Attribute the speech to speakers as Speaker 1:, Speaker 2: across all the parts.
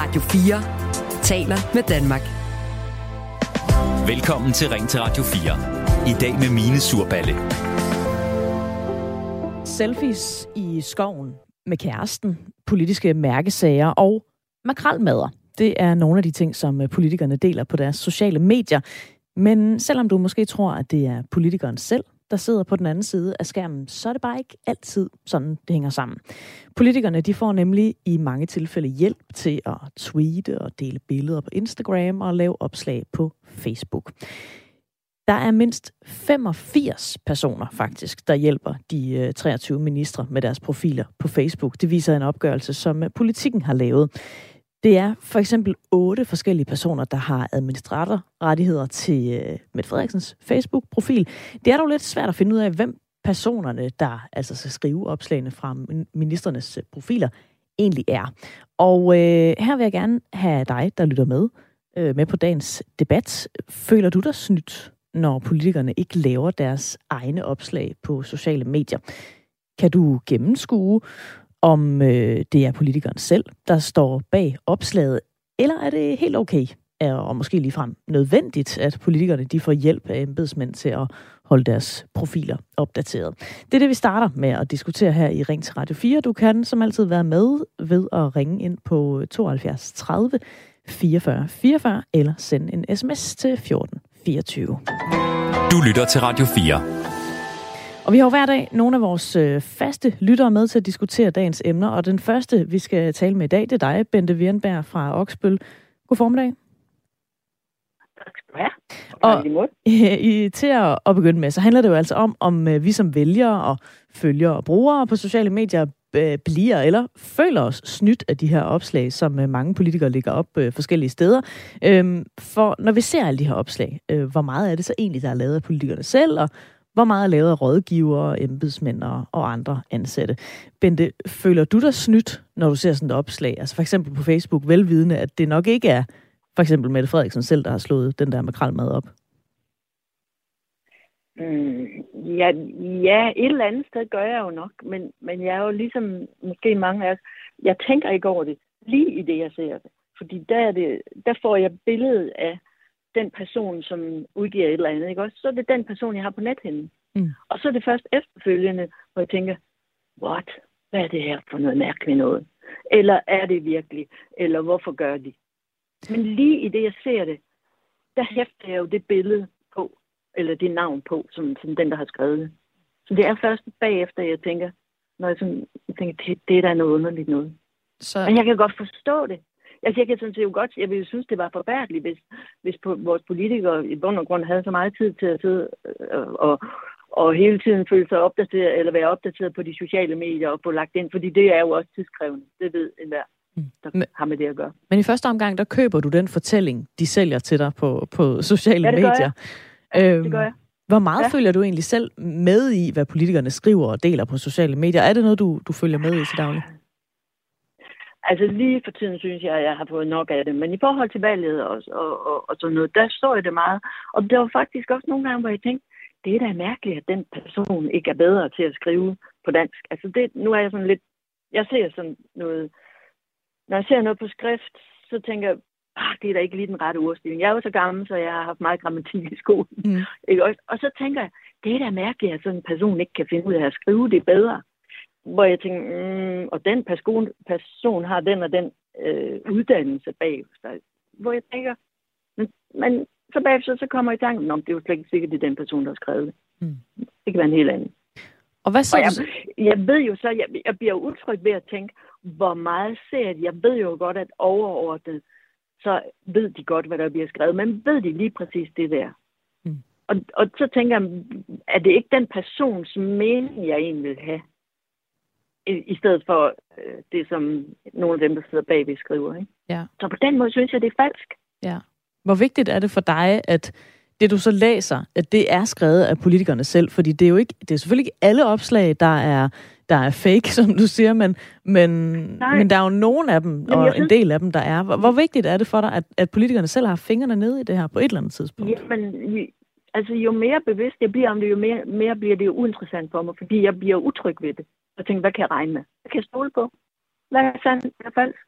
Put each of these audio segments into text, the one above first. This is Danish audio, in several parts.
Speaker 1: Radio 4 taler med Danmark.
Speaker 2: Velkommen til Ring til Radio 4. I dag med Mine Surballe.
Speaker 3: Selfies i skoven med kæresten, politiske mærkesager og makralmader. Det er nogle af de ting, som politikerne deler på deres sociale medier. Men selvom du måske tror, at det er politikeren selv, der sidder på den anden side af skærmen, så er det bare ikke altid sådan, det hænger sammen. Politikerne de får nemlig i mange tilfælde hjælp til at tweete og dele billeder på Instagram og lave opslag på Facebook. Der er mindst 85 personer faktisk, der hjælper de øh, 23 ministre med deres profiler på Facebook. Det viser en opgørelse, som politikken har lavet. Det er for eksempel otte forskellige personer, der har administratorrettigheder til øh, Mette Frederiksens Facebook-profil. Det er dog lidt svært at finde ud af, hvem personerne, der altså skal skrive opslagene fra ministernes øh, profiler, egentlig er. Og øh, her vil jeg gerne have dig, der lytter med, øh, med på dagens debat. Føler du dig snydt, når politikerne ikke laver deres egne opslag på sociale medier? Kan du gennemskue, om øh, det er politikeren selv, der står bag opslaget, eller er det helt okay, og måske ligefrem nødvendigt, at politikerne de får hjælp af embedsmænd til at holde deres profiler opdateret. Det er det, vi starter med at diskutere her i Ring til Radio 4. Du kan som altid være med ved at ringe ind på 72 30 44 44 eller sende en sms til 14 24.
Speaker 2: Du lytter til Radio 4.
Speaker 3: Og vi har jo hver dag nogle af vores øh, faste lyttere med til at diskutere dagens emner, og den første, vi skal tale med i dag, det er dig, Bente Wierenberg fra Oksbøl. God formiddag.
Speaker 4: Tak skal du have.
Speaker 3: Og i, til at, at begynde med, så handler det jo altså om, om øh, vi som vælgere og følgere og brugere på sociale medier øh, bliver eller føler os snydt af de her opslag, som øh, mange politikere lægger op forskellige steder. Øhm, for når vi ser alle de her opslag, hvor meget er det så egentlig, der er lavet af politikerne selv, og hvor meget er lavet af rådgivere, embedsmænd og andre ansatte. Bente, føler du dig snydt, når du ser sådan et opslag? Altså for eksempel på Facebook, velvidende, at det nok ikke er for eksempel Mette Frederiksen selv, der har slået den der makralmad op?
Speaker 4: Mm, ja, ja, et eller andet sted gør jeg jo nok, men, men jeg er jo ligesom måske mange af os, jeg tænker ikke over det lige i det, jeg ser det. Fordi der, er det, der får jeg billedet af den person, som udgiver et eller andet, ikke også? Så er det den person, jeg har på nethinden. Mm. Og så er det først efterfølgende, hvor jeg tænker, what? Hvad er det her for noget mærkeligt noget? Eller er det virkelig? Eller hvorfor gør de? Men lige i det, jeg ser det, der hæfter jeg jo det billede på, eller det navn på, som, som den, der har skrevet det. Så det er først bagefter, jeg tænker, når jeg, sådan, jeg tænker, det, det er da noget underligt noget. Så... Men jeg kan godt forstå det. Altså, jeg kan sådan set jo godt, jeg ville synes, det var forfærdeligt, hvis, hvis på, vores politikere i bund og grund havde så meget tid til at sidde øh, og, og hele tiden føle sig opdateret, eller være opdateret på de sociale medier og få lagt ind, fordi det er jo også tidskrævende. Det ved enhver, mm. der men, har med det at gøre.
Speaker 3: Men i første omgang, der køber du den fortælling, de sælger til dig på, på sociale
Speaker 4: ja, det
Speaker 3: medier.
Speaker 4: Gør jeg. Øhm, det gør jeg.
Speaker 3: Hvor meget ja. følger du egentlig selv med i, hvad politikerne skriver og deler på sociale medier? Er det noget, du, du følger med i til daglig?
Speaker 4: Altså lige for tiden synes jeg, at jeg har fået nok af det. Men i forhold til valget og, og, og, og sådan noget, der står jeg det meget. Og der var faktisk også nogle gange, hvor jeg tænkte, det er da mærkeligt, at den person ikke er bedre til at skrive på dansk. Altså det, nu er jeg sådan lidt, jeg ser sådan noget, når jeg ser noget på skrift, så tænker jeg, ah, det er da ikke lige den rette ordstilling. Jeg er jo så gammel, så jeg har haft meget grammatik i skolen. Mm. Ikke? Og, og så tænker jeg, det er da mærkeligt, at sådan en person ikke kan finde ud af at skrive det bedre hvor jeg tænker, mm, og den person, person har den og den øh, uddannelse bag sig. Hvor jeg tænker, men, men så bagefter så kommer jeg i tanke om, det er jo slet ikke sikkert, det er den person, der har skrevet det. Mm. Det kan være en helt anden.
Speaker 3: Og hvad så? Og
Speaker 4: jeg, jeg ved jo så, jeg, jeg bliver utryg ved at tænke, hvor meget ser de? Jeg ved jo godt, at overordnet, så ved de godt, hvad der bliver skrevet, men ved de lige præcis det der? Mm. Og, og så tænker jeg, er det ikke den persons mening, jeg egentlig vil have? I stedet for øh, det, som nogle af dem, der sidder bagved, skriver. Ikke?
Speaker 3: Ja.
Speaker 4: Så på den måde synes jeg, det er falsk.
Speaker 3: Ja. Hvor vigtigt er det for dig, at det, du så læser, at det er skrevet af politikerne selv? Fordi det er jo ikke, det er selvfølgelig ikke alle opslag, der er, der er fake, som du siger, men, men, men der er jo nogle af dem, Jamen, og synes... en del af dem, der er. Hvor, hvor vigtigt er det for dig, at, at politikerne selv har fingrene nede i det her på et eller andet tidspunkt?
Speaker 4: Jamen, altså jo mere bevidst jeg bliver om det, jo mere, mere bliver det jo uinteressant for mig, fordi jeg bliver utryg ved det og tænkte, hvad kan jeg regne med? Hvad kan jeg stole på? Hvad er sandt? Hvad er falsk?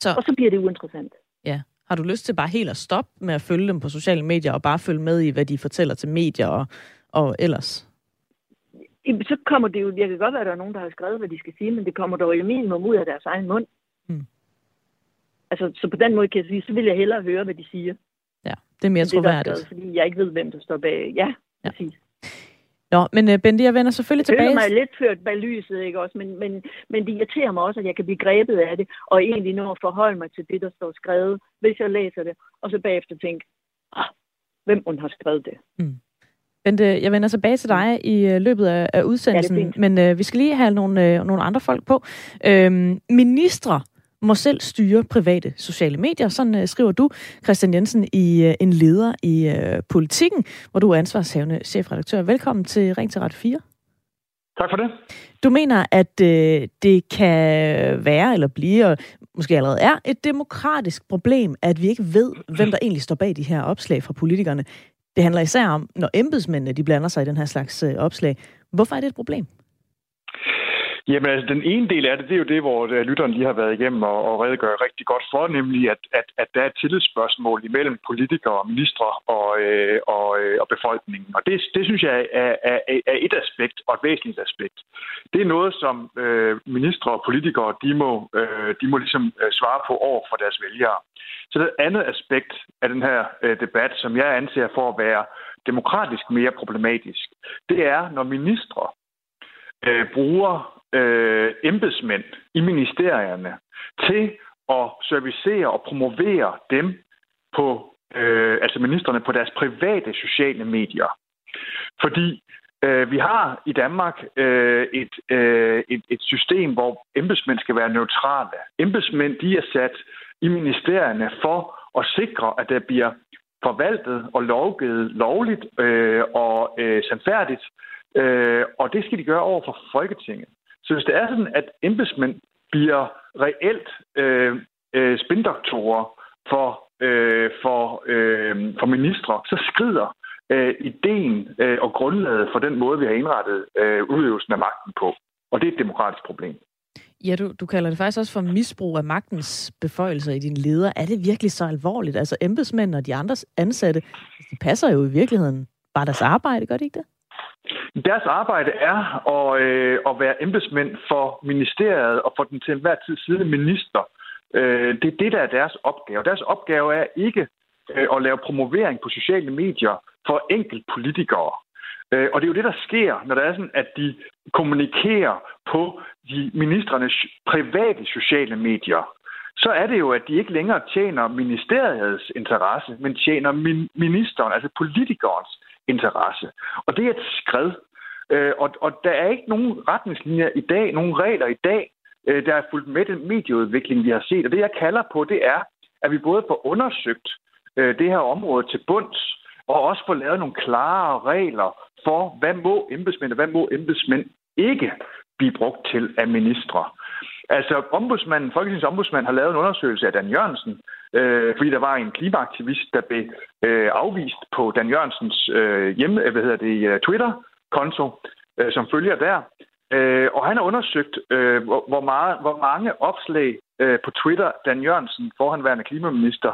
Speaker 4: Så... Og så bliver det uinteressant.
Speaker 3: Ja. Har du lyst til bare helt at stoppe med at følge dem på sociale medier, og bare følge med i, hvad de fortæller til medier og, og ellers?
Speaker 4: Så kommer det jo, jeg kan godt være, at der er nogen, der har skrevet, hvad de skal sige, men det kommer dog i minimum ud af deres egen mund. Hmm. Altså, så på den måde kan jeg sige, så vil jeg hellere høre, hvad de siger.
Speaker 3: Det er mere troværdigt.
Speaker 4: Fordi jeg ikke ved, hvem der står bag. Ja, ja. præcis.
Speaker 3: Nå, men uh, Bente, jeg vender selvfølgelig tilbage.
Speaker 4: Jeg mig lidt ført bag lyset, ikke også? Men, men, men det irriterer mig også, at jeg kan blive grebet af det, og egentlig nå at forholde mig til det, der står skrevet, hvis jeg læser det, og så bagefter tænke, ah, hvem hun har skrevet det. Mm.
Speaker 3: Bente, jeg vender tilbage til dig i øh, løbet af, af udsendelsen, ja, men uh, vi skal lige have nogle, uh, nogle andre folk på. Uh, ministre må selv styre private sociale medier. Sådan uh, skriver du, Christian Jensen, i uh, en leder i uh, Politikken, hvor du er ansvarshavende chefredaktør. Velkommen til Ring til Ret 4.
Speaker 5: Tak for det.
Speaker 3: Du mener, at det kan være eller blive, og måske allerede er, et demokratisk problem, at vi ikke ved, hvem der egentlig står bag de her opslag fra politikerne. Det handler især om, når embedsmændene de blander sig i den her slags opslag. Hvorfor er det et problem?
Speaker 5: Jamen altså, den ene del af det, det er jo det, hvor øh, lytteren lige har været igennem og, og redegør rigtig godt for, nemlig at, at, at der er et tillidsspørgsmål imellem politikere og ministre og, øh, og, øh, og befolkningen. Og det, det synes jeg er, er, er et aspekt og et væsentligt aspekt. Det er noget, som øh, ministre og politikere, de må, øh, de må ligesom øh, svare på over for deres vælgere. Så det andet aspekt af den her øh, debat, som jeg anser for at være demokratisk mere problematisk, det er, når ministre øh, bruger øh, embedsmænd i ministerierne til at servicere og promovere dem på, øh, altså ministerne på deres private sociale medier. Fordi øh, vi har i Danmark øh, et, øh, et, et system, hvor embedsmænd skal være neutrale. Embedsmænd de er sat i ministerierne for at sikre, at der bliver forvaltet og lovgivet lovligt øh, og øh, sandfærdigt, øh, og det skal de gøre over for Folketinget. Så hvis det er sådan, at embedsmænd bliver reelt øh, øh, spindoktorer for, øh, for, øh, for ministre, så skrider øh, ideen øh, og grundlaget for den måde, vi har indrettet øh, udøvelsen af magten på. Og det er et demokratisk problem.
Speaker 3: Ja, du, du kalder det faktisk også for misbrug af magtens beføjelser i din leder. Er det virkelig så alvorligt? Altså embedsmænd og de andre ansatte, de passer jo i virkeligheden bare deres arbejde, gør de ikke det?
Speaker 5: Deres arbejde er at, øh, at være embedsmænd for ministeriet og for den til enhver tid siddende minister. Øh, det er det, der er deres opgave. Deres opgave er ikke øh, at lave promovering på sociale medier for enkelt politikere. Øh, og det er jo det, der sker, når det er sådan, at de kommunikerer på de ministernes private sociale medier. Så er det jo, at de ikke længere tjener ministeriets interesse, men tjener min- ministeren, altså politikernes interesse. Og det er et skred. Øh, og, og der er ikke nogen retningslinjer i dag, nogen regler i dag, øh, der er fulgt med den medieudvikling, vi har set. Og det, jeg kalder på, det er, at vi både får undersøgt øh, det her område til bunds, og også får lavet nogle klare regler for, hvad må embedsmænd og hvad må embedsmænd ikke blive brugt til af ministre. Altså, ombudsmanden, Folketingets ombudsmand har lavet en undersøgelse af Dan Jørgensen, øh, fordi der var en klimaaktivist, der blev øh, afvist på Dan Jørgensens øh, hjemme, øh, hvad hedder det, øh, Twitter-konto, øh, som følger der. Øh, og han har undersøgt, øh, hvor, hvor, meget, hvor mange opslag øh, på Twitter Dan Jørgensen, forhanværende klimaminister,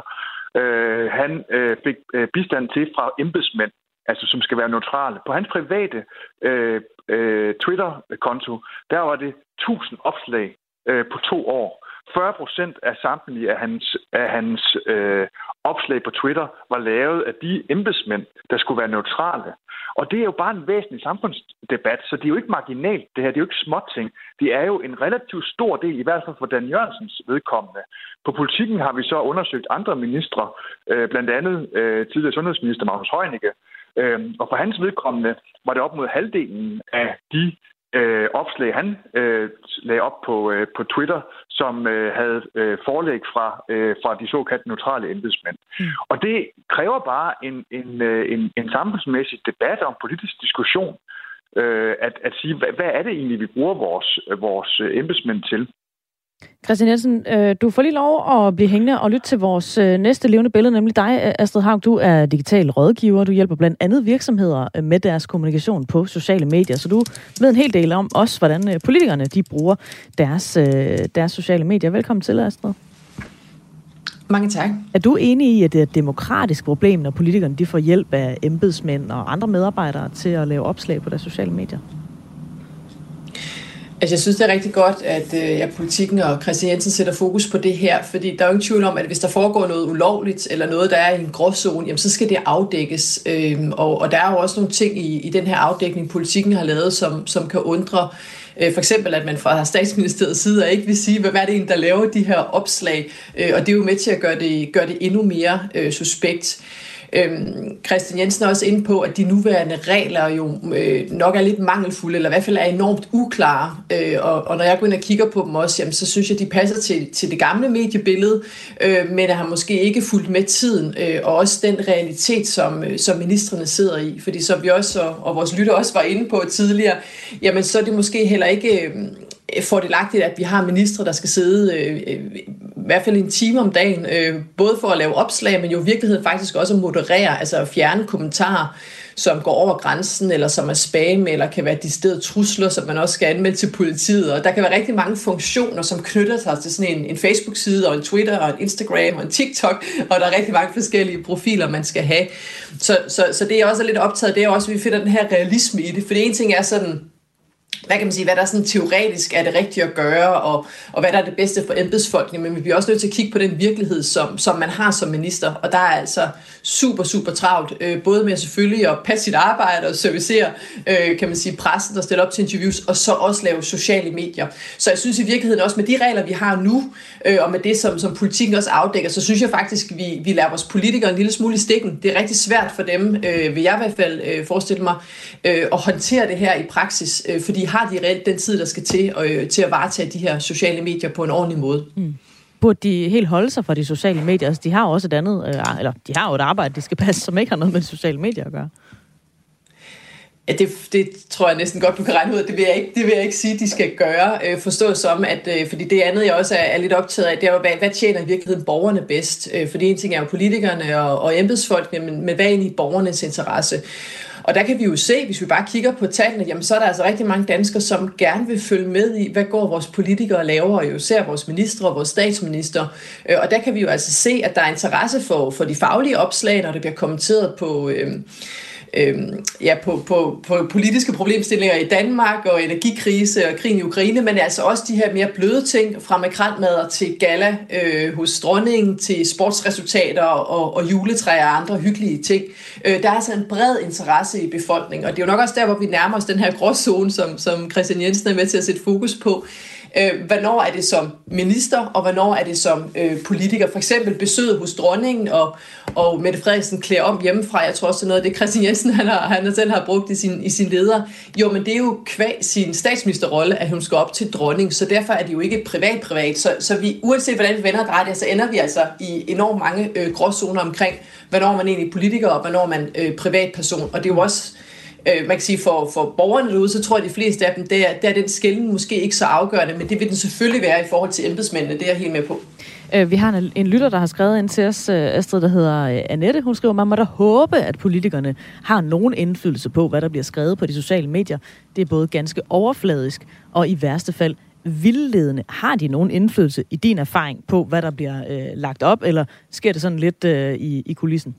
Speaker 5: øh, han øh, fik øh, bistand til fra embedsmænd, altså som skal være neutrale. På hans private øh, øh, Twitter-konto, der var det 1000 opslag øh, på to år. 40 procent af samtlige af hans, af hans øh, opslag på Twitter var lavet af de embedsmænd, der skulle være neutrale. Og det er jo bare en væsentlig samfundsdebat, så det er jo ikke marginalt, det her. Det er jo ikke småting. Det er jo en relativt stor del, i hvert fald for Dan Jørgensens vedkommende. På politikken har vi så undersøgt andre ministre, øh, blandt andet øh, tidligere sundhedsminister Magnus Heunicke, øh, og for hans vedkommende var det op mod halvdelen af de øh, opslag, han øh, lagde op på, øh, på Twitter, som øh, havde øh, forelæg fra, øh, fra de såkaldte neutrale embedsmænd. Mm. Og det kræver bare en, en, øh, en, en samfundsmæssig debat og en politisk diskussion, øh, at, at sige, hvad, hvad er det egentlig, vi bruger vores, vores øh, embedsmænd til?
Speaker 3: Christian Jensen, øh, du får lige lov at blive hængende og lytte til vores øh, næste levende billede, nemlig dig, Astrid Haug. Du er digital rådgiver. Du hjælper blandt andet virksomheder øh, med deres kommunikation på sociale medier. Så du ved en hel del om også, hvordan politikerne de bruger deres, deres sociale medier. Velkommen til, Astrid.
Speaker 6: Mange tak.
Speaker 3: Er du enig i, at det er et demokratisk problem, når politikerne de får hjælp af embedsmænd og andre medarbejdere til at lave opslag på deres sociale medier?
Speaker 6: Altså, jeg synes, det er rigtig godt, at øh, ja, politikken og Christian Jensen sætter fokus på det her, fordi der er jo ingen tvivl om, at hvis der foregår noget ulovligt, eller noget, der er i en gråzone, jamen, så skal det afdækkes. Øhm, og, og der er jo også nogle ting i, i den her afdækning, politikken har lavet, som, som kan undre. Øh, for eksempel, at man fra statsministeriets side ikke vil sige, hvad er det en, der laver de her opslag, øh, og det er jo med til at gøre det, gøre det endnu mere øh, suspekt. Øhm, Christian Jensen er også inde på, at de nuværende regler jo øh, nok er lidt mangelfulde, eller i hvert fald er enormt uklare. Øh, og, og når jeg går ind og kigger på dem også, jamen, så synes jeg, de passer til, til det gamle mediebillede, øh, men har måske ikke fulgt med tiden, øh, og også den realitet, som, øh, som ministerne sidder i. Fordi som vi også, og, og vores lytter også var inde på tidligere, jamen så er det måske heller ikke... Øh, fordelagtigt, at vi har ministre, der skal sidde øh, øh i hvert fald en time om dagen, øh, både for at lave opslag, men jo i virkeligheden faktisk også at moderere, altså at fjerne kommentarer, som går over grænsen, eller som er spam, eller kan være de trusler, som man også skal anmelde til politiet. Og der kan være rigtig mange funktioner, som knytter sig til sådan en, en Facebook-side, og en Twitter, og en Instagram, og en TikTok, og der er rigtig mange forskellige profiler, man skal have. Så, så, så det er også lidt optaget, det er også, at vi finder den her realisme i det. For det ene ting er sådan, hvad kan man sige, hvad der sådan teoretisk er det rigtige at gøre, og, og hvad der er det bedste for embedsfolkene, men vi bliver også nødt til at kigge på den virkelighed, som, som man har som minister, og der er altså super, super travlt, øh, både med selvfølgelig at passe sit arbejde og servicere, øh, kan man sige, pressen, der stiller op til interviews, og så også lave sociale medier. Så jeg synes i virkeligheden også med de regler, vi har nu, øh, og med det, som, som politikken også afdækker, så synes jeg faktisk, vi, vi lærer vores politikere en lille smule i stikken. Det er rigtig svært for dem, øh, vil jeg i hvert fald øh, forestille mig, øh, at håndtere det her i praksis, øh, fordi har de reelt den tid, der skal til, øh, til at varetage de her sociale medier på en ordentlig måde. Mm.
Speaker 3: Burde de helt holde sig fra de sociale medier? Altså, de har jo også et andet, øh, eller de har jo et arbejde, de skal passe, som ikke har noget med sociale medier at gøre.
Speaker 6: Ja, det, det tror jeg næsten godt, du kan regne ud, det vil jeg ikke, det vil jeg ikke sige, de skal gøre. Øh, forstå som, at, øh, fordi det andet, jeg også er, er lidt optaget af, det er hvad, hvad tjener i virkeligheden borgerne bedst? Øh, fordi en ting er jo politikerne og, og embedsfolkene, men, men hvad er egentlig borgernes interesse? Og der kan vi jo se, hvis vi bare kigger på tallene, jamen så er der altså rigtig mange danskere, som gerne vil følge med i, hvad går vores politikere laver, og jo ser vores ministre og vores statsminister. Øh, og der kan vi jo altså se, at der er interesse for, for de faglige opslag, når det bliver kommenteret på... Øh, øh, ja, på, på, på politiske problemstillinger i Danmark og energikrise og krigen i Ukraine, men altså også de her mere bløde ting fra makrelmadder til gala øh, hos dronningen, til sportsresultater og, og juletræer og andre hyggelige ting. Øh, der er altså en bred interesse i befolkningen, og det er jo nok også der, hvor vi nærmer os den her gråzone, som, som Christian Jensen er med til at sætte fokus på. Øh, hvornår er det som minister, og hvornår er det som øh, politiker? For eksempel besøget hos dronningen, og, og Mette Frederiksen klæder om hjemmefra. Jeg tror også, det er noget af det, Christian Jensen han, har, han selv har brugt i sin, i sin leder. Jo, men det er jo kvæg sin statsministerrolle, at hun skal op til dronning, så derfor er det jo ikke privat-privat. Så, så vi, uanset hvordan vi vender det, så ender vi altså i enormt mange øh, gråzoner omkring, hvornår man egentlig er politiker, og hvornår man øh, privatperson. Og det er jo også øh, øh, man kan sige, for, for borgerne derude, så tror jeg, at de fleste af dem, der, der er den skælden måske ikke så afgørende, men det vil den selvfølgelig være i forhold til embedsmændene, det er jeg helt med på.
Speaker 3: Øh, vi har en, en lytter, der har skrevet ind til os, øh, Astrid, der hedder øh, Annette. Hun skriver, man må da håbe, at politikerne har nogen indflydelse på, hvad der bliver skrevet på de sociale medier. Det er både ganske overfladisk og i værste fald vildledende. Har de nogen indflydelse i din erfaring på, hvad der bliver øh, lagt op, eller sker det sådan lidt øh, i, i kulissen?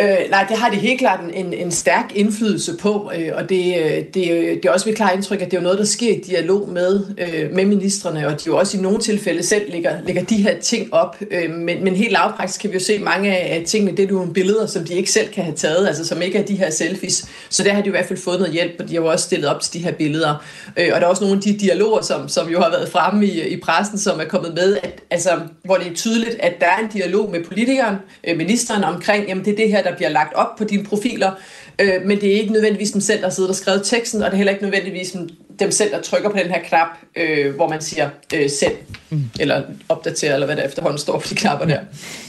Speaker 6: Øh, nej, det har det helt klart en, en stærk indflydelse på, øh, og det, øh, det, øh, det er også mit klare indtryk, at det er noget, der sker i dialog med, øh, med ministerne, og de jo også i nogle tilfælde selv lægger, lægger de her ting op. Øh, men, men helt lavpraktisk kan vi jo se mange af tingene, det er jo nogle billeder, som de ikke selv kan have taget, altså som ikke er de her selfies. Så der har de i hvert fald fået noget hjælp, og de har jo også stillet op til de her billeder. Øh, og der er også nogle af de dialoger, som, som jo har været fremme i, i pressen, som er kommet med, at, altså, hvor det er tydeligt, at der er en dialog med politikeren, øh, ministeren omkring, jamen det er det her, der bliver lagt op på dine profiler, øh, men det er ikke nødvendigvis dem selv, der sidder og skrevet teksten, og det er heller ikke nødvendigvis dem selv, der trykker på den her knap, øh, hvor man siger øh, send, mm. eller opdater, eller hvad der efterhånden står på de knapper der.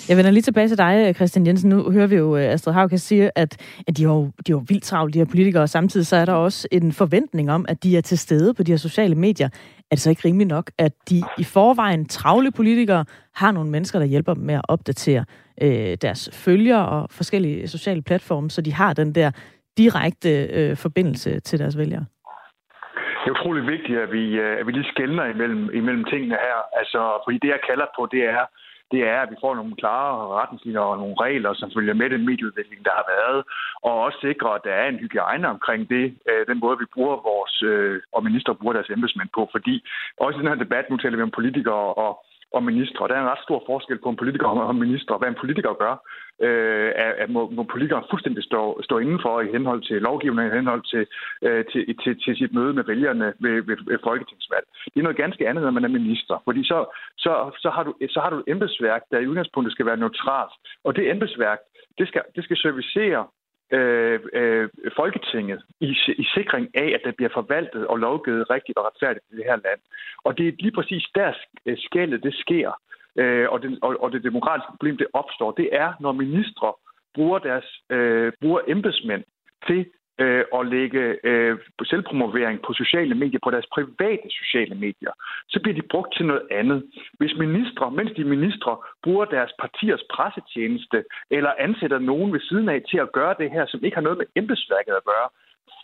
Speaker 3: Jeg vender lige tilbage til dig, Christian Jensen. Nu hører vi jo øh, Astrid Hauke sige, at, at de, har jo, de har jo vildt travlt, de her politikere, og samtidig så er der også en forventning om, at de er til stede på de her sociale medier. Er det så ikke rimeligt nok, at de i forvejen travle politikere har nogle mennesker, der hjælper dem med at opdatere øh, deres følgere og forskellige sociale platforme, så de har den der direkte øh, forbindelse til deres vælgere?
Speaker 5: det er utrolig vigtigt, at vi, øh, at vi lige skældner imellem, imellem tingene her. Altså, fordi det, jeg kalder på, det er, det er, at vi får nogle klare retningslinjer og nogle regler, som følger med den medieudvikling, der har været, og også sikrer, at der er en hygiejne omkring det, øh, den måde, vi bruger vores, øh, og minister bruger deres embedsmænd på. Fordi også i den her debat, nu taler vi om politikere og og ministre. Der er en ret stor forskel på en politiker og en minister. Hvad en politiker gør, øh, at må, må politikeren fuldstændig stå, stå indenfor i henhold til lovgivningen, i henhold til, øh, til, til, til sit møde med vælgerne ved, ved, ved folketingsvalg. Det er noget ganske andet, når man er minister. Fordi så, så, så, har du, så har du et embedsværk, der i udgangspunktet skal være neutralt. Og det embedsværk, det skal, det skal servicere øh, øh, Folketinget i, i sikring af, at der bliver forvaltet og lovgivet rigtigt og retfærdigt i det her land. Og det er lige præcis der øh, skældet det sker, øh, og, det, og, og det demokratiske problem det opstår. Det er, når ministre bruger deres øh, bruger embedsmænd til øh, at lægge øh, selvpromovering på sociale medier, på deres private sociale medier, så bliver de brugt til noget andet. Hvis ministre, mens de ministre bruger deres partiers pressetjeneste, eller ansætter nogen ved siden af til at gøre det her, som ikke har noget med embedsværket at gøre,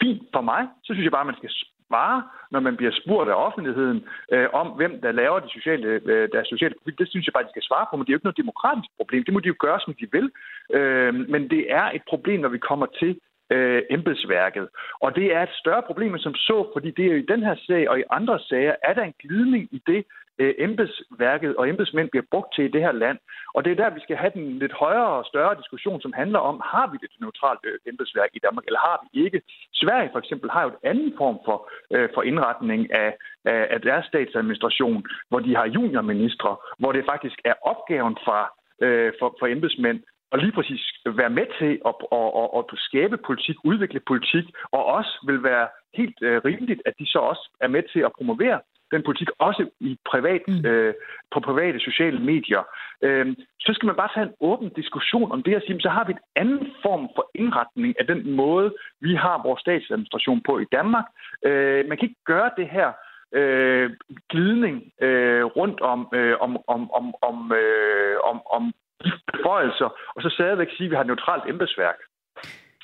Speaker 5: fint for mig, så synes jeg bare, at man skal svare, når man bliver spurgt af offentligheden øh, om, hvem der laver de sociale, øh, deres sociale profil. Det synes jeg bare, de skal svare på, men det er jo ikke noget demokratisk problem. Det må de jo gøre, som de vil. Øh, men det er et problem, når vi kommer til øh, embedsværket. Og det er et større problem som så, fordi det er jo i den her sag og i andre sager, er der en glidning i det, øh, embedsværket og embedsmænd bliver brugt til i det her land. Og det er der, vi skal have den lidt højere og større diskussion, som handler om, har vi det neutralt øh, embedsværk i Danmark, eller har vi ikke? Sverige for eksempel har jo et anden form for, øh, for indretning af, af, af deres statsadministration, hvor de har juniorministre, hvor det faktisk er opgaven fra øh, for, for embedsmænd og lige præcis være med til at, at, at, at skabe politik, udvikle politik, og også vil være helt uh, rimeligt, at de så også er med til at promovere den politik, også i privat, mm. øh, på private sociale medier. Øh, så skal man bare tage en åben diskussion om det og sige, så har vi en anden form for indretning af den måde, vi har vores statsadministration på i Danmark. Øh, man kan ikke gøre det her øh, glidning øh, rundt om, øh, om, om, om, om, øh, om, om beføjelser, og så stadigvæk sige, at vi har et neutralt embedsværk.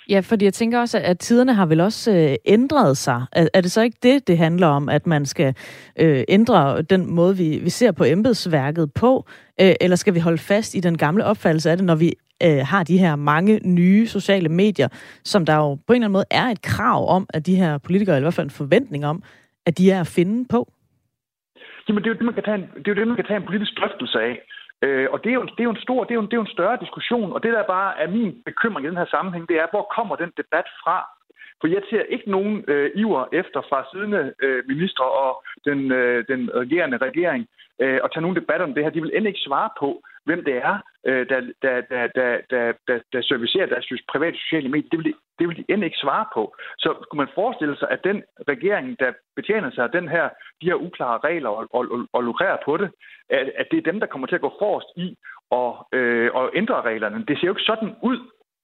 Speaker 3: Ja, fordi jeg tænker også, at tiderne har vel også øh, ændret sig. Er, er det så ikke det, det handler om, at man skal øh, ændre den måde, vi, vi ser på embedsværket på? Øh, eller skal vi holde fast i den gamle opfattelse af det, når vi øh, har de her mange nye sociale medier, som der jo på en eller anden måde er et krav om, at de her politikere, eller i hvert fald en forventning om, at de er at finde på?
Speaker 5: Jamen, det er jo det, man kan tage en, det er jo det, man kan tage en politisk drøftelse af. Øh, og det er, jo, det er jo en stor, det er jo, det er jo en større diskussion, og det der bare er min bekymring i den her sammenhæng, det er, hvor kommer den debat fra? For jeg ser ikke nogen øh, iver efter fra siddende øh, ministre og den, øh, den regerende regering øh, at tage nogle debatter om det her. De vil end ikke svare på, hvem det er, øh, der, der, der, der, der, der, der servicerer deres private sociale medier. Det vil, de, det vil de end ikke svare på. Så skulle man forestille sig, at den regering, der betjener sig af den her, de her uklare regler og, og, og, og lukrerer på det, at, at det er dem, der kommer til at gå forrest i og, øh, og ændre reglerne. Det ser jo ikke sådan ud.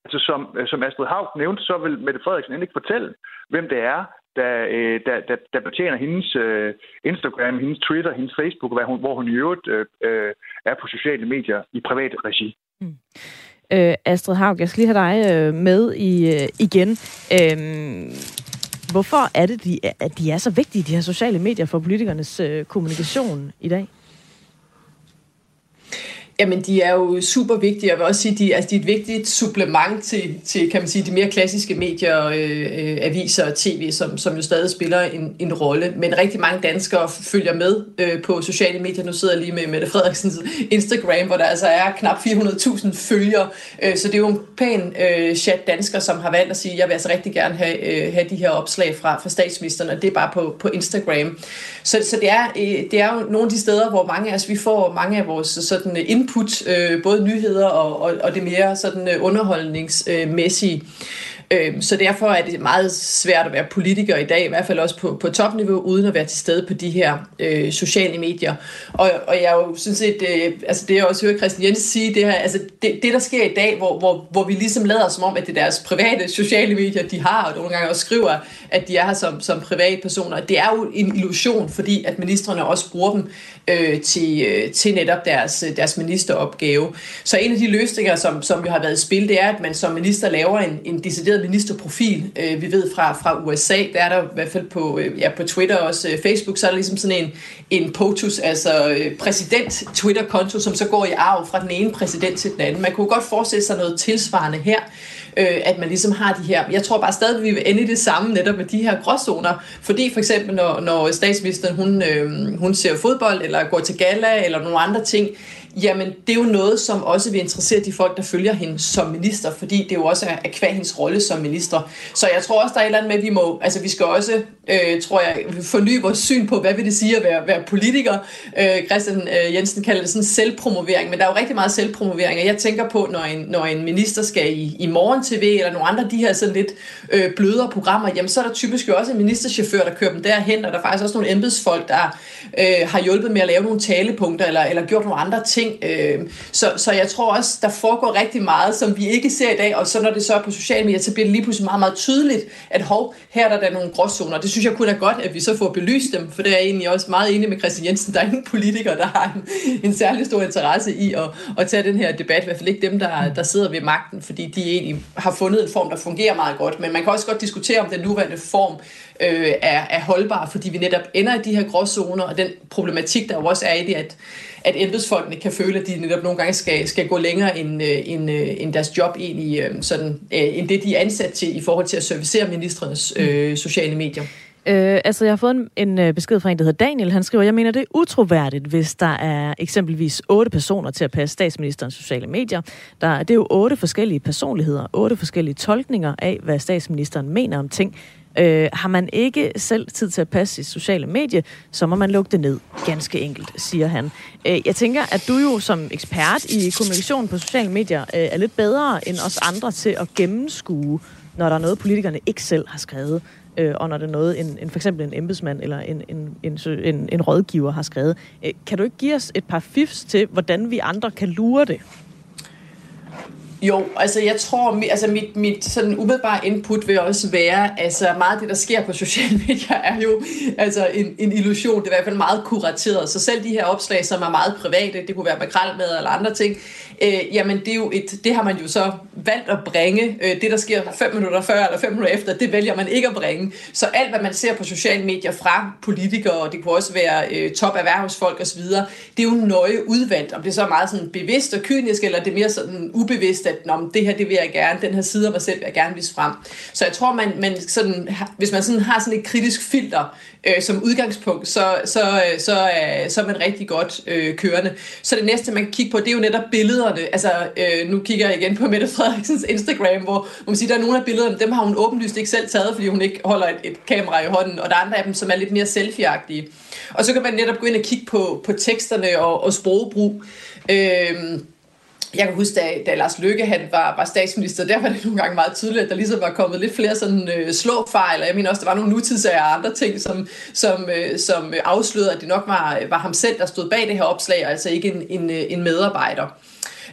Speaker 5: Altså som, øh, som Astrid Haug nævnte, så vil Mette Frederiksen ikke fortælle, hvem det er, der, øh, der, der, der betjener hendes øh, Instagram, hendes Twitter, hendes Facebook, hvor hun, hvor hun i øvrigt øh, øh, er på sociale medier i privat regi. Mm.
Speaker 3: Øh, Astrid Haug, jeg skal lige have dig øh, med i, øh, igen. Øh, hvorfor er det, de, at de er så vigtige, de her sociale medier, for politikernes øh, kommunikation i dag?
Speaker 6: Jamen, de er jo super vigtige. Jeg vil også sige, at de, altså, de er et vigtigt supplement til, til kan man sige, de mere klassiske medier, øh, øh, aviser og tv, som, som jo stadig spiller en, en rolle. Men rigtig mange danskere følger med øh, på sociale medier. Nu sidder jeg lige med Mette Frederiksens Instagram, hvor der altså er knap 400.000 følgere. Øh, så det er jo en pæn øh, chat dansker, som har valgt at sige, at jeg vil altså rigtig gerne have, øh, have de her opslag fra, fra statsministeren, og det er bare på, på Instagram. Så, så det, er, øh, det er jo nogle af de steder, hvor mange af os, vi får mange af vores sådan input input, øh, både nyheder og, og, og det mere sådan øh, underholdningsmæssige. Øh, så derfor er det meget svært at være politiker i dag, i hvert fald også på, på topniveau, uden at være til stede på de her øh, sociale medier. Og, og jeg jo synes set, øh, altså det jeg også hører Christian Jens sige, det her, altså det, det der sker i dag, hvor, hvor, hvor vi ligesom lader som om, at det er deres private sociale medier, de har, og nogle gange også skriver, at de er her som, som privatpersoner, det er jo en illusion, fordi at ministerne også bruger dem øh, til, øh, til netop deres, deres ministeropgave. Så en af de løsninger, som, som jo har været i spil, det er, at man som minister laver en, en decideret decideret ministerprofil. Øh, vi ved fra, fra USA, der er der i hvert fald på, øh, ja, på Twitter og også øh, Facebook, så er der ligesom sådan en, en POTUS, altså øh, præsident-Twitter-konto, som så går i arv fra den ene præsident til den anden. Man kunne godt forestille sig noget tilsvarende her, øh, at man ligesom har de her. Jeg tror bare stadig, vi vil ende i det samme netop med de her gråzoner, fordi for eksempel når, når statsministeren hun, øh, hun ser fodbold, eller går til gala, eller nogle andre ting, jamen det er jo noget, som også vil interessere de folk, der følger hende som minister, fordi det jo også er, er hendes rolle som minister. Så jeg tror også, der er et eller andet med, at vi må, altså vi skal også, øh, tror jeg, forny vores syn på, hvad vil det sige at være, være politiker. Øh, Christian øh, Jensen kalder det sådan selvpromovering, men der er jo rigtig meget selvpromovering, og jeg tænker på, når en, når en minister skal i, i morgen TV, eller nogle andre de her sådan lidt øh, blødere programmer, jamen så er der typisk jo også en ministerchauffør, der kører dem derhen, og der er faktisk også nogle embedsfolk, der øh, har hjulpet med at lave nogle talepunkter, eller, eller gjort nogle andre ting. Øh, så, så jeg tror også, der foregår rigtig meget, som vi ikke ser i dag, og så når det så er på sociale medier, så bliver det lige pludselig meget, meget tydeligt, at hov, her er der, der nogle gråzoner. Det synes jeg kun er godt, at vi så får belyst dem, for det er jeg egentlig også meget enig med Christian Jensen. Der er ingen politikere, der har en, en særlig stor interesse i at, at tage den her debat, i hvert fald ikke dem, der, der sidder ved magten, fordi de egentlig har fundet en form, der fungerer meget godt. Men man kan også godt diskutere, om den nuværende form øh, er, er holdbar, fordi vi netop ender i de her gråzoner, og den problematik, der jo også er i det, at at embedsfolkene kan føle, at de netop nogle gange skal, skal gå længere end, øh, end, øh, end deres job egentlig, øh, sådan, end det, de er ansat til i forhold til at servicere ministrenes øh, sociale medier.
Speaker 3: Øh, altså, jeg har fået en, en besked fra en, der hedder Daniel. Han skriver, jeg mener, det er utroværdigt, hvis der er eksempelvis otte personer til at passe statsministerens sociale medier. Der, det er jo otte forskellige personligheder, otte forskellige tolkninger af, hvad statsministeren mener om ting. Øh, har man ikke selv tid til at passe sit sociale medie, så må man lukke det ned. Ganske enkelt, siger han. Øh, jeg tænker, at du jo som ekspert i kommunikation på sociale medier øh, er lidt bedre end os andre til at gennemskue, når der er noget, politikerne ikke selv har skrevet, øh, og når det er noget, en, en, for eksempel en embedsmand eller en, en, en, en, en rådgiver har skrevet. Øh, kan du ikke give os et par fifs til, hvordan vi andre kan lure det?
Speaker 6: Jo, altså jeg tror, altså mit, mit sådan umiddelbare input vil også være, altså meget af det, der sker på sociale medier, er jo altså en, en illusion. Det er i hvert fald meget kurateret. Så selv de her opslag, som er meget private, det kunne være makrelmad eller andre ting, øh, jamen det, er jo et, det har man jo så valgt at bringe. Øh, det, der sker fem minutter før eller fem minutter efter, det vælger man ikke at bringe. Så alt, hvad man ser på sociale medier fra politikere, og det kunne også være øh, top erhvervsfolk osv., det er jo nøje udvalgt. Om det så er meget sådan bevidst og kynisk, eller det er mere sådan ubevidst, at Nå, det her, det vil jeg gerne, den her side af mig selv vil jeg gerne vise frem. Så jeg tror, man, man sådan, hvis man sådan har sådan et kritisk filter øh, som udgangspunkt, så, så, øh, så, øh, så er man rigtig godt øh, kørende. Så det næste, man kan kigge på, det er jo netop billederne. Altså, øh, nu kigger jeg igen på Mette Frederiksens Instagram, hvor man siger, der er nogle af billederne, dem har hun åbenlyst ikke selv taget, fordi hun ikke holder et, et kamera i hånden, og der er andre af dem, som er lidt mere selfieagtige. Og så kan man netop gå ind og kigge på, på teksterne og, og sprogbrug. Øh, jeg kan huske, da, da Lars Løkke han var, var statsminister, der var det nogle gange meget tydeligt, at der ligesom var kommet lidt flere sådan øh, slåfejl, og jeg mener også, der var nogle nutidsager og andre ting, som, som, øh, som afslørede, at det nok var, var ham selv, der stod bag det her opslag, og altså ikke en, en, øh, en medarbejder.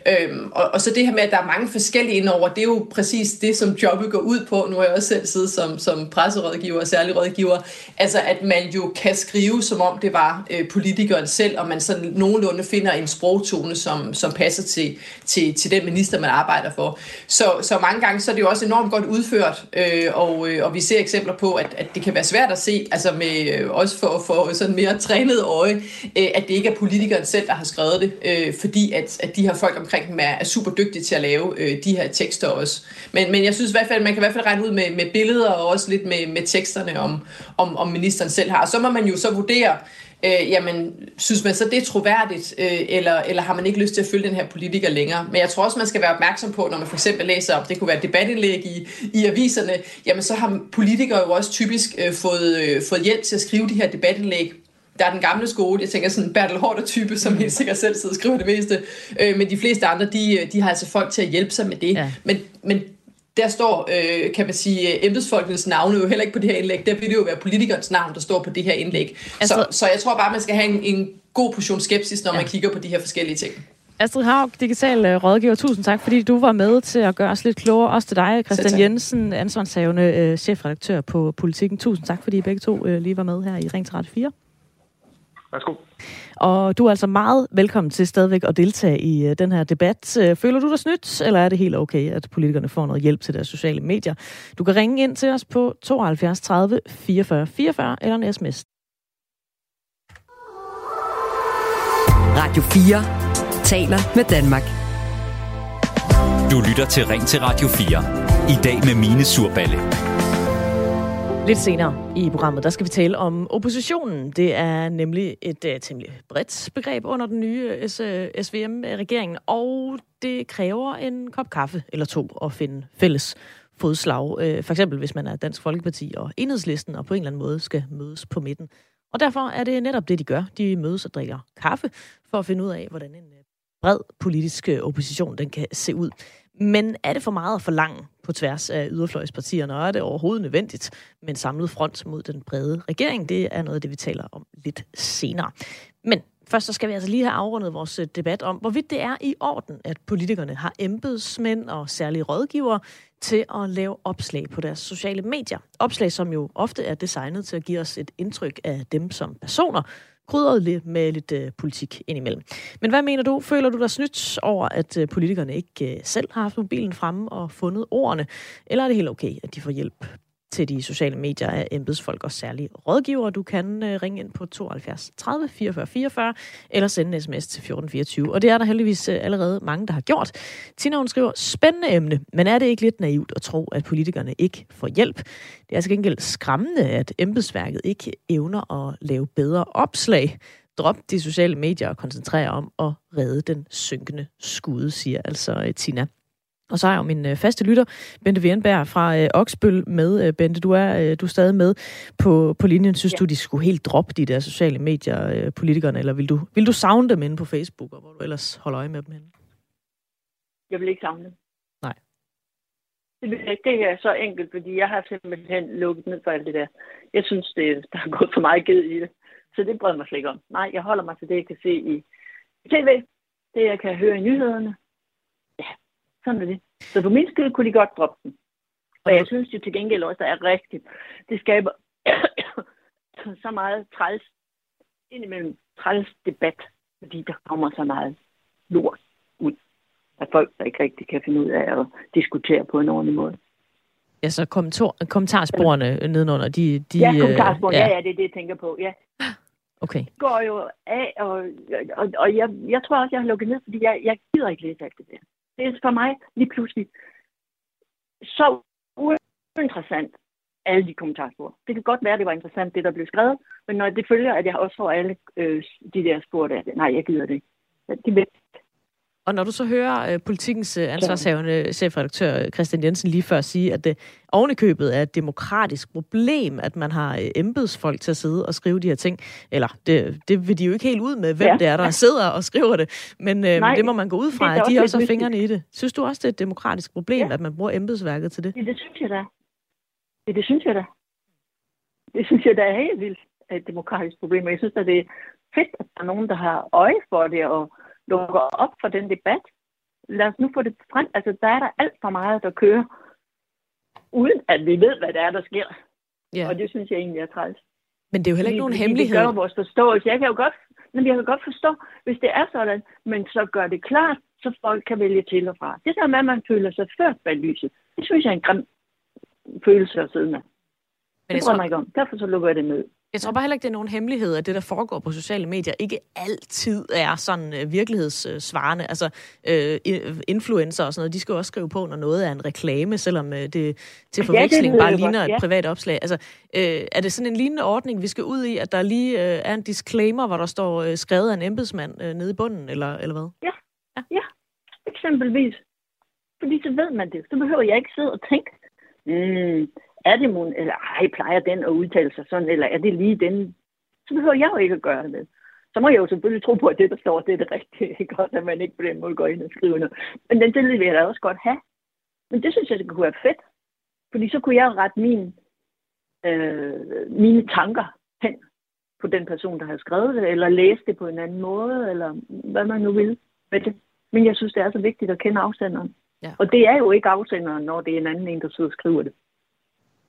Speaker 6: Øhm, og, og så det her med, at der er mange forskellige indover, det er jo præcis det, som jobbet går ud på. Nu har jeg også selv siddet som, som presserådgiver og særlig rådgiver. Altså, at man jo kan skrive, som om det var øh, politikeren selv, og man sådan nogenlunde finder en sprogtone, som, som passer til, til, til den minister, man arbejder for. Så, så mange gange, så er det jo også enormt godt udført, øh, og, øh, og vi ser eksempler på, at, at det kan være svært at se, altså med, øh, også for, for sådan mere trænet øje, øh, at det ikke er politikeren selv, der har skrevet det, øh, fordi at, at de her folk omkring omkring dem er, er super dygtige til at lave øh, de her tekster også. Men, men jeg synes i hvert fald, man kan i hvert fald regne ud med, med billeder og også lidt med, med teksterne, om, om, om ministeren selv har. Og så må man jo så vurdere, øh, jamen, synes man så, det er troværdigt, øh, eller, eller har man ikke lyst til at følge den her politiker længere? Men jeg tror også, man skal være opmærksom på, når man for eksempel læser om, det kunne være debatindlæg i, i aviserne, jamen så har politikere jo også typisk øh, fået, øh, fået hjælp til at skrive de her debatindlæg der er den gamle skole, jeg tænker sådan en Bertel Hårder-type, som helt sikkert selv sidder og skriver det meste, øh, men de fleste andre, de, de har altså folk til at hjælpe sig med det. Ja. Men, men der står, øh, kan man sige, embedsfolkenes navne jo heller ikke på det her indlæg. Der vil det jo være politikernes navn, der står på det her indlæg. Altså, så, så jeg tror bare, man skal have en, en god portion skepsis, når ja. man kigger på de her forskellige ting.
Speaker 3: Astrid Haug, digital øh, rådgiver, tusind tak, fordi du var med til at gøre os lidt klogere. Også til dig, Christian Jensen, ansvarshavende øh, chefredaktør på Politikken. Tusind tak, fordi I begge to øh, lige var med her i Ring 34.
Speaker 5: Værsgo.
Speaker 3: Og du er altså meget velkommen til stadigvæk at deltage i øh, den her debat. Øh, føler du dig snydt, eller er det helt okay, at politikerne får noget hjælp til deres sociale medier? Du kan ringe ind til os på 72 30 44 44 eller en sms.
Speaker 1: Radio 4 taler med Danmark.
Speaker 2: Du lytter til Ring til Radio 4. I dag med Mine Surballe.
Speaker 3: Lidt senere i programmet, der skal vi tale om oppositionen. Det er nemlig et uh, temmelig bredt begreb under den nye øh, uh, SVM-regering, øh, og det kræver en kop kaffe eller to at finde fælles fodslag. Uh, for eksempel hvis man er Dansk Folkeparti og Enhedslisten, og på en eller anden måde skal mødes på midten. Og derfor er det netop det, de gør. De mødes og drikker kaffe for at finde ud af, hvordan en bred politisk opposition den kan se ud. Men er det for meget at forlange på tværs af yderfløjspartierne, og er det overhovedet nødvendigt med en samlet front mod den brede regering? Det er noget af det, vi taler om lidt senere. Men først så skal vi altså lige have afrundet vores øh, debat om, hvorvidt det er i orden, at politikerne har embedsmænd og særlige rådgivere til at lave opslag på deres sociale medier. Opslag, som jo ofte er designet til at give os et indtryk af dem som personer, krydret lidt med lidt øh, politik indimellem. Men hvad mener du? Føler du dig snydt over, at øh, politikerne ikke øh, selv har haft mobilen fremme og fundet ordene? Eller er det helt okay, at de får hjælp til de sociale medier af embedsfolk og særlige rådgivere. Du kan øh, ringe ind på 72 30 44 44 eller sende en sms til 1424. Og det er der heldigvis øh, allerede mange, der har gjort. Tina hun skriver, spændende emne, men er det ikke lidt naivt at tro, at politikerne ikke får hjælp? Det er altså gengæld skræmmende, at embedsværket ikke evner at lave bedre opslag. Drop de sociale medier og koncentrere om at redde den synkende skude, siger altså øh, Tina. Og så er jo min øh, faste lytter, Bente Wierenberg fra øh, Oksbøl med. Øh, Bente, du er, øh, du er stadig med på, på linjen. Synes ja. du, de skulle helt droppe de der sociale medier, øh, politikerne, eller vil du, vil du savne dem inde på Facebook, og hvor du ellers holder øje med dem henne?
Speaker 4: Jeg vil ikke savne dem.
Speaker 3: Nej.
Speaker 4: Det, det er så enkelt, fordi jeg har simpelthen lukket ned for alt det der. Jeg synes, det, der er gået for meget givet i det. Så det bryder mig slet ikke om. Nej, jeg holder mig til det, jeg kan se i tv, det jeg kan høre i nyhederne, sådan er det. Så for min skyld kunne de godt droppe den. Og jeg synes jo til gengæld også, der er rigtigt. Det skaber så meget træls, indimellem træls debat, fordi der kommer så meget lort ud af folk, der ikke rigtig kan finde ud af at diskutere på en ordentlig måde.
Speaker 3: Ja, så kommentar- kommentarsporene Eller... nedenunder, de... de
Speaker 4: ja, kommentarsporene, ja. ja, ja, det er det, jeg tænker på, ja.
Speaker 3: Okay.
Speaker 4: Det går jo af, og, og, og jeg, jeg tror også, jeg har lukket ned, fordi jeg, jeg gider ikke læse alt det der. Det er altså for mig lige pludselig så uinteressant, alle de kommentarspor. Det kan godt være, at det var interessant, det der blev skrevet, men når det følger, at jeg også får alle øh, de der spor der, nej, jeg gider det ikke. De vil
Speaker 3: og når du så hører uh, politikens uh, ansvarshavende chefredaktør øh, Christian Jensen lige før sige, at det ovenikøbet er et demokratisk problem, at man har uh, embedsfolk til at sidde og skrive de her ting, eller det, det vil de jo ikke helt ud med, hvem ja. det er, der sidder og skriver det, men uh, Nej, det må man gå ud fra, at de også har fingrene i det. Synes du også, det er et demokratisk problem, ja. at man bruger embedsværket til det?
Speaker 4: Ja, det synes jeg da. Ja, det synes jeg da. Det synes jeg da er helt vildt et demokratisk problem, og jeg synes at det er fedt, at der er nogen, der har øje for det, og lukker op for den debat. Lad os nu få det frem. Altså, der er der alt for meget, der kører, uden at vi ved, hvad det er, der sker. Ja. Og det synes jeg egentlig er træls.
Speaker 3: Men det er jo heller ikke nogen hemmelighed.
Speaker 4: Det gør vores forståelse. Jeg kan jo godt, men jeg kan godt forstå, hvis det er sådan, men så gør det klart, så folk kan vælge til og fra. Det der med, at man føler sig ført bag lyset, det synes jeg er en grim følelse at sidde med. Men det tror jeg ikke om. Derfor så lukker jeg det ned.
Speaker 3: Jeg tror bare heller ikke, det er nogen hemmelighed, at det, der foregår på sociale medier, ikke altid er sådan øh, virkelighedssvarende. Altså, øh, influencer og sådan noget, de skal også skrive på, når noget er en reklame, selvom øh, det til forveksling ja, det bare ligner godt, ja. et privat opslag. Altså, øh, er det sådan en lignende ordning, vi skal ud i, at der lige øh, er en disclaimer, hvor der står øh, skrevet af en embedsmand øh, nede i bunden, eller, eller hvad?
Speaker 4: Ja. ja, ja, eksempelvis. Fordi så ved man det. Så behøver jeg ikke sidde og tænke, mm, er det mun, eller ej, plejer den at udtale sig sådan, eller er det lige den? Så behøver jeg jo ikke at gøre det. Så må jeg jo selvfølgelig tro på, at det, der står, det er det rigtige. Godt, at man ikke på den måde går ind og skriver noget. Men den tillid vil jeg da også godt have. Men det synes jeg, det kunne være fedt. Fordi så kunne jeg rette min, øh, mine tanker hen på den person, der har skrevet det, eller læse det på en anden måde, eller hvad man nu vil med det. Men jeg synes, det er så vigtigt at kende afsenderen. Ja. Og det er jo ikke afsenderen, når det er en anden en, der sidder og skriver det.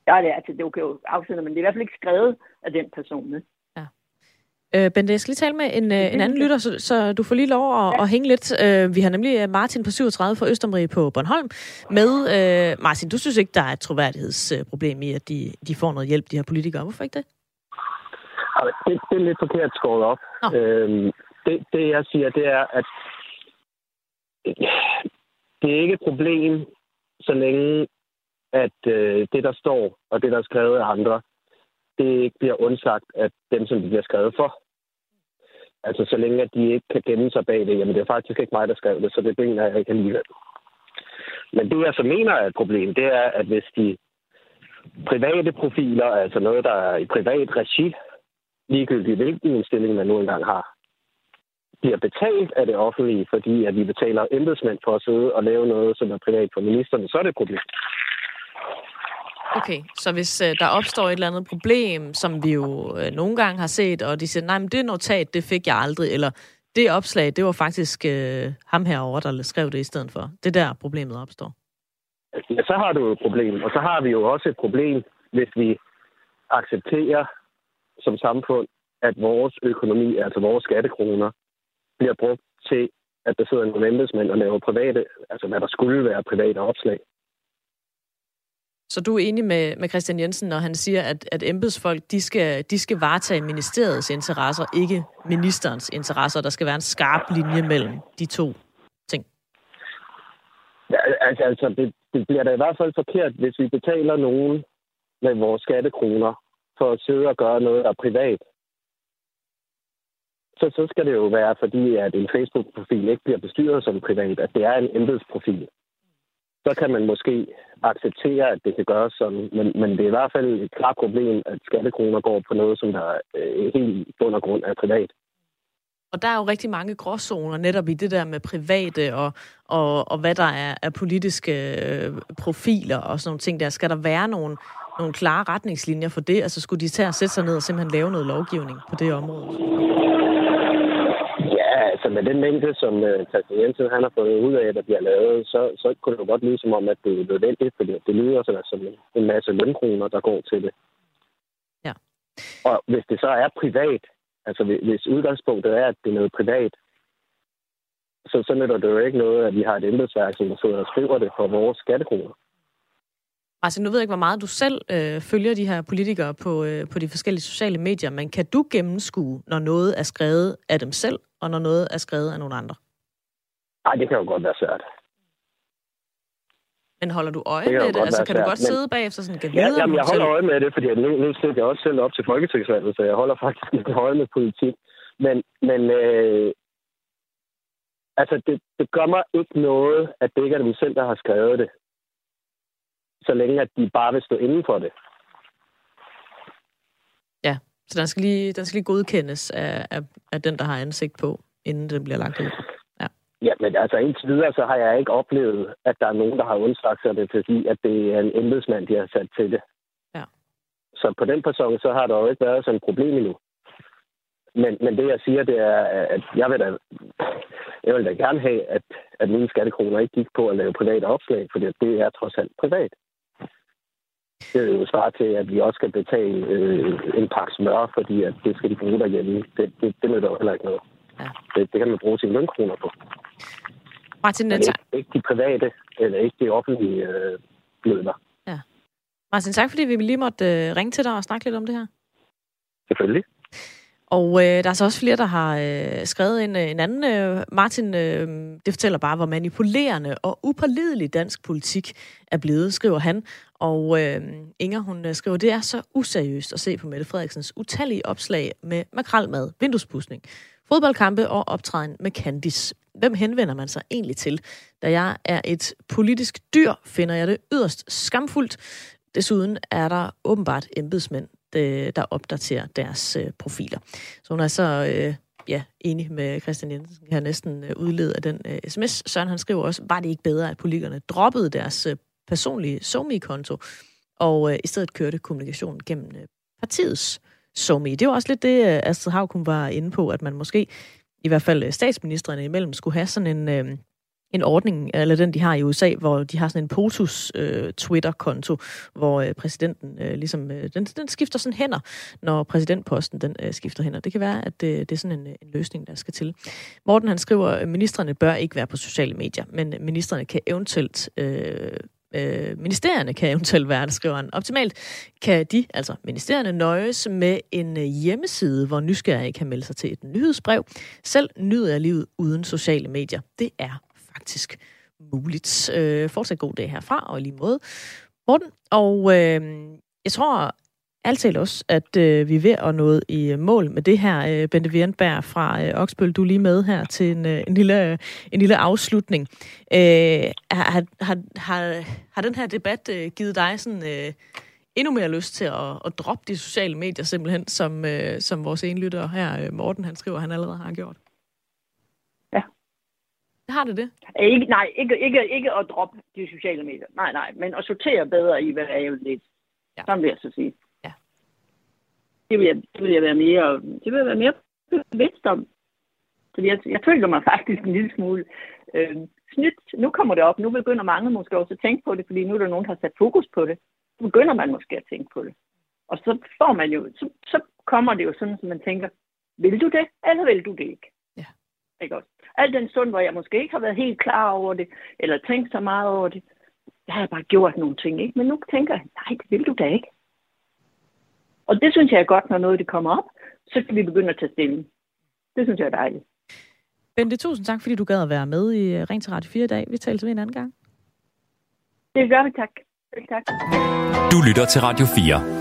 Speaker 4: Ja, det er, altså, det er okay jo afsender, men det er i hvert fald ikke skrevet af den person. Ne?
Speaker 3: Ja. Øh, Bente, jeg skal lige tale med en, øh, en anden lytter, så, så du får lige lov at, ja. at hænge lidt. Øh, vi har nemlig øh, Martin på 37 fra Østermarie på Bornholm med. Øh, Martin, du synes ikke, der er et troværdighedsproblem i, at de, de får noget hjælp, de her politikere. Hvorfor ikke det?
Speaker 7: Det, det er lidt forkert skåret op. Øhm, det, det, jeg siger, det er, at det er ikke et problem, så længe at øh, det, der står, og det, der er skrevet af andre, det ikke bliver undsagt af dem, som det bliver skrevet for. Altså, så længe at de ikke kan gemme sig bag det, jamen det er faktisk ikke mig, der skrev det, så det mener jeg ikke alligevel. Men det, jeg så mener er et problem, det er, at hvis de private profiler, altså noget, der er i privat regi, ligegyldigt hvilken indstilling man nu engang har, bliver betalt af det offentlige, fordi at vi betaler embedsmænd for at sidde og lave noget, som er privat for ministerne, så er det et problem.
Speaker 3: Okay, så hvis øh, der opstår et eller andet problem, som vi jo øh, nogle gange har set, og de siger, nej, men det notat, det fik jeg aldrig, eller det opslag, det var faktisk øh, ham herovre, der skrev det i stedet for. Det der problemet opstår.
Speaker 7: Altså, ja, så har du et problem, og så har vi jo også et problem, hvis vi accepterer som samfund, at vores økonomi, altså vores skattekroner, bliver brugt til, at der sidder nogle embedsmænd og laver private, altså hvad der skulle være private opslag.
Speaker 3: Så du er enig med, med Christian Jensen, når han siger, at, at embedsfolk de skal, de skal varetage ministeriets interesser, ikke ministerens interesser. Der skal være en skarp linje mellem de to ting.
Speaker 7: Ja, altså, altså det, det bliver da i hvert fald forkert, hvis vi betaler nogen med vores skattekroner for at sidde og gøre noget, der er privat. Så, så skal det jo være, fordi at en Facebook-profil ikke bliver bestyret som privat, at det er en embedsprofil så kan man måske acceptere, at det kan gøres sådan. Men, men det er i hvert fald et klart problem, at skattekroner går på noget, som der øh, helt bund og grund er privat.
Speaker 3: Og der er jo rigtig mange gråzoner netop i det der med private og, og, og hvad der er, af politiske øh, profiler og sådan nogle ting der. Skal der være nogle, nogle klare retningslinjer for det? Altså skulle de tage og sætte sig ned og simpelthen lave noget lovgivning på det område?
Speaker 7: Altså med den mængde, som uh, Christian Jensen han har fået ud af, at der bliver lavet, så, så kunne det jo godt lyde som om, at det er nødvendigt, fordi det lyder sådan, som en masse lønkroner, der går til det.
Speaker 3: Ja.
Speaker 7: Og hvis det så er privat, altså hvis udgangspunktet er, at det er noget privat, så, så nytter det jo ikke noget, at vi har et embedsværk, som sidder og skriver det for vores skattekroner.
Speaker 3: Altså, nu ved jeg ikke, hvor meget du selv øh, følger de her politikere på, øh, på de forskellige sociale medier, men kan du gennemskue, når noget er skrevet af dem selv, og når noget er skrevet af nogle andre?
Speaker 7: Nej, det kan jo godt være svært.
Speaker 3: Men holder du øje det med det? Altså, kan du godt men... sidde bagefter sådan, kan ja,
Speaker 7: jamen, jeg holder øje med det, fordi nu, nu sidder jeg også selv op til folketingsvalget, så jeg holder faktisk lidt øje med politik. Men, men øh, altså, det, det gør mig ikke noget, at det ikke er dem selv, der har skrevet det så længe at de bare vil stå inden for det.
Speaker 3: Ja, så den skal lige, den skal lige godkendes af, af, af den, der har ansigt på, inden den bliver lagt ud. Ja.
Speaker 7: ja, men altså indtil videre, så har jeg ikke oplevet, at der er nogen, der har undsagt sig det, fordi at det er en embedsmand, de har sat til det.
Speaker 3: Ja.
Speaker 7: Så på den person, så har der jo ikke været sådan et problem endnu. Men, men det, jeg siger, det er, at jeg vil da, jeg vil da gerne have, at, at mine skattekroner ikke gik på at lave private opslag, fordi det er trods alt privat. Det er jo svar til, at vi også skal betale øh, en pakke smør, fordi at det skal de bruge derhjemme. Det, det, det nytter jo heller ikke noget. Ja. Det, det kan man bruge sine lønkroner på.
Speaker 3: Martin,
Speaker 7: Men ikke, ikke de private, eller ikke de offentlige øh, midler.
Speaker 3: Ja. Martin, tak fordi vi lige måtte øh, ringe til dig og snakke lidt om det her.
Speaker 7: Selvfølgelig.
Speaker 3: Og øh, der er så også flere, der har øh, skrevet en, øh, en anden. Øh, Martin, øh, det fortæller bare, hvor manipulerende og upålidelig dansk politik er blevet, skriver han. Og øh, Inger, hun øh, skriver, det er så useriøst at se på Mette Frederiksens utallige opslag med makralmad, vinduespudsning, fodboldkampe og optræden med Candice. Hvem henvender man sig egentlig til? Da jeg er et politisk dyr, finder jeg det yderst skamfuldt. Desuden er der åbenbart embedsmænd, øh, der opdaterer deres øh, profiler. Så hun er så øh, ja, enig med Christian Jensen, kan næsten øh, udlede af den øh, sms. Søren han skriver også, var det ikke bedre, at politikerne droppede deres øh, personlige SoMe-konto, og øh, i stedet kørte kommunikationen gennem øh, partiets SoMe. Det var også lidt det, øh, Astrid Havkum var inde på, at man måske, i hvert fald øh, statsministerne imellem, skulle have sådan en... Øh, en ordning, eller den de har i USA, hvor de har sådan en POTUS øh, Twitter-konto, hvor øh, præsidenten øh, ligesom, øh, den, den skifter sådan hænder, når præsidentposten den øh, skifter hænder. Det kan være, at øh, det er sådan en, øh, en løsning, der skal til. Morten han skriver, øh, at ministerne bør ikke være på sociale medier, men øh, ministerne kan eventuelt øh, øh, ministerierne kan eventuelt være, der skriver han. Optimalt kan de, altså ministerierne, nøjes med en hjemmeside, hvor nysgerrige kan melde sig til et nyhedsbrev. Selv nyder jeg livet uden sociale medier. Det er faktisk muligt. Øh, fortsat god dag herfra, og lige måde. Morten, og øh, jeg tror altid også, at øh, vi er ved at nå i mål med det her. Øh, Bente Wierenberg fra øh, Oksbøl, du er lige med her til en, øh, en, lille, en lille afslutning. Øh, har, har, har, har den her debat øh, givet dig sådan... Øh, endnu mere lyst til at, at droppe de sociale medier simpelthen, som, øh, som vores enlytter her, øh, Morten, han skriver, han allerede har gjort? Har det det?
Speaker 4: Ikke, nej, ikke, ikke, ikke at droppe de sociale medier. Nej, nej, men at sortere bedre i, hvad jeg vil lidt. Ja. Sådan vil jeg så sige.
Speaker 3: Ja.
Speaker 4: Det vil jeg, det vil jeg være mere, det vil jeg være mere bevidst om. Fordi jeg, jeg føler mig faktisk en lille smule øh, snydt. Nu kommer det op. Nu begynder mange måske også at tænke på det, fordi nu er der nogen, der har sat fokus på det. Så begynder man måske at tænke på det. Og så får man jo, så, så kommer det jo sådan, at man tænker, vil du det, eller vil du det ikke? Ikke også? Al den stund, hvor jeg måske ikke har været helt klar over det, eller tænkt så meget over det, der har jeg bare gjort nogle ting, ikke? Men nu tænker jeg, nej, det vil du da ikke. Og det synes jeg er godt, når noget det kommer op, så kan vi begynde at tage stilling. Det synes jeg er dejligt.
Speaker 3: Bente, tusind tak, fordi du gad at være med i øh, Ring til Radio 4 i dag. Vi taler til en anden gang.
Speaker 4: Det gør vi, tak. tak.
Speaker 2: Du lytter til Radio 4.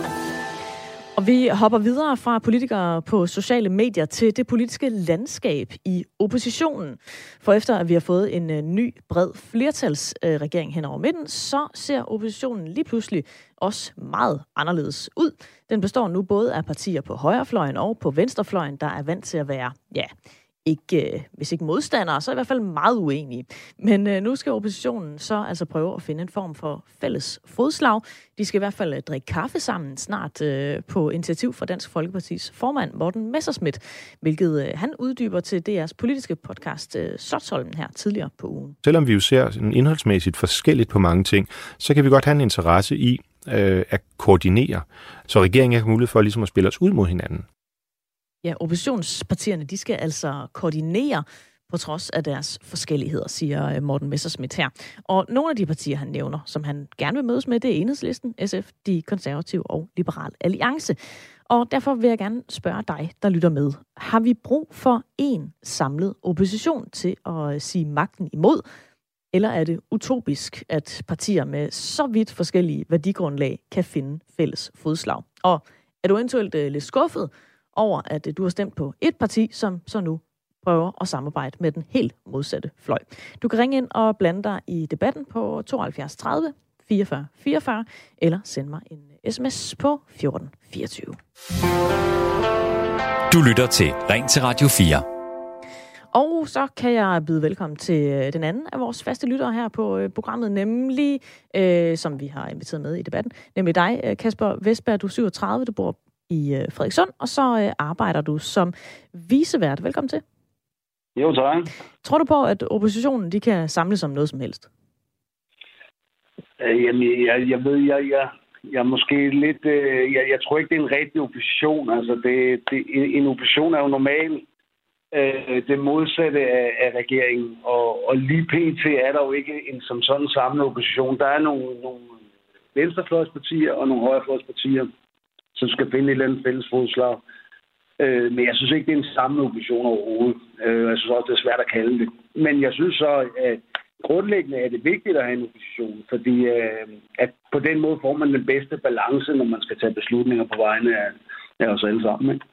Speaker 3: Og vi hopper videre fra politikere på sociale medier til det politiske landskab i oppositionen. For efter at vi har fået en øh, ny, bred flertalsregering hen over midten, så ser oppositionen lige pludselig også meget anderledes ud. Den består nu både af partier på højrefløjen og på venstrefløjen, der er vant til at være, ja, ikke, øh, hvis ikke modstandere, så i hvert fald meget uenige. Men øh, nu skal oppositionen så altså prøve at finde en form for fælles fodslag. De skal i hvert fald øh, drikke kaffe sammen snart øh, på initiativ fra Dansk Folkepartis formand Morten Messerschmidt, hvilket øh, han uddyber til DR's politiske podcast øh, Sotsholmen her tidligere på ugen.
Speaker 8: Selvom vi jo ser sådan indholdsmæssigt forskelligt på mange ting, så kan vi godt have en interesse i øh, at koordinere, så regeringen har mulighed for ligesom at spille os ud mod hinanden.
Speaker 3: Ja, oppositionspartierne, de skal altså koordinere på trods af deres forskelligheder, siger øh, Morten Messersmith her. Og nogle af de partier, han nævner, som han gerne vil mødes med, det er Enhedslisten, SF, De Konservative og Liberal Alliance. Og derfor vil jeg gerne spørge dig, der lytter med. Har vi brug for en samlet opposition til at øh, sige magten imod? Eller er det utopisk, at partier med så vidt forskellige værdigrundlag kan finde fælles fodslag? Og er du eventuelt øh, lidt skuffet over, at du har stemt på et parti, som så nu prøver at samarbejde med den helt modsatte fløj. Du kan ringe ind og blande dig i debatten på 72 30 44 44, eller send mig en sms på 14 24.
Speaker 2: Du lytter til Ring til Radio 4.
Speaker 3: Og så kan jeg byde velkommen til øh, den anden af vores faste lyttere her på øh, programmet, nemlig, øh, som vi har inviteret med i debatten, nemlig dig, øh, Kasper Vestberg. Du er 37, du bor i øh, Frederikssund, og så øh, arbejder du som visevært. Velkommen til.
Speaker 9: Jo, tak.
Speaker 3: Tror du på, at oppositionen de kan samles om noget som helst?
Speaker 9: Øh, jamen, jeg, jeg ved, jeg, jeg, jeg er måske lidt... Øh, jeg, jeg tror ikke, det er en rigtig opposition. Altså, det, det, en opposition er jo normal øh, det modsatte af, af regeringen. Og, og lige pt. er der jo ikke en som sådan samlet opposition. Der er nogle, nogle venstrefløjspartier og nogle højrefløjspartier som skal finde et eller andet fælles fodslag. Øh, men jeg synes ikke, det er en samme opposition overhovedet. Øh, jeg synes også, det er svært at kalde det. Men jeg synes så, at grundlæggende er det vigtigt at have en opposition, fordi øh, at på den måde får man den bedste balance, når man skal tage beslutninger på vegne af, af os alle sammen. Ikke?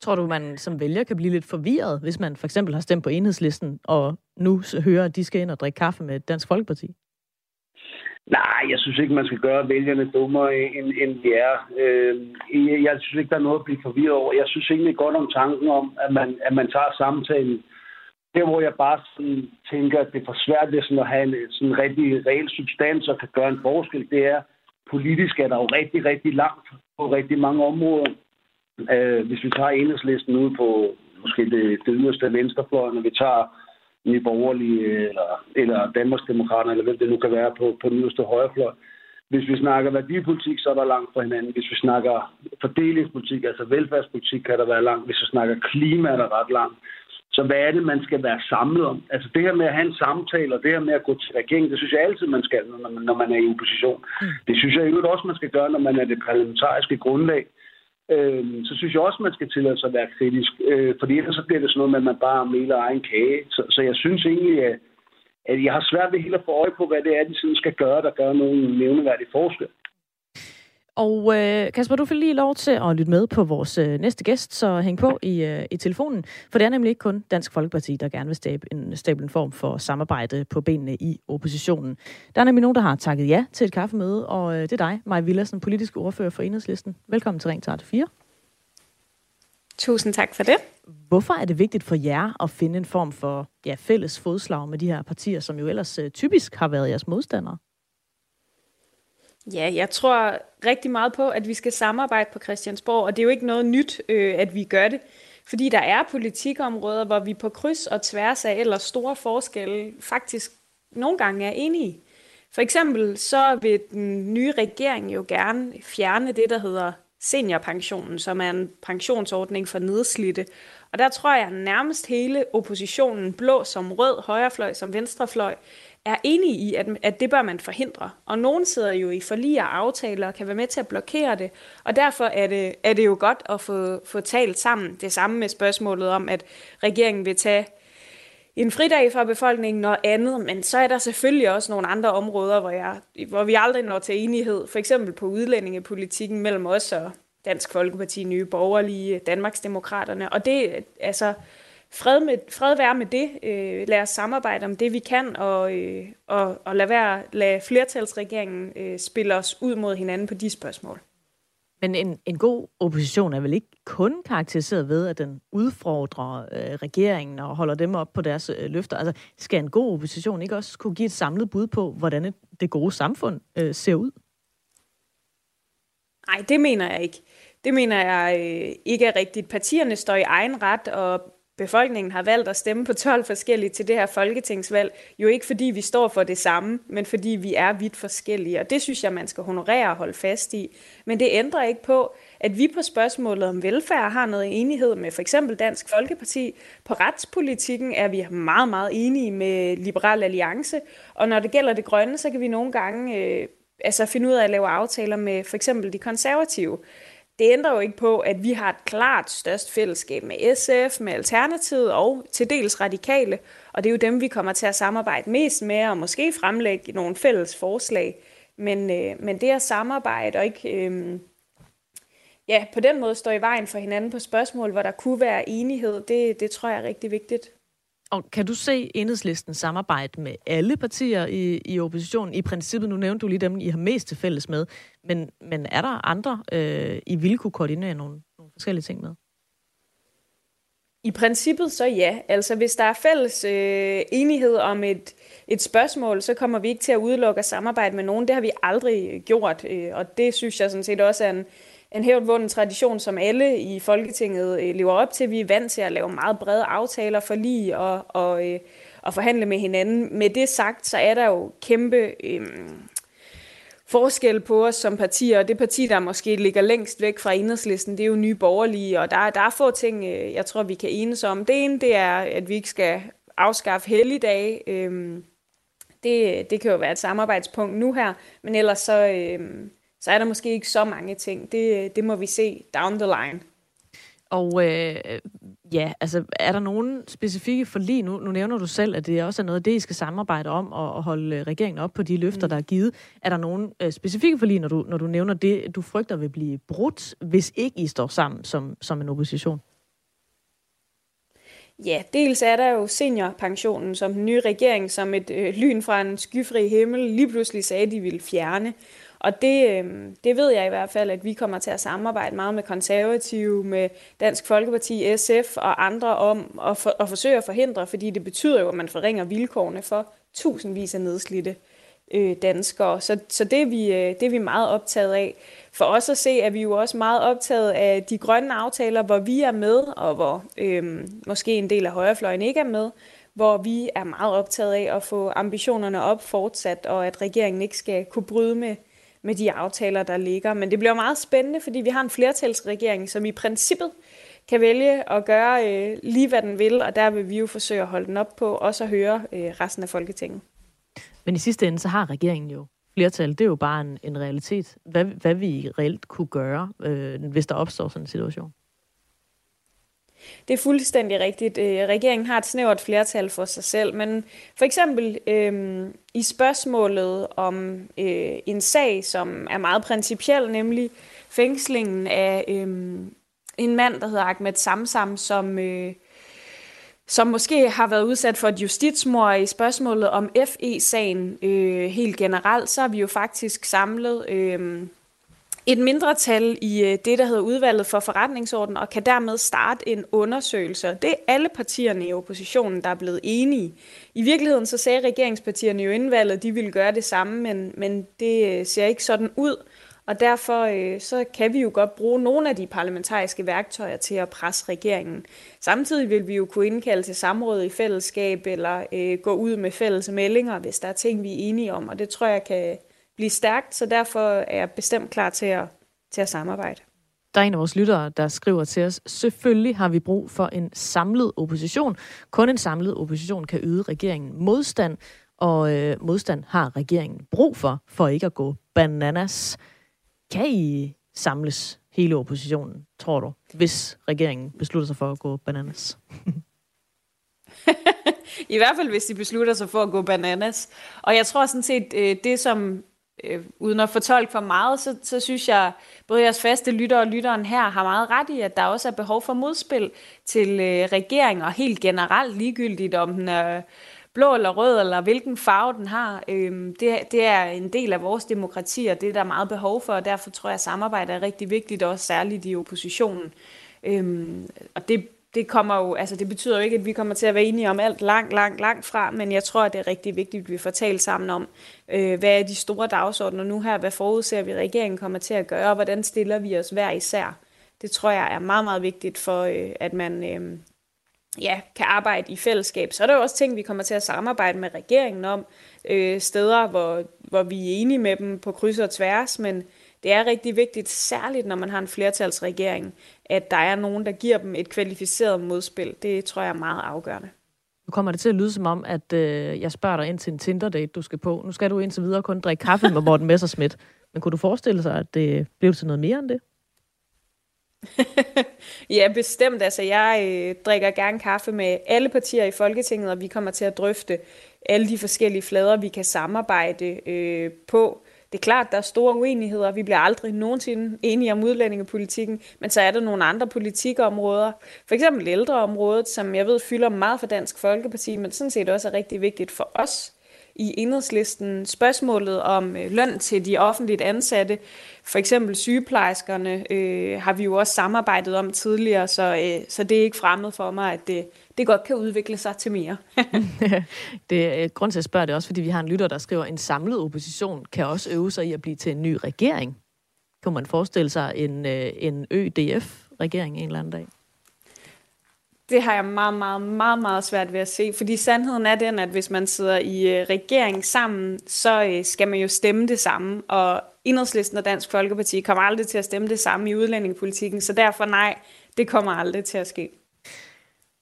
Speaker 3: Tror du, man som vælger kan blive lidt forvirret, hvis man for eksempel har stemt på enhedslisten, og nu hører, at de skal ind og drikke kaffe med Dansk Folkeparti?
Speaker 9: Nej, jeg synes ikke, man skal gøre vælgerne dummere, end, end de er. Øh, jeg synes ikke, der er noget at blive forvirret over. Jeg synes egentlig godt om tanken om, at man, at man tager samtalen. Der, hvor jeg bare sådan tænker, at det er for svært det sådan at have en sådan rigtig reel substans og kan gøre en forskel, det er, politisk er der jo rigtig, rigtig langt på rigtig mange områder. Øh, hvis vi tager enhedslisten ud på måske det, det yderste venstrefløjen, og vi tager Nye Borgerlige eller, eller Danmarksdemokraterne, eller hvem det nu kan være på, på den yderste højrefløj. Hvis vi snakker værdipolitik, så er der langt fra hinanden. Hvis vi snakker fordelingspolitik, altså velfærdspolitik, kan der være langt. Hvis vi snakker klima, er der ret langt. Så hvad er det, man skal være samlet om? Altså det her med at have en samtale, og det her med at gå til regeringen, det synes jeg altid, man skal, når man, når man er i opposition. Mm. Det synes jeg jo også, man skal gøre, når man er det parlamentariske grundlag. Øh, så synes jeg også, man skal tillade sig at være kritisk. Øh, fordi ellers så bliver det sådan noget med, at man bare meler egen kage. Så, så jeg synes egentlig, at, at jeg har svært ved helt at få øje på, hvad det er, de sådan skal gøre, der gør nogen nævneværdig forskel.
Speaker 3: Og øh, Kasper, du får lige lov til at lytte med på vores øh, næste gæst, så hæng på i, øh, i telefonen. For det er nemlig ikke kun Dansk Folkeparti, der gerne vil stable en, stable en form for samarbejde på benene i oppositionen. Der er nemlig nogen, der har takket ja til et kaffemøde, og øh, det er dig, Maja Villersen, politisk ordfører for Enhedslisten. Velkommen til Ring 4.
Speaker 10: Tusind tak for det.
Speaker 3: Hvorfor er det vigtigt for jer at finde en form for ja, fælles fodslag med de her partier, som jo ellers øh, typisk har været jeres modstandere?
Speaker 10: Ja, jeg tror rigtig meget på, at vi skal samarbejde på Christiansborg, og det er jo ikke noget nyt, øh, at vi gør det. Fordi der er politikområder, hvor vi på kryds og tværs af eller store forskelle faktisk nogle gange er enige. For eksempel så vil den nye regering jo gerne fjerne det, der hedder seniorpensionen, som er en pensionsordning for nedslidte. Og der tror jeg nærmest hele oppositionen, blå som rød, højrefløj som venstrefløj, er enige i, at, at det bør man forhindre. Og nogen sidder jo i forlig og aftaler og kan være med til at blokere det. Og derfor er det, er det jo godt at få, få talt sammen. Det samme med spørgsmålet om, at regeringen vil tage en fridag fra befolkningen og andet, men så er der selvfølgelig også nogle andre områder, hvor, jeg, hvor vi aldrig når til enighed. For eksempel på udlændingepolitikken mellem os og Dansk Folkeparti, Nye Borgerlige, Danmarksdemokraterne. Og det, altså, fred, med, fred være med det. Øh, lad os samarbejde om det, vi kan, og, øh, og, og lad, være, lad flertalsregeringen øh, spille os ud mod hinanden på de spørgsmål.
Speaker 3: Men en, en god opposition er vel ikke kun karakteriseret ved, at den udfordrer øh, regeringen og holder dem op på deres øh, løfter. Altså, skal en god opposition ikke også kunne give et samlet bud på, hvordan det gode samfund øh, ser ud?
Speaker 10: Nej, det mener jeg ikke. Det mener jeg øh, ikke er rigtigt. Partierne står i egen ret, og befolkningen har valgt at stemme på 12 forskellige til det her folketingsvalg, jo ikke fordi vi står for det samme, men fordi vi er vidt forskellige. Og det synes jeg, man skal honorere og holde fast i. Men det ændrer ikke på, at vi på spørgsmålet om velfærd har noget enighed med for eksempel Dansk Folkeparti. På retspolitikken er vi meget, meget enige med Liberal Alliance. Og når det gælder det grønne, så kan vi nogle gange øh, altså finde ud af at lave aftaler med for eksempel de konservative. Det ændrer jo ikke på, at vi har et klart størst fællesskab med SF, med Alternativet og til dels radikale, og det er jo dem, vi kommer til at samarbejde mest med, og måske fremlægge nogle fælles forslag. Men, øh, men det at samarbejde og ikke øh, ja, på den måde stå i vejen for hinanden på spørgsmål, hvor der kunne være enighed, det, det tror jeg er rigtig vigtigt.
Speaker 3: Og kan du se enhedslisten samarbejde med alle partier i, i oppositionen? I princippet, nu nævnte du lige dem, I har mest til fælles med, men, men er der andre, øh, I ville kunne koordinere nogle, nogle forskellige ting med?
Speaker 10: I princippet så ja. Altså hvis der er fælles øh, enighed om et, et spørgsmål, så kommer vi ikke til at udelukke at samarbejde med nogen. Det har vi aldrig gjort, øh, og det synes jeg sådan set også er en, en hævdvunden tradition, som alle i Folketinget øh, lever op til. Vi er vant til at lave meget brede aftaler for lige og, og, øh, og forhandle med hinanden. Med det sagt, så er der jo kæmpe øh, forskel på os som partier, og det parti, der måske ligger længst væk fra enhedslisten, det er jo nye borgerlige, og der, der er få ting, øh, jeg tror, vi kan enes om. Det ene, det er, at vi ikke skal afskaffe helligdage. Øh, det, det kan jo være et samarbejdspunkt nu her, men ellers så... Øh, så er der måske ikke så mange ting. Det, det må vi se down the line.
Speaker 3: Og øh, ja, altså er der nogen specifikke forlig? Nu, nu nævner du selv, at det også er noget af det, I skal samarbejde om og, og holde regeringen op på de løfter, mm. der er givet. Er der nogen øh, specifikke forlig, når du, når du nævner det, du frygter vil blive brudt, hvis ikke I står sammen som, som en opposition?
Speaker 10: Ja, dels er der jo seniorpensionen, som den nye regering, som et øh, lyn fra en skyfri himmel, lige pludselig sagde, de ville fjerne. Og det, øh, det ved jeg i hvert fald, at vi kommer til at samarbejde meget med konservative, med Dansk Folkeparti, SF og andre om at, for, at forsøge at forhindre, fordi det betyder jo, at man forringer vilkårene for tusindvis af nedslidte øh, danskere. Så, så det, er vi, øh, det er vi meget optaget af. For os at se, er vi jo også meget optaget af de grønne aftaler, hvor vi er med, og hvor øh, måske en del af højrefløjen ikke er med, hvor vi er meget optaget af at få ambitionerne op fortsat, og at regeringen ikke skal kunne bryde med, med de aftaler, der ligger. Men det bliver meget spændende, fordi vi har en flertalsregering, som i princippet kan vælge at gøre øh, lige, hvad den vil, og der vil vi jo forsøge at holde den op på, også at høre øh, resten af Folketinget.
Speaker 3: Men i sidste ende, så har regeringen jo flertal. Det er jo bare en, en realitet. Hvad, hvad vi reelt kunne gøre, øh, hvis der opstår sådan en situation?
Speaker 10: Det er fuldstændig rigtigt. Øh, regeringen har et snævert flertal for sig selv, men for eksempel øh, i spørgsmålet om øh, en sag, som er meget principiel, nemlig fængslingen af øh, en mand, der hedder Ahmed Samsam, som, øh, som måske har været udsat for et justitsmord i spørgsmålet om FE-sagen øh, helt generelt, så har vi jo faktisk samlet... Øh, et mindretal i øh, det, der hedder udvalget for forretningsorden, og kan dermed starte en undersøgelse. Det er alle partierne i oppositionen, der er blevet enige. I virkeligheden så sagde regeringspartierne jo inden valget, at de ville gøre det samme, men, men det øh, ser ikke sådan ud. Og derfor øh, så kan vi jo godt bruge nogle af de parlamentariske værktøjer til at presse regeringen. Samtidig vil vi jo kunne indkalde til samråd i fællesskab eller øh, gå ud med fælles meldinger, hvis der er ting, vi er enige om. Og det tror jeg kan, blive stærkt, så derfor er jeg bestemt klar til at, til at samarbejde.
Speaker 3: Der er en af vores lyttere, der skriver til os, selvfølgelig har vi brug for en samlet opposition. Kun en samlet opposition kan yde regeringen modstand, og øh, modstand har regeringen brug for, for ikke at gå bananas. Kan I samles hele oppositionen, tror du, hvis regeringen beslutter sig for at gå bananas?
Speaker 10: I hvert fald, hvis de beslutter sig for at gå bananas. Og jeg tror sådan set, øh, det som øh, uden at fortolke for meget, så, så synes jeg, både jeres faste lytter og lytteren her har meget ret i, at der også er behov for modspil til øh, regeringen, og helt generelt ligegyldigt, om den er blå eller rød, eller hvilken farve den har. Øh, det, det er en del af vores demokrati, og det er der meget behov for, og derfor tror jeg, at samarbejde er rigtig vigtigt, også særligt i oppositionen. Øh, og det det, kommer jo, altså det betyder jo ikke, at vi kommer til at være enige om alt langt, langt, langt fra, men jeg tror, at det er rigtig vigtigt, at vi får talt sammen om, øh, hvad er de store dagsordner nu her, hvad forudser vi, at regeringen kommer til at gøre, og hvordan stiller vi os hver især. Det tror jeg er meget, meget vigtigt for, øh, at man øh, ja, kan arbejde i fællesskab. Så er der jo også ting, vi kommer til at samarbejde med regeringen om, øh, steder, hvor, hvor vi er enige med dem på kryds og tværs, men det er rigtig vigtigt, særligt når man har en flertalsregering, at der er nogen, der giver dem et kvalificeret modspil. Det tror jeg er meget afgørende.
Speaker 3: Nu kommer det til at lyde som om, at øh, jeg spørger dig ind til en Tinder-date, du skal på. Nu skal du indtil videre kun drikke kaffe med Morten Messersmith. Men kunne du forestille sig, at det blev til noget mere end det?
Speaker 10: ja, bestemt. Altså, jeg øh, drikker gerne kaffe med alle partier i Folketinget, og vi kommer til at drøfte alle de forskellige flader, vi kan samarbejde øh, på. Det er klart, der er store uenigheder. Vi bliver aldrig nogensinde enige om udlændingepolitikken, men så er der nogle andre politikområder. For eksempel ældreområdet, som jeg ved fylder meget for Dansk Folkeparti, men sådan set også er rigtig vigtigt for os i enhedslisten. Spørgsmålet om øh, løn til de offentligt ansatte, for eksempel sygeplejerskerne, øh, har vi jo også samarbejdet om tidligere, så, øh, så det er ikke fremmed for mig, at det, det godt kan udvikle sig til mere.
Speaker 3: det er grund til at spørge det også, fordi vi har en lytter, der skriver, en samlet opposition kan også øve sig i at blive til en ny regering. Kan man forestille sig en, øh, en ØDF-regering en eller anden dag?
Speaker 10: Det har jeg meget, meget, meget, meget svært ved at se, fordi sandheden er den, at hvis man sidder i øh, regering sammen, så øh, skal man jo stemme det samme, og Enhedslisten og Dansk Folkeparti kommer aldrig til at stemme det samme i udlændingepolitikken, så derfor nej, det kommer aldrig til at ske.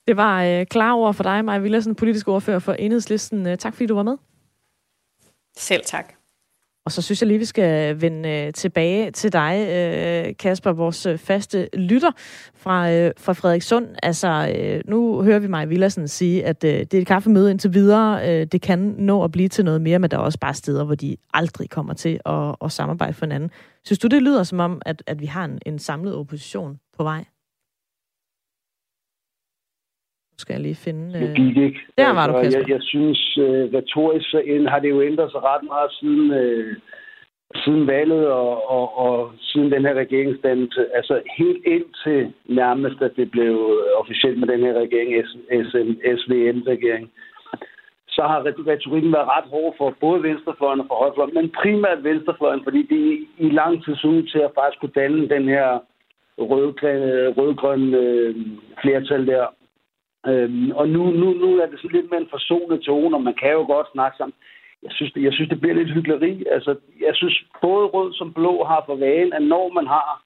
Speaker 3: Det var øh, klare ord for dig, Maja Villersen, politisk ordfører for Enhedslisten. Øh, tak fordi du var med.
Speaker 10: Selv tak.
Speaker 3: Og så synes jeg lige, vi skal vende øh, tilbage til dig, øh, Kasper, vores øh, faste lytter fra, øh, fra Frederikssund. Altså, øh, nu hører vi mig Villersen sige, at øh, det er et kaffemøde indtil videre. Øh, det kan nå at blive til noget mere, men der er også bare steder, hvor de aldrig kommer til at, at samarbejde for hinanden. Synes du, det lyder som om, at, at vi har en, en samlet opposition på vej? Skal jeg lige finde...
Speaker 9: Det gik ikke.
Speaker 3: Der var du,
Speaker 9: altså,
Speaker 3: Kasper.
Speaker 9: jeg, jeg synes, uh, retorisk så ind, har det jo ændret sig ret meget siden, uh, siden valget og, og, og siden den her regeringsdannelse. Altså helt indtil nærmest, at det blev officielt med den her regering, SVM-regering, så har retorikken været ret hård for både venstrefløjen og for højrefløjen, men primært venstrefløjen, fordi de i lang tid så til at faktisk kunne danne den her rødgrønne rød øh, flertal der. Øhm, og nu, nu, nu er det sådan lidt mere en forsonet tone, og man kan jo godt snakke sammen. Jeg synes, det, jeg synes, det bliver lidt hyggeleri. Altså, jeg synes, både rød som blå har for vane, at når man har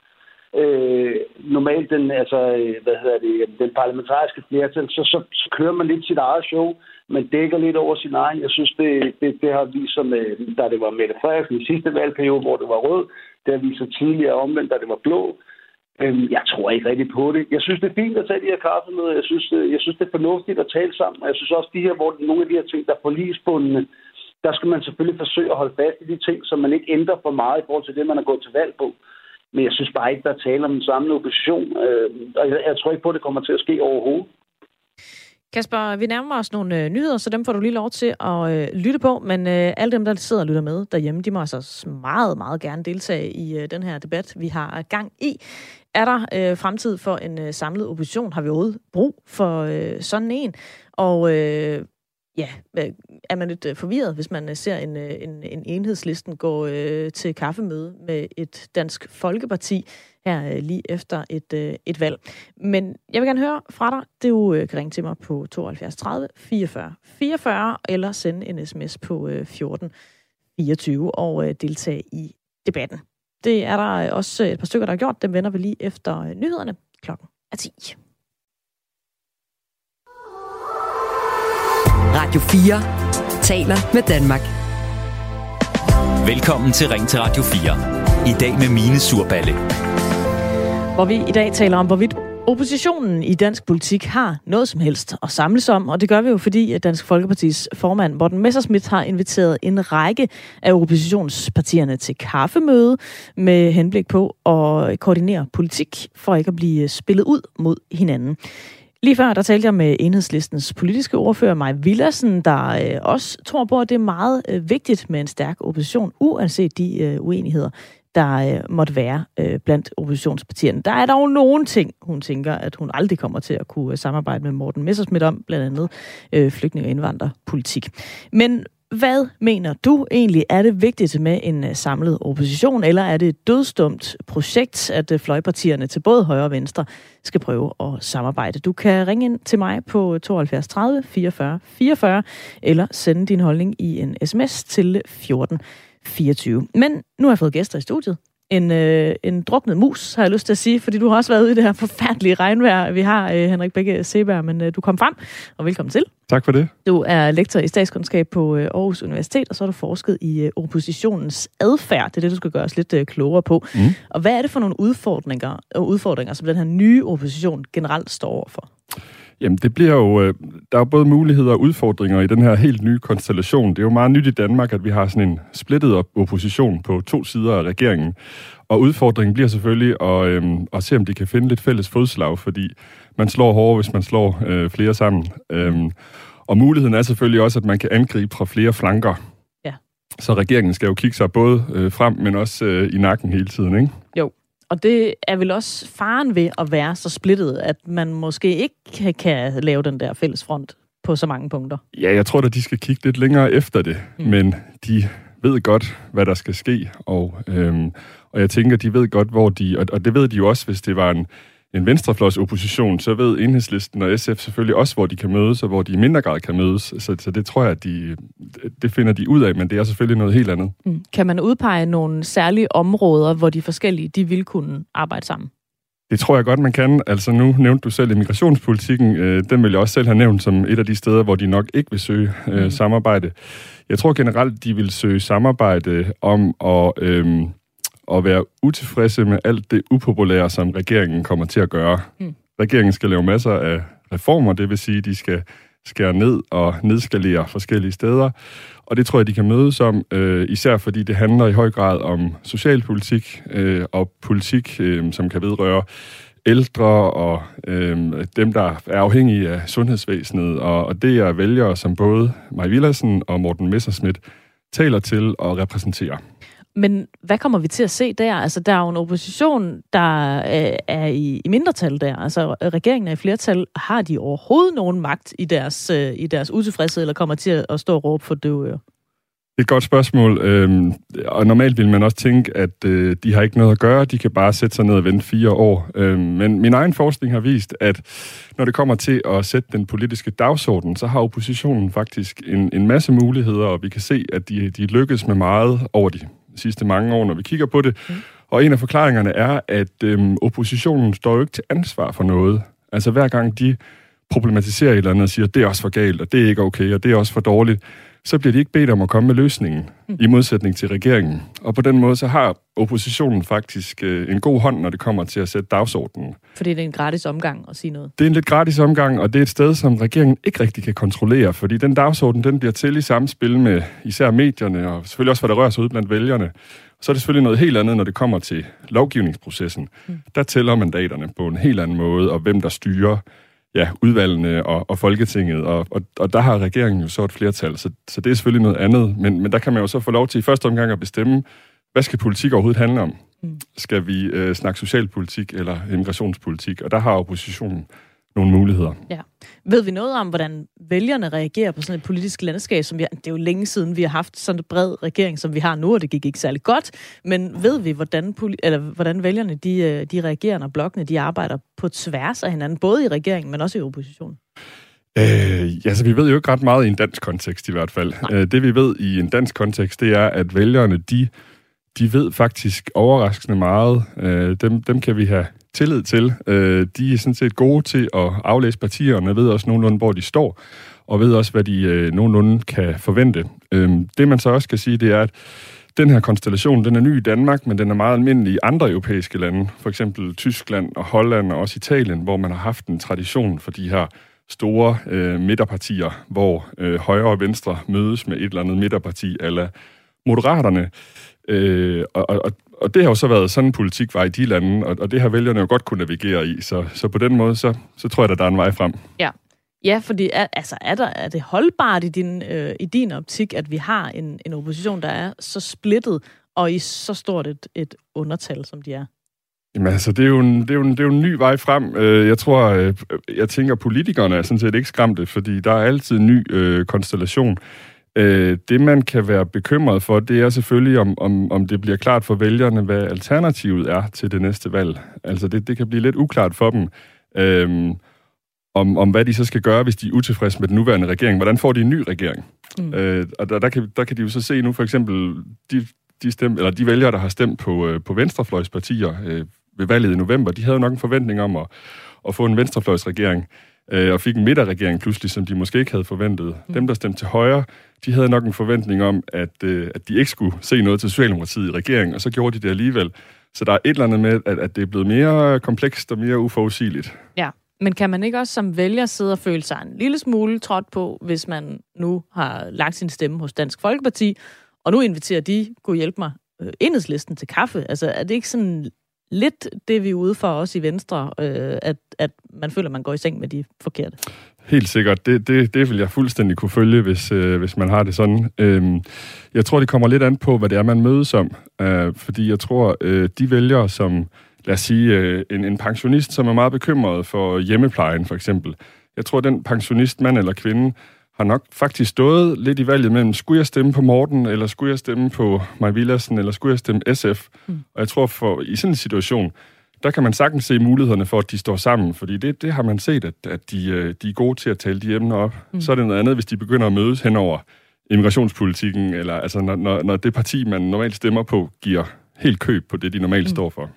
Speaker 9: øh, normalt den, altså, øh, hvad hedder det, den parlamentariske flertal, så, så, så kører man lidt sit eget show. Man dækker lidt over sin egen. Jeg synes, det, det, det har vist sig med, da det var Mette Frederiksen i sidste valgperiode, hvor det var rød. Det har vist sig tidligere omvendt, da det var blå. Øhm, jeg tror ikke rigtig på det. Jeg synes, det er fint at tage de her kaffemøder. Jeg synes, øh, jeg synes, det er fornuftigt at tale sammen. Og jeg synes også, de her, hvor nogle af de her ting, der er forlisbundne, der skal man selvfølgelig forsøge at holde fast i de ting, så man ikke ændrer for meget i forhold til det, man har gået til valg på. Men jeg synes bare ikke, der er tale om den samlet opposition. Øh, og jeg, jeg tror ikke på, at det kommer til at ske overhovedet.
Speaker 3: Kasper, vi nærmer os nogle øh, nyheder, så dem får du lige lov til at øh, lytte på. Men øh, alle dem, der sidder og lytter med derhjemme, de må altså meget, meget gerne deltage i øh, den her debat, vi har gang i. Er der øh, fremtid for en øh, samlet opposition? Har vi overhovedet brug for øh, sådan en? Og øh, ja, øh, er man lidt øh, forvirret, hvis man øh, ser en, en, en enhedslisten gå øh, til kaffemøde med et dansk folkeparti her øh, lige efter et, øh, et valg. Men jeg vil gerne høre fra dig. Du øh, kan ringe til mig på 72 30 44 44 eller sende en sms på øh, 14 24 og øh, deltage i debatten. Det er der også et par stykker, der har gjort. Dem vender vi lige efter nyhederne klokken er 10.
Speaker 1: Radio 4 taler med Danmark.
Speaker 2: Velkommen til Ring til Radio 4. I dag med Mine Surballe.
Speaker 3: Hvor vi i dag taler om, hvorvidt oppositionen i dansk politik har noget som helst at samles om, og det gør vi jo, fordi Dansk Folkepartis formand Morten Messerschmidt har inviteret en række af oppositionspartierne til kaffemøde med henblik på at koordinere politik for ikke at blive spillet ud mod hinanden. Lige før, der talte jeg med enhedslistens politiske ordfører, Maj Villersen, der øh, også tror på, at det er meget øh, vigtigt med en stærk opposition, uanset de øh, uenigheder, der øh, måtte være øh, blandt oppositionspartierne. Der er dog nogle ting, hun tænker, at hun aldrig kommer til at kunne øh, samarbejde med Morten Messersmith om, blandt andet øh, flygtning- og indvandrerpolitik. Men hvad mener du egentlig? Er det vigtigt med en øh, samlet opposition, eller er det et dødstumt projekt, at øh, fløjpartierne til både højre og venstre skal prøve at samarbejde? Du kan ringe ind til mig på 72 30 44 44, eller sende din holdning i en sms til øh, 14 24. Men nu har jeg fået gæster i studiet en, øh, en druknet mus, har jeg lyst til at sige, fordi du har også været ude i det her forfærdelige regnvejr. Vi har øh, Henrik Bække Seberg, men øh, du kom frem, og velkommen til.
Speaker 11: Tak for det.
Speaker 3: Du er lektor i statskundskab på øh, Aarhus Universitet, og så har du forsket i øh, oppositionens adfærd. Det er det, du skal gøre os lidt øh, klogere på. Mm. Og hvad er det for nogle udfordringer, øh, udfordringer, som den her nye opposition generelt står overfor?
Speaker 11: Jamen, det bliver jo... Øh, der er både muligheder og udfordringer i den her helt nye konstellation. Det er jo meget nyt i Danmark, at vi har sådan en splittet opposition på to sider af regeringen. Og udfordringen bliver selvfølgelig at, øh, at se, om de kan finde lidt fælles fodslag, fordi man slår hårdere, hvis man slår øh, flere sammen. Øh, og muligheden er selvfølgelig også, at man kan angribe fra flere flanker. Ja. Så regeringen skal jo kigge sig både øh, frem, men også øh, i nakken hele tiden, ikke?
Speaker 3: Og det er vel også faren ved at være så splittet, at man måske ikke kan lave den der fælles front på så mange punkter.
Speaker 11: Ja, jeg tror at de skal kigge lidt længere efter det, mm. men de ved godt, hvad der skal ske, og, øhm, og jeg tænker, de ved godt, hvor de, og, og det ved de jo også, hvis det var en, en venstrefløjs opposition, så ved Enhedslisten og SF selvfølgelig også, hvor de kan mødes, og hvor de i mindre grad kan mødes. Så, så det tror jeg, at de, det finder de ud af, men det er selvfølgelig noget helt andet.
Speaker 3: Mm. Kan man udpege nogle særlige områder, hvor de forskellige de vil kunne arbejde sammen?
Speaker 11: Det tror jeg godt, man kan. Altså nu nævnte du selv immigrationspolitikken. Øh, den vil jeg også selv have nævnt som et af de steder, hvor de nok ikke vil søge øh, mm. samarbejde. Jeg tror generelt, de vil søge samarbejde om at... Øh, at være utilfredse med alt det upopulære, som regeringen kommer til at gøre. Mm. Regeringen skal lave masser af reformer, det vil sige, at de skal skære ned og nedskalere forskellige steder. Og det tror jeg, de kan mødes om, øh, især fordi det handler i høj grad om socialpolitik øh, og politik, øh, som kan vedrøre ældre og øh, dem, der er afhængige af sundhedsvæsenet. Og, og det er vælgere, som både Maj Villersen og Morten Messerschmidt taler til og repræsenterer.
Speaker 3: Men hvad kommer vi til at se der? Altså, der er jo en opposition, der øh, er i, i mindretal der. Altså, regeringen er i flertal. Har de overhovedet nogen magt i deres, øh, i deres utilfredshed, eller kommer til at stå og råbe for døve ører?
Speaker 11: Et godt spørgsmål. Øhm, og normalt vil man også tænke, at øh, de har ikke noget at gøre. De kan bare sætte sig ned og vente fire år. Øhm, men min egen forskning har vist, at når det kommer til at sætte den politiske dagsorden, så har oppositionen faktisk en, en masse muligheder, og vi kan se, at de, de lykkes med meget over de sidste mange år, når vi kigger på det. Mm. Og en af forklaringerne er, at øhm, oppositionen står jo ikke til ansvar for noget. Altså hver gang de problematiserer et eller andet og siger, det er også for galt, og det er ikke okay, og det er også for dårligt, så bliver de ikke bedt om at komme med løsningen, mm. i modsætning til regeringen. Og på den måde, så har oppositionen faktisk øh, en god hånd, når det kommer til at sætte dagsordenen.
Speaker 3: Fordi det er en gratis omgang at sige noget.
Speaker 11: Det er en lidt gratis omgang, og det er et sted, som regeringen ikke rigtig kan kontrollere, fordi den dagsorden, den bliver til i samspil med især medierne, og selvfølgelig også, hvad der rører sig ud blandt vælgerne. Så er det selvfølgelig noget helt andet, når det kommer til lovgivningsprocessen. Mm. Der tæller mandaterne på en helt anden måde, og hvem der styrer ja, udvalgene og, og Folketinget, og, og, og der har regeringen jo så et flertal, så, så det er selvfølgelig noget andet, men, men der kan man jo så få lov til i første omgang at bestemme, hvad skal politik overhovedet handle om? Mm. Skal vi øh, snakke socialpolitik eller immigrationspolitik? Og der har oppositionen nogle muligheder.
Speaker 3: Ja. Ved vi noget om, hvordan vælgerne reagerer på sådan et politisk landskab, som vi, det er jo længe siden, vi har haft sådan en bred regering, som vi har nu, og det gik ikke særlig godt, men ved vi, hvordan, eller, hvordan vælgerne de, øh, de reagerer, når blokkene de arbejder på tværs af hinanden, både i regeringen, men også i oppositionen?
Speaker 11: Øh, ja, så vi ved jo ikke ret meget i en dansk kontekst i hvert fald. Øh, det vi ved i en dansk kontekst, det er, at vælgerne, de, de ved faktisk overraskende meget. Øh, dem, dem kan vi have tillid til. Øh, de er sådan set gode til at aflæse partierne, ved også nogenlunde, hvor de står, og ved også, hvad de øh, nogenlunde kan forvente. Øh, det man så også kan sige, det er, at den her konstellation, den er ny i Danmark, men den er meget almindelig i andre europæiske lande, for eksempel Tyskland og Holland og også Italien, hvor man har haft en tradition for de her store øh, midterpartier, hvor øh, højre og venstre mødes med et eller andet midterparti, eller Moderaterne. Øh, og, og, og det har jo så været sådan en politik var i de lande, og, og det har vælgerne jo godt kunne navigere i. Så, så på den måde, så, så tror jeg, at der er en vej frem.
Speaker 3: Ja, Ja, fordi er, altså, er, der, er det holdbart i din, øh, i din optik, at vi har en, en opposition, der er så splittet og i så stort et, et undertal, som de er?
Speaker 11: Jamen altså, det er jo en, det er jo en, det er jo en ny vej frem. Øh, jeg tror, øh, jeg tænker, politikerne er sådan set ikke skræmte, fordi der er altid en ny øh, konstellation. Øh, det, man kan være bekymret for, det er selvfølgelig, om, om, om det bliver klart for vælgerne, hvad alternativet er til det næste valg. Altså, det, det kan blive lidt uklart for dem, øh, om, om hvad de så skal gøre, hvis de er utilfredse med den nuværende regering. Hvordan får de en ny regering? Mm. Øh, og der, der, kan, der kan de jo så se nu, for eksempel, de, de, stem, eller de vælgere, der har stemt på, øh, på venstrefløjspartier øh, ved valget i november, de havde nok en forventning om at, at få en venstrefløjsregering øh, og fik en midterregering pludselig, som de måske ikke havde forventet. Mm. Dem, der stemte til højre, de havde nok en forventning om, at, øh, at de ikke skulle se noget til Socialdemokratiet i regeringen, og så gjorde de det alligevel. Så der er et eller andet med, at, at det er blevet mere komplekst og mere uforudsigeligt.
Speaker 3: Ja, men kan man ikke også som vælger sidde og føle sig en lille smule trådt på, hvis man nu har lagt sin stemme hos Dansk Folkeparti, og nu inviterer de, kunne hjælpe mig, øh, enhedslisten til kaffe? Altså er det ikke sådan lidt det, vi er ude for os i Venstre, øh, at, at man føler, at man går i seng med de forkerte?
Speaker 11: Helt sikkert. Det, det, det vil jeg fuldstændig kunne følge, hvis, øh, hvis man har det sådan. Øhm, jeg tror, det kommer lidt an på, hvad det er, man mødes om. Øh, fordi jeg tror, øh, de vælgere, som, lad os sige, øh, en, en pensionist, som er meget bekymret for hjemmeplejen, for eksempel. Jeg tror, den pensionist, mand eller kvinde, har nok faktisk stået lidt i valget mellem, skulle jeg stemme på Morten, eller skulle jeg stemme på Maj Villersen, eller skulle jeg stemme SF? Mm. Og jeg tror, for i sådan en situation, der kan man sagtens se mulighederne for, at de står sammen, fordi det, det har man set, at, at de, øh, de er gode til at tale de emner op. Mm. Så er det noget andet, hvis de begynder at mødes hen over immigrationspolitikken, eller altså når, når, når det parti, man normalt stemmer på, giver helt køb på det, de normalt mm. står for.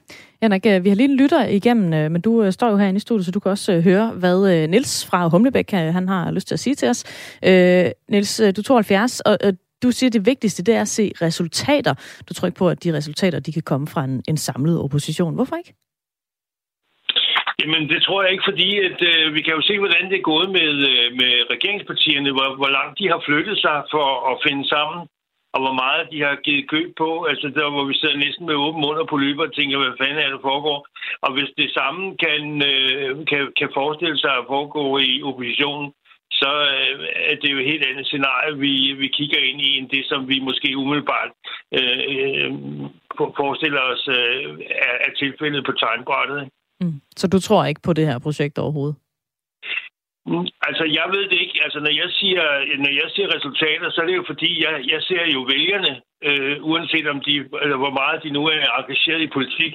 Speaker 3: Henrik, øh, vi har lige en lytter igennem, øh, men du øh, står jo herinde i studiet, så du kan også høre, hvad Nils fra Humlebæk han har lyst til at sige til os. Øh, Nils, du er 72, og du siger, at det vigtigste det er at se resultater. Du tror ikke på, at de resultater de kan komme fra en, en samlet opposition. Hvorfor ikke?
Speaker 12: Jamen, det tror jeg ikke, fordi at, øh, vi kan jo se, hvordan det er gået med, øh, med regeringspartierne, hvor, hvor langt de har flyttet sig for at finde sammen, og hvor meget de har givet køb på. Altså, der hvor vi sidder næsten med åben mund og på løber og tænker, hvad fanden er det foregår? Og hvis det samme kan, øh, kan, kan forestille sig at foregå i oppositionen, så øh, er det jo et helt andet scenarie, vi, vi kigger ind i, end det, som vi måske umiddelbart øh, øh forestiller os øh, er, er tilfældet på tegnbrættet.
Speaker 3: Mm. Så du tror ikke på det her projekt overhovedet?
Speaker 12: Mm. Altså, jeg ved det ikke. Altså, når jeg siger, når jeg siger resultater, så er det jo fordi, jeg, jeg ser jo vælgerne, øh, uanset om de, eller hvor meget de nu er engageret i politik.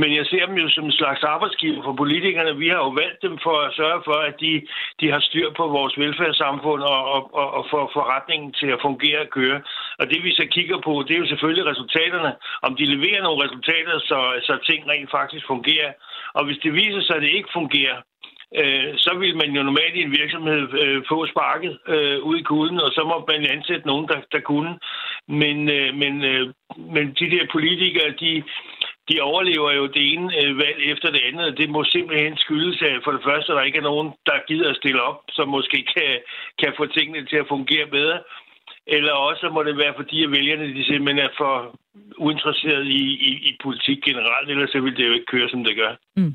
Speaker 12: Men jeg ser dem jo som en slags arbejdsgiver for politikerne. Vi har jo valgt dem for at sørge for, at de, de har styr på vores velfærdssamfund og, og, og, og for forretningen til at fungere og køre. Og det vi så kigger på, det er jo selvfølgelig resultaterne. Om de leverer nogle resultater, så, så ting rent faktisk fungerer. Og hvis det viser sig, at det ikke fungerer, øh, så vil man jo normalt i en virksomhed øh, få sparket øh, ud i kulden, og så må man ansætte nogen, der, der kunne. Men, øh, men, øh, men de der politikere, de, de overlever jo det ene øh, valg efter det andet, og det må simpelthen skyldes af for det første, at der ikke er nogen, der gider at stille op, som måske kan, kan få tingene til at fungere bedre. Eller også må det være, fordi at vælgerne de simpelthen er for uinteresseret i, i, i politik generelt, ellers så vil det jo ikke køre, som det gør. Mm.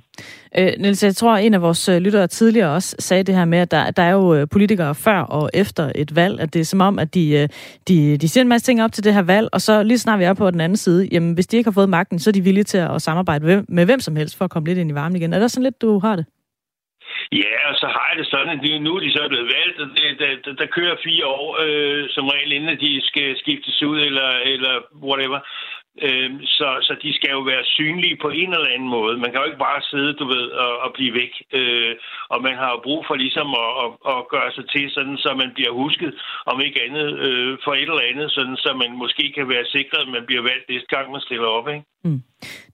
Speaker 3: Øh, Niels, jeg tror, en af vores øh, lyttere tidligere også sagde det her med, at der, der er jo øh, politikere før og efter et valg, at det er som om, at de, øh, de, de siger en masse ting op til det her valg, og så lige snart vi er på den anden side, jamen hvis de ikke har fået magten, så er de villige til at samarbejde med, med hvem som helst for at komme lidt ind i varmen igen. Er det sådan lidt, du har det?
Speaker 12: Ja, og så har jeg det sådan, at nu er de så blevet valgt, og det, der, der, der kører fire år øh, som regel, inden de skal skiftes ud, eller, eller whatever. Øh, så, så de skal jo være synlige på en eller anden måde. Man kan jo ikke bare sidde, du ved, og, og blive væk. Øh, og man har jo brug for ligesom at, at, at gøre sig til, sådan så man bliver husket, om ikke andet, øh, for et eller andet, sådan så man måske kan være sikret, at man bliver valgt næste gang, man stiller op. Ikke? Mm.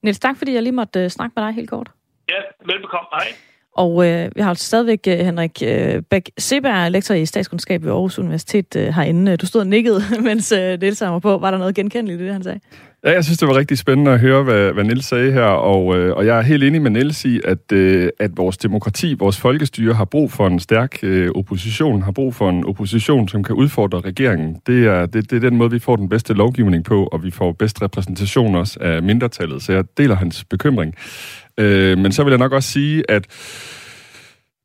Speaker 3: Niels, tak fordi jeg lige måtte uh, snakke med dig helt kort.
Speaker 12: Ja, velbekomme. Hej.
Speaker 3: Og øh, vi har altså stadigvæk øh, Henrik øh, Bæk Seberg, lektor i statskundskab ved Aarhus Universitet, øh, herinde. Du stod og nikkede, mens øh, Niels var på. Var der noget genkendeligt i det, han sagde?
Speaker 11: Ja, jeg synes, det var rigtig spændende at høre, hvad, hvad Niels sagde her, og, øh, og jeg er helt enig med Niels i, at, øh, at vores demokrati, vores folkestyre har brug for en stærk øh, opposition, har brug for en opposition, som kan udfordre regeringen. Det er, det, det er den måde, vi får den bedste lovgivning på, og vi får bedst repræsentation også af mindretallet, så jeg deler hans bekymring. Øh, men så vil jeg nok også sige, at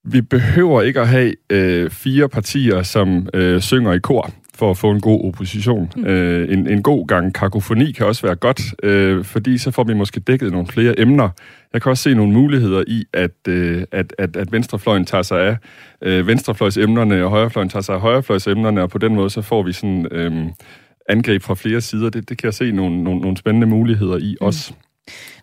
Speaker 11: vi behøver ikke at have øh, fire partier, som øh, synger i kor for at få en god opposition. Mm. Øh, en, en god gang kakofoni kan også være godt, øh, fordi så får vi måske dækket nogle flere emner. Jeg kan også se nogle muligheder i, at, øh, at, at, at venstrefløjen tager sig af øh, venstrefløjsemnerne, og højrefløjen tager sig af højrefløjsemnerne, og på den måde så får vi sådan øh, angreb fra flere sider. Det, det kan jeg se nogle, nogle, nogle spændende muligheder i mm. også.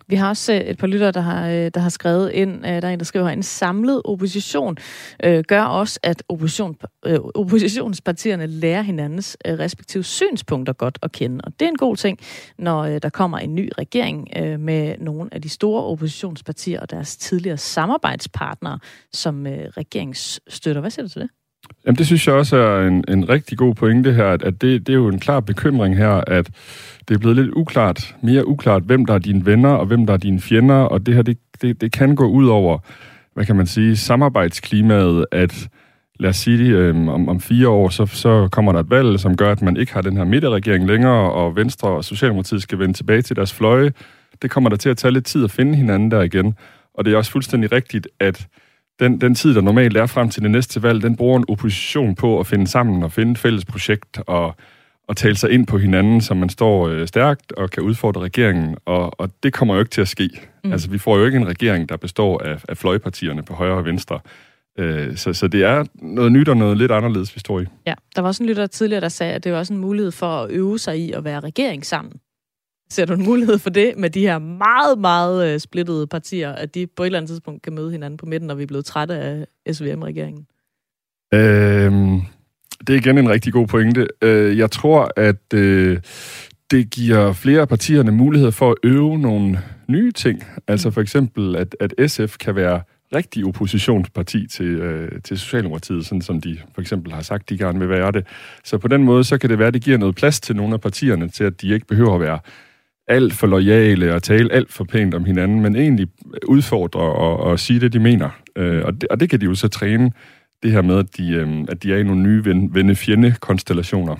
Speaker 3: Vi har også øh, et par lyttere, der har, øh, der har skrevet ind, øh, der er en, der skriver her, en samlet opposition øh, gør også, at opposition, øh, oppositionspartierne lærer hinandens øh, respektive synspunkter godt at kende. Og det er en god ting, når øh, der kommer en ny regering øh, med nogle af de store oppositionspartier og deres tidligere samarbejdspartnere som øh, regeringsstøtter. Hvad siger du til det?
Speaker 11: Jamen, det synes jeg også er en, en rigtig god pointe her, at, at det, det er jo en klar bekymring her, at det er blevet lidt uklart, mere uklart, hvem der er dine venner, og hvem der er dine fjender, og det her, det, det, det kan gå ud over, hvad kan man sige, samarbejdsklimaet, at lad os sige, øh, om, om fire år, så, så kommer der et valg, som gør, at man ikke har den her midterregering længere, og Venstre og Socialdemokratiet skal vende tilbage til deres fløje. Det kommer der til at tage lidt tid at finde hinanden der igen. Og det er også fuldstændig rigtigt, at den, den tid, der normalt er frem til det næste valg, den bruger en opposition på at finde sammen og finde et fælles projekt og, og tale sig ind på hinanden, så man står øh, stærkt og kan udfordre regeringen. Og, og det kommer jo ikke til at ske. Mm. Altså, vi får jo ikke en regering, der består af, af fløjpartierne på højre og venstre. Øh, så, så det er noget nyt og noget lidt anderledes, vi står i.
Speaker 3: Ja, der var også en lytter tidligere, der sagde, at det var også en mulighed for at øve sig i at være regering sammen. Ser du en mulighed for det med de her meget, meget uh, splittede partier, at de på et eller andet tidspunkt kan møde hinanden på midten, når vi er blevet trætte af SVM-regeringen?
Speaker 11: Øhm, det er igen en rigtig god pointe. Øh, jeg tror, at øh, det giver flere af partierne mulighed for at øve nogle nye ting. Altså for eksempel, at, at SF kan være rigtig oppositionsparti til, øh, til Socialdemokratiet, sådan som de for eksempel har sagt, de gerne vil være det. Så på den måde, så kan det være, at det giver noget plads til nogle af partierne, til at de ikke behøver at være alt for lojale og tale alt for pænt om hinanden, men egentlig udfordre og, og sige det, de mener. Øh, og, det, og det kan de jo så træne, det her med, at de, øh, at de er i nogle nye venne-fjende-konstellationer.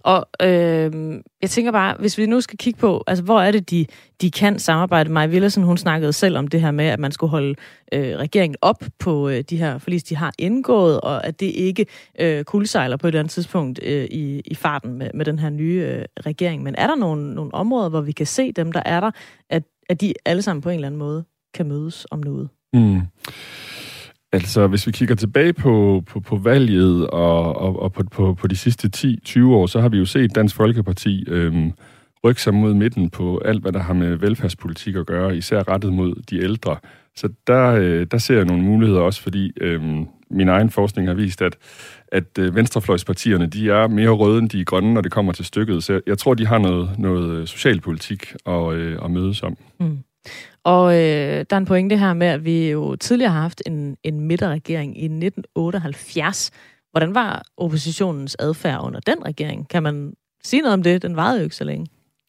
Speaker 3: Og øh, jeg tænker bare, hvis vi nu skal kigge på, altså hvor er det, de, de kan samarbejde? Maja Villersen, hun snakkede selv om det her med, at man skulle holde øh, regeringen op på øh, de her forlis, de har indgået, og at det ikke øh, kuldsejler på et eller andet tidspunkt øh, i, i farten med, med den her nye øh, regering. Men er der nogle, nogle områder, hvor vi kan se dem, der er der, at, at de alle sammen på en eller anden måde kan mødes om noget? Mm.
Speaker 11: Altså, hvis vi kigger tilbage på, på, på valget og, og, og på, på, på de sidste 10-20 år, så har vi jo set Dansk Folkeparti øhm, rykke sig mod midten på alt, hvad der har med velfærdspolitik at gøre, især rettet mod de ældre. Så der, øh, der ser jeg nogle muligheder også, fordi øhm, min egen forskning har vist, at, at øh, venstrefløjspartierne, de er mere røde, end de er grønne, når det kommer til stykket. Så jeg, jeg tror, de har noget, noget øh, socialpolitik at, øh, at mødes om. Mm.
Speaker 3: Og øh, der er en pointe her med, at vi jo tidligere har haft en, en midterregering i 1978. Hvordan var oppositionens adfærd under den regering? Kan man sige noget om det? Den varede jo ikke så længe.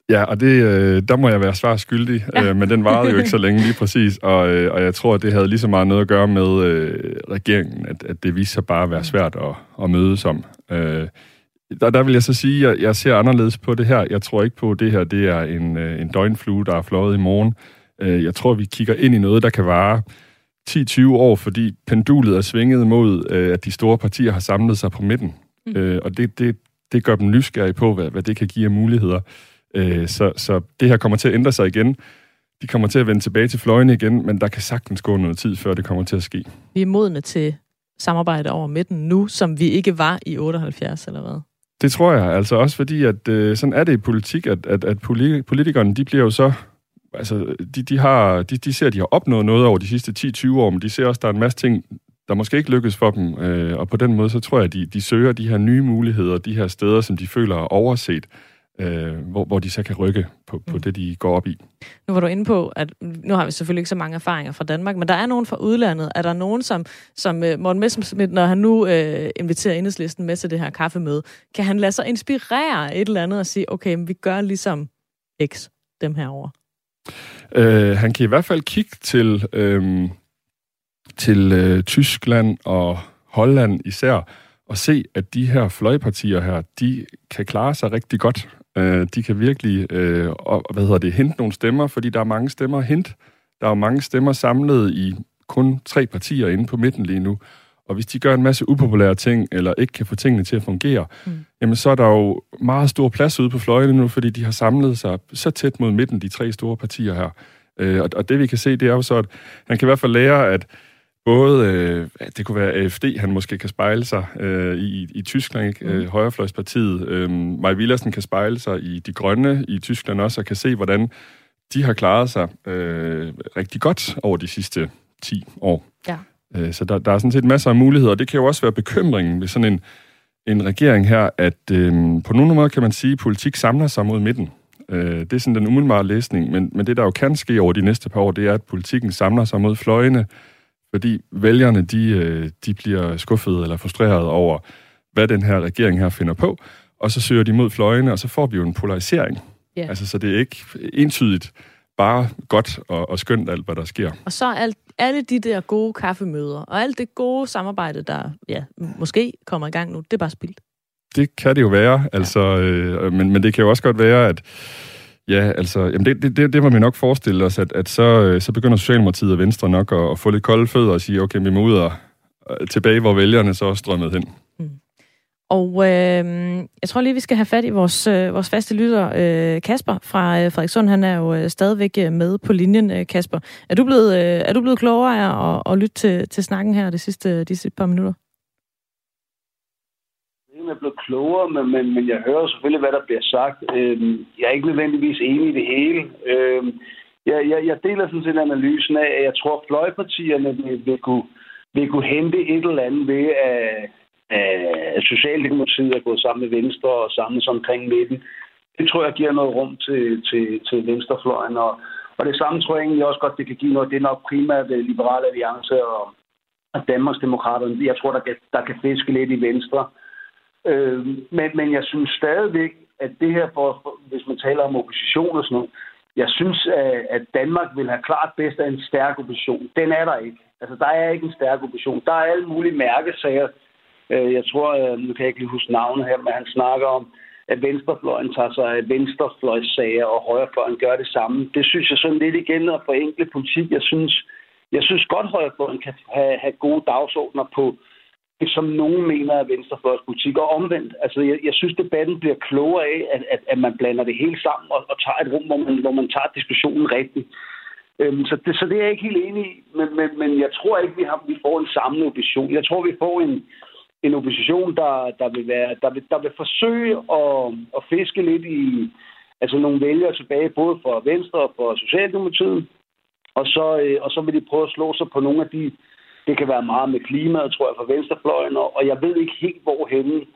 Speaker 11: Ja, og det, øh, der må jeg være svar skyldig, ja. øh, men den varede jo ikke så længe lige præcis, og, øh, og jeg tror, at det havde lige så meget noget at gøre med øh, regeringen, at, at det viste sig bare at være svært at, at mødes om. Øh, der, der vil jeg så sige, at jeg, jeg ser anderledes på det her. Jeg tror ikke på, at det her det er en, øh, en døgnflue, der er fløjet i morgen. Øh, jeg tror, vi kigger ind i noget, der kan vare 10-20 år, fordi pendulet er svinget mod, øh, at de store partier har samlet sig på midten. Mm. Øh, og det, det, det gør dem nysgerrige på, hvad, hvad det kan give af muligheder. Øh, så, så det her kommer til at ændre sig igen. De kommer til at vende tilbage til fløjene igen, men der kan sagtens gå noget tid, før det kommer til at ske.
Speaker 3: Vi er modne til samarbejde over midten nu, som vi ikke var i 78, eller hvad?
Speaker 11: Det tror jeg, altså også fordi, at øh, sådan er det i politik, at, at, at politikerne, de bliver jo så altså, de, de, har, de, de ser, at de har opnået noget over de sidste 10-20 år, men de ser også, at der er en masse ting, der måske ikke lykkes for dem. Øh, og på den måde, så tror jeg, at de, de søger de her nye muligheder, de her steder, som de føler er overset, øh, hvor, hvor de så kan rykke på, på mm. det, de går op i.
Speaker 3: Nu var du inde på, at nu har vi selvfølgelig ikke så mange erfaringer fra Danmark, men der er nogen fra udlandet. Er der nogen, som, som uh, Morten Messerschmidt, når han nu uh, inviterer enhedslisten med til det her kaffemøde, kan han lade sig inspirere et eller andet og sige, okay, vi gør ligesom X dem herover?
Speaker 11: Øh, han kan i hvert fald kigge til, øh, til øh, Tyskland og Holland især, og se, at de her fløjpartier her, de kan klare sig rigtig godt. Øh, de kan virkelig, øh, og, hvad hedder det, hente nogle stemmer, fordi der er mange stemmer at hente. Der er mange stemmer samlet i kun tre partier inde på midten lige nu. Og hvis de gør en masse upopulære ting, eller ikke kan få tingene til at fungere, mm. jamen så er der jo meget stor plads ude på fløjene nu, fordi de har samlet sig så tæt mod midten, de tre store partier her. Øh, og, og det vi kan se, det er jo så, at han kan i hvert fald lære, at både, øh, det kunne være AFD, han måske kan spejle sig øh, i, i Tyskland, ikke? Mm. Øh, Højrefløjspartiet. Øh, Maj Villersen kan spejle sig i De Grønne i Tyskland også, og kan se, hvordan de har klaret sig øh, rigtig godt over de sidste 10 år. Ja. Øh, så der, der er sådan set masser af muligheder, og det kan jo også være bekymringen ved sådan en, en regering her, at øh, på nogle måder kan man sige, at politik samler sig mod midten. Øh, det er sådan den umiddelbare læsning, men, men det, der jo kan ske over de næste par år, det er, at politikken samler sig mod fløjene, fordi vælgerne, de, øh, de bliver skuffede eller frustrerede over, hvad den her regering her finder på, og så søger de mod fløjene, og så får vi jo en polarisering. Yeah. Altså, så det er ikke entydigt bare godt og, og skønt alt, hvad der sker.
Speaker 3: Og så alt, alle de der gode kaffemøder, og alt det gode samarbejde, der ja, måske kommer i gang nu, det er bare spildt.
Speaker 11: Det kan det jo være, altså, øh, men, men det kan jo også godt være, at Ja, altså, jamen det, det, det, det må vi nok forestille os, at, at så, øh, så begynder Socialdemokratiet og Venstre nok at, at få lidt kolde fødder og sige, okay, vi må ud og tilbage, hvor vælgerne så er strømmet hen.
Speaker 3: Og øh, jeg tror lige, vi skal have fat i vores, øh, vores faste lytter, øh, Kasper fra øh, Frederikssund. Han er jo øh, stadigvæk øh, med på linjen, øh, Kasper. Er du blevet, øh, er du blevet klogere af at, at lytte til, til snakken her de sidste, de sidste par minutter?
Speaker 9: Jeg er blevet klogere, men, men, men jeg hører selvfølgelig, hvad der bliver sagt. Øh, jeg er ikke nødvendigvis enig i det hele. Øh, jeg, jeg, jeg deler sådan set analysen af, at jeg tror, at fløjpartierne vil, vil, kunne, vil kunne hente et eller andet ved at Øh, at Socialdemokratiet er gået sammen med Venstre og samlet omkring midten. Det tror jeg giver noget rum til, til, til venstrefløjen. Og, og det samme tror jeg egentlig også godt, det kan give noget. Det er nok primært øh, Liberale Alliance og, og Danmarksdemokraterne. Jeg tror, der kan, der kan fiske lidt i Venstre. Øh, men, men jeg synes stadigvæk, at det her, for, hvis man taler om opposition og sådan noget, jeg synes, at Danmark vil have klart bedst af en stærk opposition. Den er der ikke. Altså, der er ikke en stærk opposition. Der er alle mulige mærkesager, Øh, jeg tror, øh, nu kan jeg ikke lige huske navnet her, men han snakker om, at venstrefløjen tager sig af venstrefløjssager, og højrefløjen gør det samme. Det synes jeg sådan lidt igen at forenkle politik. Jeg synes, jeg synes godt, at højrefløjen kan have, have gode dagsordner på det, som nogen mener er venstrefløjspolitik, og omvendt. Altså, jeg, jeg synes, debatten bliver klogere af, at, at, at man blander det hele sammen og, og tager et rum, hvor man, hvor man tager diskussionen rigtigt. Øhm, så, det, så det er jeg ikke helt enig i, men, men, men jeg tror ikke, vi, har, vi får en samlet opposition. Jeg tror, vi får en, en opposition, der, der, vil være, der, vil, der vil forsøge at, at fiske lidt i altså nogle vælgere tilbage, både for Venstre og for Socialdemokratiet. Og så, øh, og så vil de prøve at slå sig på nogle af de, det kan være meget med klimaet, tror jeg, for venstrefløjen, og jeg ved ikke helt, hvorhen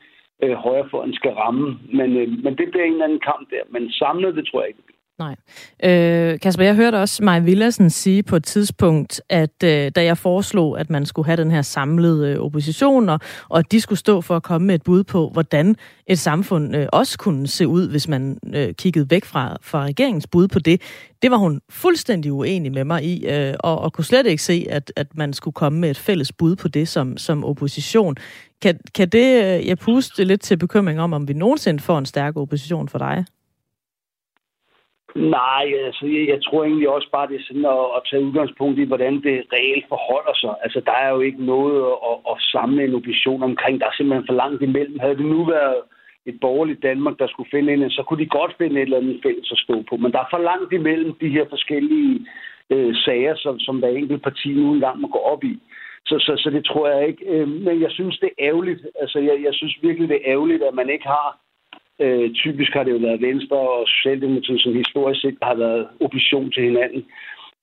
Speaker 9: øh, højrefløjen skal ramme. Men, øh, men det bliver en eller anden kamp der. Men samlet, det tror jeg ikke,
Speaker 3: Nej. Øh, Kasper, jeg hørte også Maja Villersen sige på et tidspunkt, at øh, da jeg foreslog, at man skulle have den her samlede øh, opposition, og, og at de skulle stå for at komme med et bud på, hvordan et samfund øh, også kunne se ud, hvis man øh, kiggede væk fra, fra regeringens bud på det, det var hun fuldstændig uenig med mig i, øh, og, og kunne slet ikke se, at, at man skulle komme med et fælles bud på det som, som opposition. Kan, kan det øh, jeg puste lidt til bekymring om, om vi nogensinde får en stærk opposition for dig?
Speaker 9: Nej, altså jeg, jeg tror egentlig også bare, det er sådan at, at tage udgangspunkt i, hvordan det reelt forholder sig. Altså der er jo ikke noget at, at samle en opposition omkring. Der er simpelthen for langt imellem. Havde det nu været et borgerligt Danmark, der skulle finde en, så kunne de godt finde et eller andet fælles at stå på. Men der er for langt imellem de her forskellige øh, sager, som, som hver enkelt parti nu engang må gå op i. Så, så, så det tror jeg ikke. Øh, men jeg synes, det er ærgerligt. Altså jeg, jeg synes virkelig, det er ærgerligt, at man ikke har Øh, typisk har det jo været Venstre og Socialdemokratiet, som historisk set har været opposition til hinanden.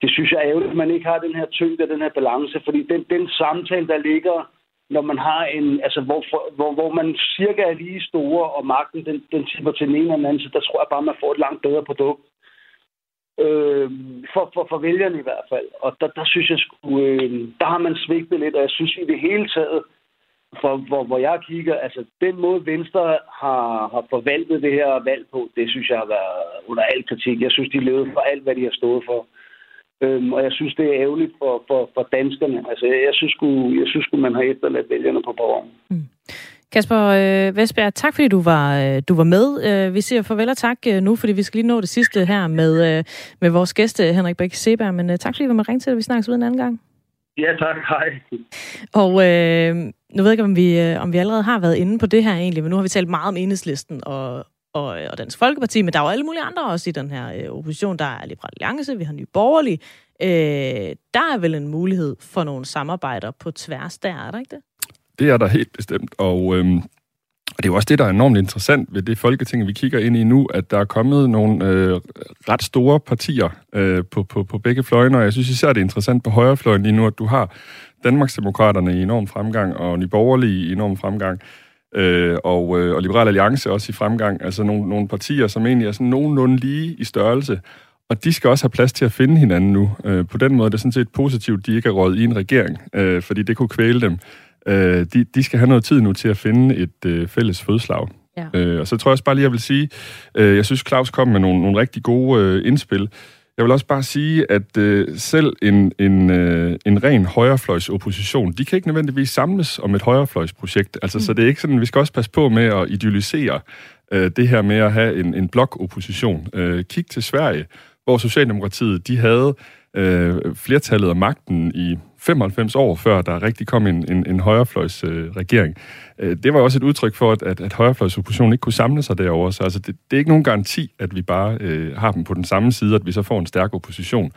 Speaker 9: Det synes jeg er ærgerligt, at man ikke har den her tyngde og den her balance, fordi den, den samtale, der ligger, når man har en, altså hvor, hvor, hvor man cirka er lige store, og magten den, den tipper til den ene eller den anden, så der tror jeg bare, man får et langt bedre produkt. Øh, for, for, for vælgerne i hvert fald. Og der, der synes jeg sgu, øh, der har man svigtet lidt, og jeg synes i det hele taget, for, hvor, hvor jeg kigger, altså den måde Venstre har, har forvaltet det her valg på, det synes jeg har været under al kritik. Jeg synes, de levede for alt, hvad de har stået for. Øhm, og jeg synes, det er ærgerligt for, for, for danskerne. Altså, jeg, jeg synes, sgu, jeg synes sgu, man har efterladt vælgerne på borgen. Mm.
Speaker 3: Kasper øh, Vestberg, tak fordi du var, øh, du var med. Øh, vi siger farvel og tak øh, nu, fordi vi skal lige nå det sidste her med, øh, med vores gæst, Henrik Bæk Seberg. Men øh, tak fordi du var med ringe til, at vi snakkes ud en anden gang.
Speaker 9: Ja, tak. Hej.
Speaker 3: Og øh, nu ved jeg ikke, om vi, øh, om vi allerede har været inde på det her egentlig, men nu har vi talt meget om enhedslisten og, og, og Dansk Folkeparti, men der er jo alle mulige andre også i den her øh, opposition. Der er Liberal Alliance, vi har Nye Borgerlige. Øh, der er vel en mulighed for nogle samarbejder på tværs der, er der ikke det?
Speaker 11: Det er der helt bestemt, og øhm, og det er jo også det, der er enormt interessant ved det folketing, vi kigger ind i nu, at der er kommet nogle øh, ret store partier øh, på, på, på begge fløjene, og jeg synes især, det er interessant på højrefløjen lige nu, at du har Danmarksdemokraterne i enorm fremgang, og Nye Borgerlige i enorm fremgang, øh, og, øh, og Liberal Alliance også i fremgang. Altså nogle, nogle partier, som egentlig er sådan nogenlunde lige i størrelse, og de skal også have plads til at finde hinanden nu. Øh, på den måde er det sådan set positivt, de ikke er råd i en regering, øh, fordi det kunne kvæle dem. Øh, de, de skal have noget tid nu til at finde et øh, fælles fodslag. Ja. Øh, og så tror jeg også bare lige, jeg vil sige, øh, jeg synes, Claus kom med nogle, nogle rigtig gode øh, indspil. Jeg vil også bare sige, at øh, selv en, en, øh, en ren højrefløjsopposition, de kan ikke nødvendigvis samles om et højrefløjsprojekt. Altså, mm. Så det er ikke sådan, vi skal også passe på med at idealisere øh, det her med at have en, en blokopposition. Øh, kig til Sverige, hvor Socialdemokratiet, de havde øh, flertallet af magten i 95 år før der rigtig kom en, en, en højrefløjs øh, regering. Øh, det var også et udtryk for, at, at, at højrefløjsoppositionen ikke kunne samle sig derover. Så altså, det, det er ikke nogen garanti, at vi bare øh, har dem på den samme side, at vi så får en stærk opposition.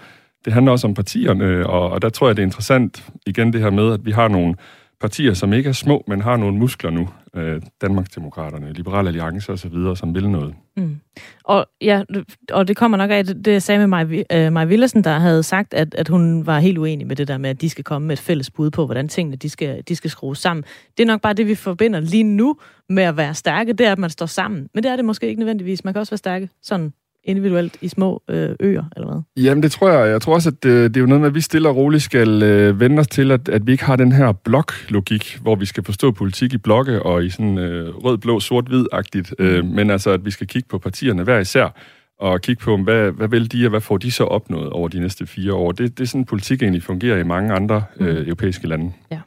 Speaker 11: Det handler også om partierne, øh, og, og der tror jeg, det er interessant igen det her med, at vi har nogle partier, som ikke er små, men har nogle muskler nu. Øh, Danmarksdemokraterne, Liberale Alliance osv., som vil noget. Mm.
Speaker 3: Og, ja, og det kommer nok af det, jeg sagde med Maja, øh, Maja Villersen, der havde sagt, at, at hun var helt uenig med det der med, at de skal komme med et fælles bud på, hvordan tingene de skal, de skal skrues sammen. Det er nok bare det, vi forbinder lige nu med at være stærke, det er, at man står sammen. Men det er det måske ikke nødvendigvis. Man kan også være stærke sådan individuelt i små øh, øer, eller hvad?
Speaker 11: Jamen, det tror jeg. Jeg tror også, at det, øh, det er jo noget med, at vi stille og roligt skal øh, vende os til, at, at vi ikke har den her bloklogik, hvor vi skal forstå politik i blokke og i sådan øh, rød, blå, sort, hvid-agtigt. Øh, mm. men altså, at vi skal kigge på partierne hver især, og kigge på, hvad, hvad vil de, og hvad får de så opnået over de næste fire år. Det, det er sådan, politik egentlig fungerer i mange andre mm. øh, europæiske lande.
Speaker 3: Ja.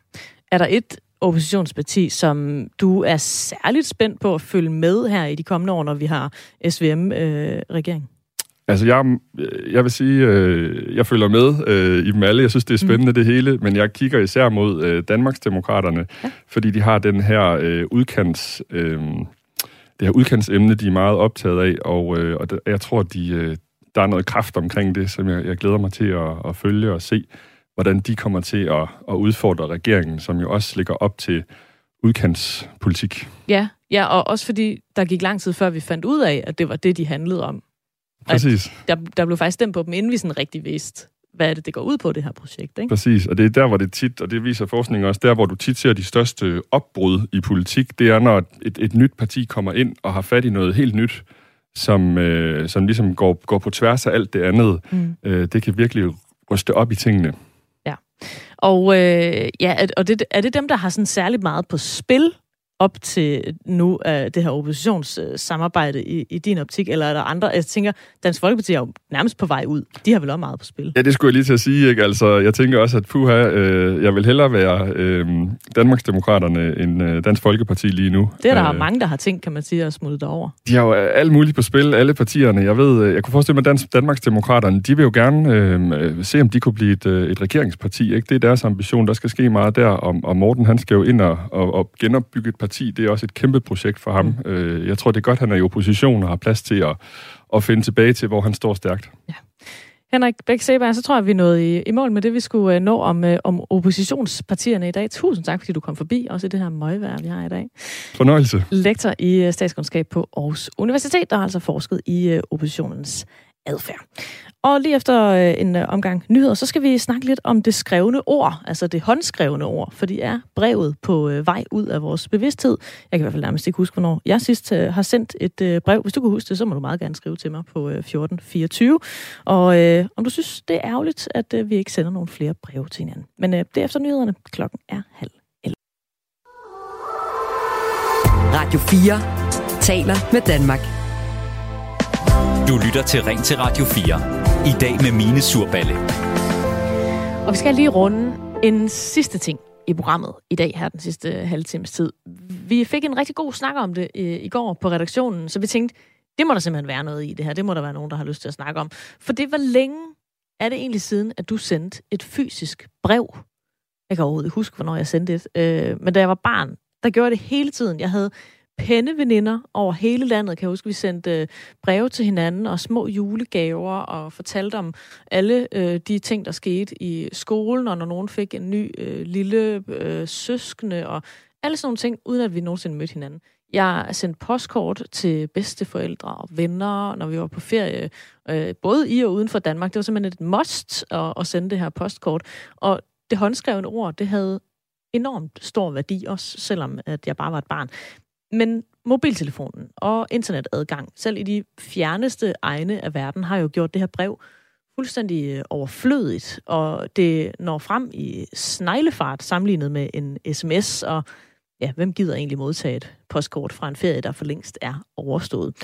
Speaker 3: Er der et oppositionsparti, som du er særligt spændt på at følge med her i de kommende år, når vi har SVM-regering? Øh,
Speaker 11: altså, jeg, jeg vil sige, øh, jeg følger med øh, i dem alle. Jeg synes, det er spændende, mm. det hele. Men jeg kigger især mod øh, Danmarksdemokraterne, ja. fordi de har den her øh, udkants... Øh, det her udkantsemne, de er meget optaget af, og, øh, og jeg tror, de, øh, der er noget kraft omkring det, som jeg, jeg glæder mig til at, at følge og se, hvordan de kommer til at, at udfordre regeringen, som jo også ligger op til udkantspolitik.
Speaker 3: Ja, ja, og også fordi der gik lang tid før vi fandt ud af, at det var det, de handlede om.
Speaker 11: Præcis.
Speaker 3: der, der blev faktisk stemt på dem, inden vi sådan rigtig vidste, hvad er det, det går ud på, det her projekt. Ikke?
Speaker 11: Præcis, og det er der, hvor det tit, og det viser forskningen også, der hvor du tit ser de største opbrud i politik, det er, når et, et nyt parti kommer ind og har fat i noget helt nyt, som, øh, som ligesom går, går på tværs af alt det andet. Mm. Øh, det kan virkelig ryste op i tingene.
Speaker 3: Og, øh, ja, og det, er det dem, der har sådan særligt meget på spil? Op til nu af det her oppositionssamarbejde i, i din optik, eller er der andre? Jeg tænker, Dansk Folkeparti er jo nærmest på vej ud. De har vel også meget på spil.
Speaker 11: Ja, det skulle jeg lige til at sige. Ikke? Altså, jeg tænker også, at puha, øh, jeg vil hellere være øh, Danmarksdemokraterne end øh, Dansk Folkeparti lige nu.
Speaker 3: Det er der øh, mange, der har tænkt, kan man sige, at smuttet over.
Speaker 11: De har jo alt muligt på spil, alle partierne. Jeg ved, øh, jeg kunne forestille mig, at Dansk, Danmarksdemokraterne, de vil jo gerne øh, se, om de kunne blive et, øh, et regeringsparti. Ikke? Det er deres ambition. Der skal ske meget der, og, og Morten, han skal jo ind og, og, og genopbygge et parti. Det er også et kæmpe projekt for ham. Mm. Øh, jeg tror, det er godt, han er i opposition og har plads til at, at finde tilbage til, hvor han står stærkt.
Speaker 3: Ja. Henrik Bæk Seberg, så tror jeg, vi er nået i, i mål med det, vi skulle uh, nå om, uh, om oppositionspartierne i dag. Tusind tak, fordi du kom forbi, også i det her møgvær, vi har i dag.
Speaker 11: Fornøjelse.
Speaker 3: Lektor i statskundskab på Aarhus Universitet, der har altså forsket i oppositionens adfærd. Og lige efter øh, en øh, omgang nyheder, så skal vi snakke lidt om det skrevne ord, altså det håndskrevne ord, for det er brevet på øh, vej ud af vores bevidsthed. Jeg kan i hvert fald nærmest ikke huske, hvornår jeg sidst har sendt et brev. Hvis du kan huske det, så må du meget gerne skrive til mig på 1424. Og øh, om du synes, det er ærgerligt, at øh, vi ikke sender nogle flere breve til hinanden. Men øh, det er efter nyhederne. Klokken er halv 11.
Speaker 1: Radio 4 taler med Danmark.
Speaker 2: Du lytter til Ring til Radio 4. I dag med Mine Surballe.
Speaker 3: Og vi skal lige runde en sidste ting i programmet i dag, her den sidste halve times tid. Vi fik en rigtig god snak om det i, i går på redaktionen, så vi tænkte, det må der simpelthen være noget i det her. Det må der være nogen, der har lyst til at snakke om. For det var længe er det egentlig siden, at du sendte et fysisk brev. Jeg kan overhovedet ikke huske, hvornår jeg sendte det. Øh, men da jeg var barn, der gjorde jeg det hele tiden. Jeg havde veninder over hele landet. Kan jeg huske, vi sendte øh, breve til hinanden og små julegaver og fortalte om alle øh, de ting, der skete i skolen, og når nogen fik en ny øh, lille øh, søskende og alle sådan nogle ting, uden at vi nogensinde mødte hinanden. Jeg sendte postkort til bedsteforældre og venner, når vi var på ferie, øh, både i og uden for Danmark. Det var simpelthen et must at, at sende det her postkort. Og det håndskrevne ord, det havde enormt stor værdi, også selvom at jeg bare var et barn. Men mobiltelefonen og internetadgang, selv i de fjerneste egne af verden, har jo gjort det her brev fuldstændig øh, overflødigt, og det når frem i sneglefart sammenlignet med en sms, og ja, hvem gider egentlig modtage et postkort fra en ferie, der for længst er overstået.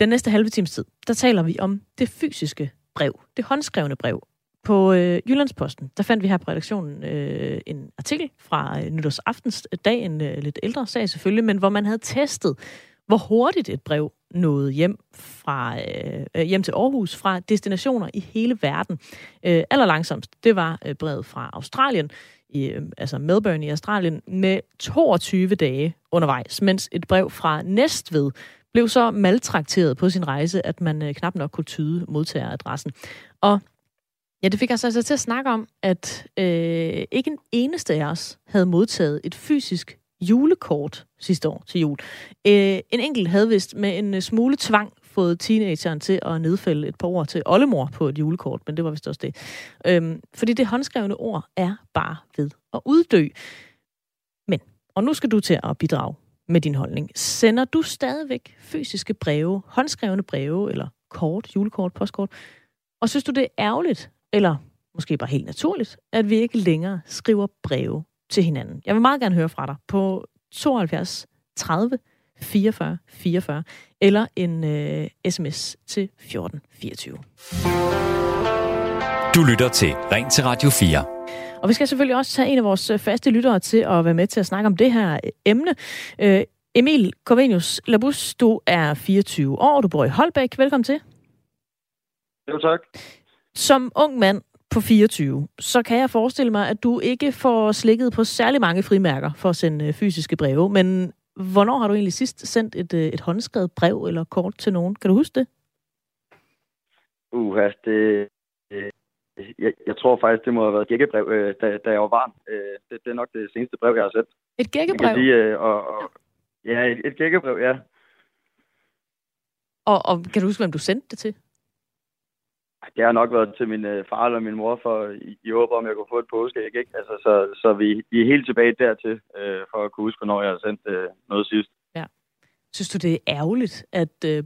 Speaker 3: Den næste halve times tid, der taler vi om det fysiske brev, det håndskrevne brev, på øh, Jyllandsposten, der fandt vi her på redaktionen øh, en artikel fra øh, nytårsaftens øh, dag, en øh, lidt ældre sag selvfølgelig, men hvor man havde testet, hvor hurtigt et brev nåede hjem fra øh, øh, hjem til Aarhus fra destinationer i hele verden. Øh, allerlangsomst, det var øh, brevet fra Australien, i, øh, altså Melbourne i Australien, med 22 dage undervejs, mens et brev fra Næstved blev så maltrakteret på sin rejse, at man øh, knap nok kunne tyde modtageradressen. Og Ja, det fik os altså til at snakke om, at øh, ikke en eneste af os havde modtaget et fysisk julekort sidste år til jul. Øh, en enkelt havde vist med en øh, smule tvang fået teenageren til at nedfælde et par ord til oldemor på et julekort, men det var vist også det. Øhm, fordi det håndskrevne ord er bare ved at uddø. Men, og nu skal du til at bidrage med din holdning. Sender du stadigvæk fysiske breve, håndskrevne breve, eller kort, julekort, postkort, og synes du, det er ærgerligt, eller måske bare helt naturligt, at vi ikke længere skriver breve til hinanden. Jeg vil meget gerne høre fra dig på 72 30 44 44 eller en øh, sms til 14 24.
Speaker 2: Du lytter til Ring til Radio 4.
Speaker 3: Og vi skal selvfølgelig også tage en af vores øh, faste lyttere til at være med til at snakke om det her øh, emne. Øh, Emil Corvenius Labus, du er 24 år, du bor i Holbæk. Velkommen til.
Speaker 13: Jo, tak.
Speaker 3: Som ung mand på 24, så kan jeg forestille mig, at du ikke får slikket på særlig mange frimærker for at sende øh, fysiske breve, men hvornår har du egentlig sidst sendt et, øh, et håndskrevet brev eller kort til nogen? Kan du huske det?
Speaker 13: Uha, det, øh, jeg, jeg tror faktisk, det må have været gækkebrev, øh, da, da jeg var barn. Øh, det, det er nok det seneste brev, jeg har sendt.
Speaker 3: Et gækkebrev?
Speaker 13: Sige, øh, og, og, ja, et, et gækkebrev, ja.
Speaker 3: Og, og kan du huske, hvem du sendte det til?
Speaker 13: Det har nok været til min øh, far eller min mor, for i, håb om, jeg kunne få et påskeæg, ikke? Altså, så, så vi, vi er helt tilbage dertil, øh, for at kunne huske, hvornår jeg har sendt øh, noget sidst.
Speaker 3: Ja. Synes du, det er ærgerligt, at øh,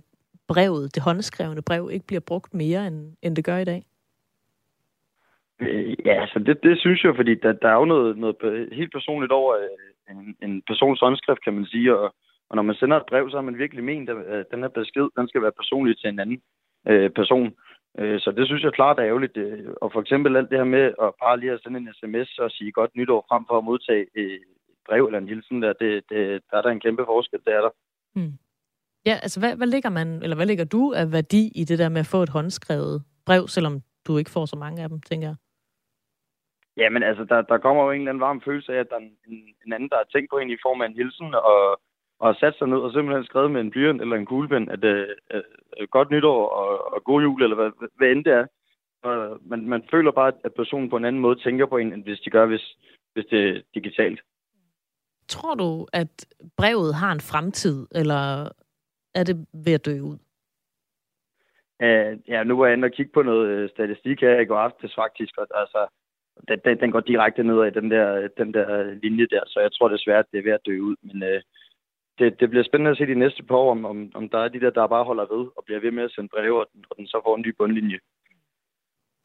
Speaker 3: brevet, det håndskrevne brev, ikke bliver brugt mere, end, end det gør i dag?
Speaker 13: Øh, ja, altså det, det synes jeg, fordi der, der er jo noget, noget helt personligt over øh, en, en persons håndskrift, kan man sige, og, og når man sender et brev, så har man virkelig ment, at den her besked, den skal være personlig til en anden øh, person. Øh, så det synes jeg klart er ærgerligt. Øh, og for eksempel alt det her med at bare lige at sende en sms og sige godt nytår frem for at modtage et brev eller en hilsen, der, det, det, der er der en kæmpe forskel, det er der.
Speaker 3: Hmm. Ja, altså hvad, hvad ligger man, eller hvad ligger du af værdi i det der med at få et håndskrevet brev, selvom du ikke får så mange af dem, tænker jeg?
Speaker 13: Jamen altså, der, der kommer jo en eller anden varm følelse af, at der er en, en anden, der har tænkt på en i form af en hilsen, og, og har sat sig ned og simpelthen skrevet med en blyant eller en kuglepen, at øh, øh, godt nytår og, og god jul, eller hvad, hvad end det er. Og man, man føler bare, at personen på en anden måde tænker på en, end hvis de gør, hvis, hvis det er digitalt.
Speaker 3: Tror du, at brevet har en fremtid, eller er det ved at dø ud?
Speaker 13: Uh, ja, nu var jeg inde og kigge på noget øh, statistik her i går aftes faktisk, og altså, den, den, den går direkte ned af den der, den der linje der, så jeg tror desværre, at det er ved at dø ud. Men uh, det, det bliver spændende at se de næste par år, om, om, om der er de der, der bare holder ved og bliver ved med at sende breve, og den, og den så får en ny bundlinje.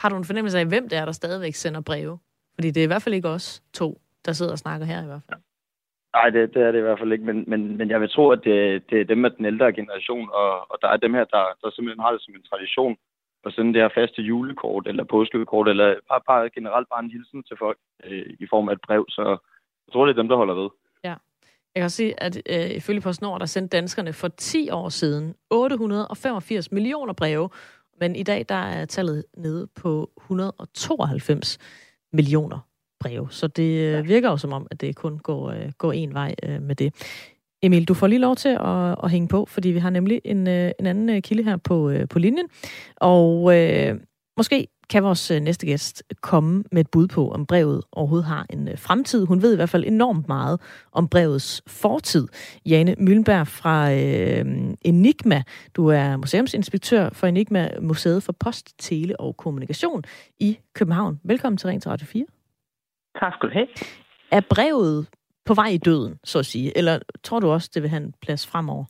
Speaker 3: Har du en fornemmelse af, hvem det er, der stadigvæk sender breve? Fordi det er i hvert fald ikke os to, der sidder og snakker her i hvert fald.
Speaker 13: Nej, det, det er det i hvert fald ikke, men, men, men jeg vil tro, at det, det er dem af den ældre generation, og, og der er dem her, der, der simpelthen har det som en tradition at sende det her faste julekort eller påskekort, eller bare, bare generelt bare en hilsen til folk øh, i form af et brev, så jeg tror, det er dem, der holder ved.
Speaker 3: Jeg kan også sige, at øh, ifølge PostNord, der sendte danskerne for 10 år siden 885 millioner breve, men i dag der er tallet nede på 192 millioner breve. Så det øh, virker jo som om, at det kun går, øh, går en vej øh, med det. Emil, du får lige lov til at, at hænge på, fordi vi har nemlig en, øh, en anden øh, kilde her på, øh, på linjen. Og øh, måske kan vores øh, næste gæst komme med et bud på, om brevet overhovedet har en øh, fremtid. Hun ved i hvert fald enormt meget om brevets fortid. Jane Møllenberg fra øh, Enigma. Du er museumsinspektør for Enigma, Museet for Post, Tele og Kommunikation i København. Velkommen til Ring til Radio 4.
Speaker 14: Tak skal du have.
Speaker 3: Er brevet på vej i døden, så at sige? Eller tror du også, det vil have en plads fremover?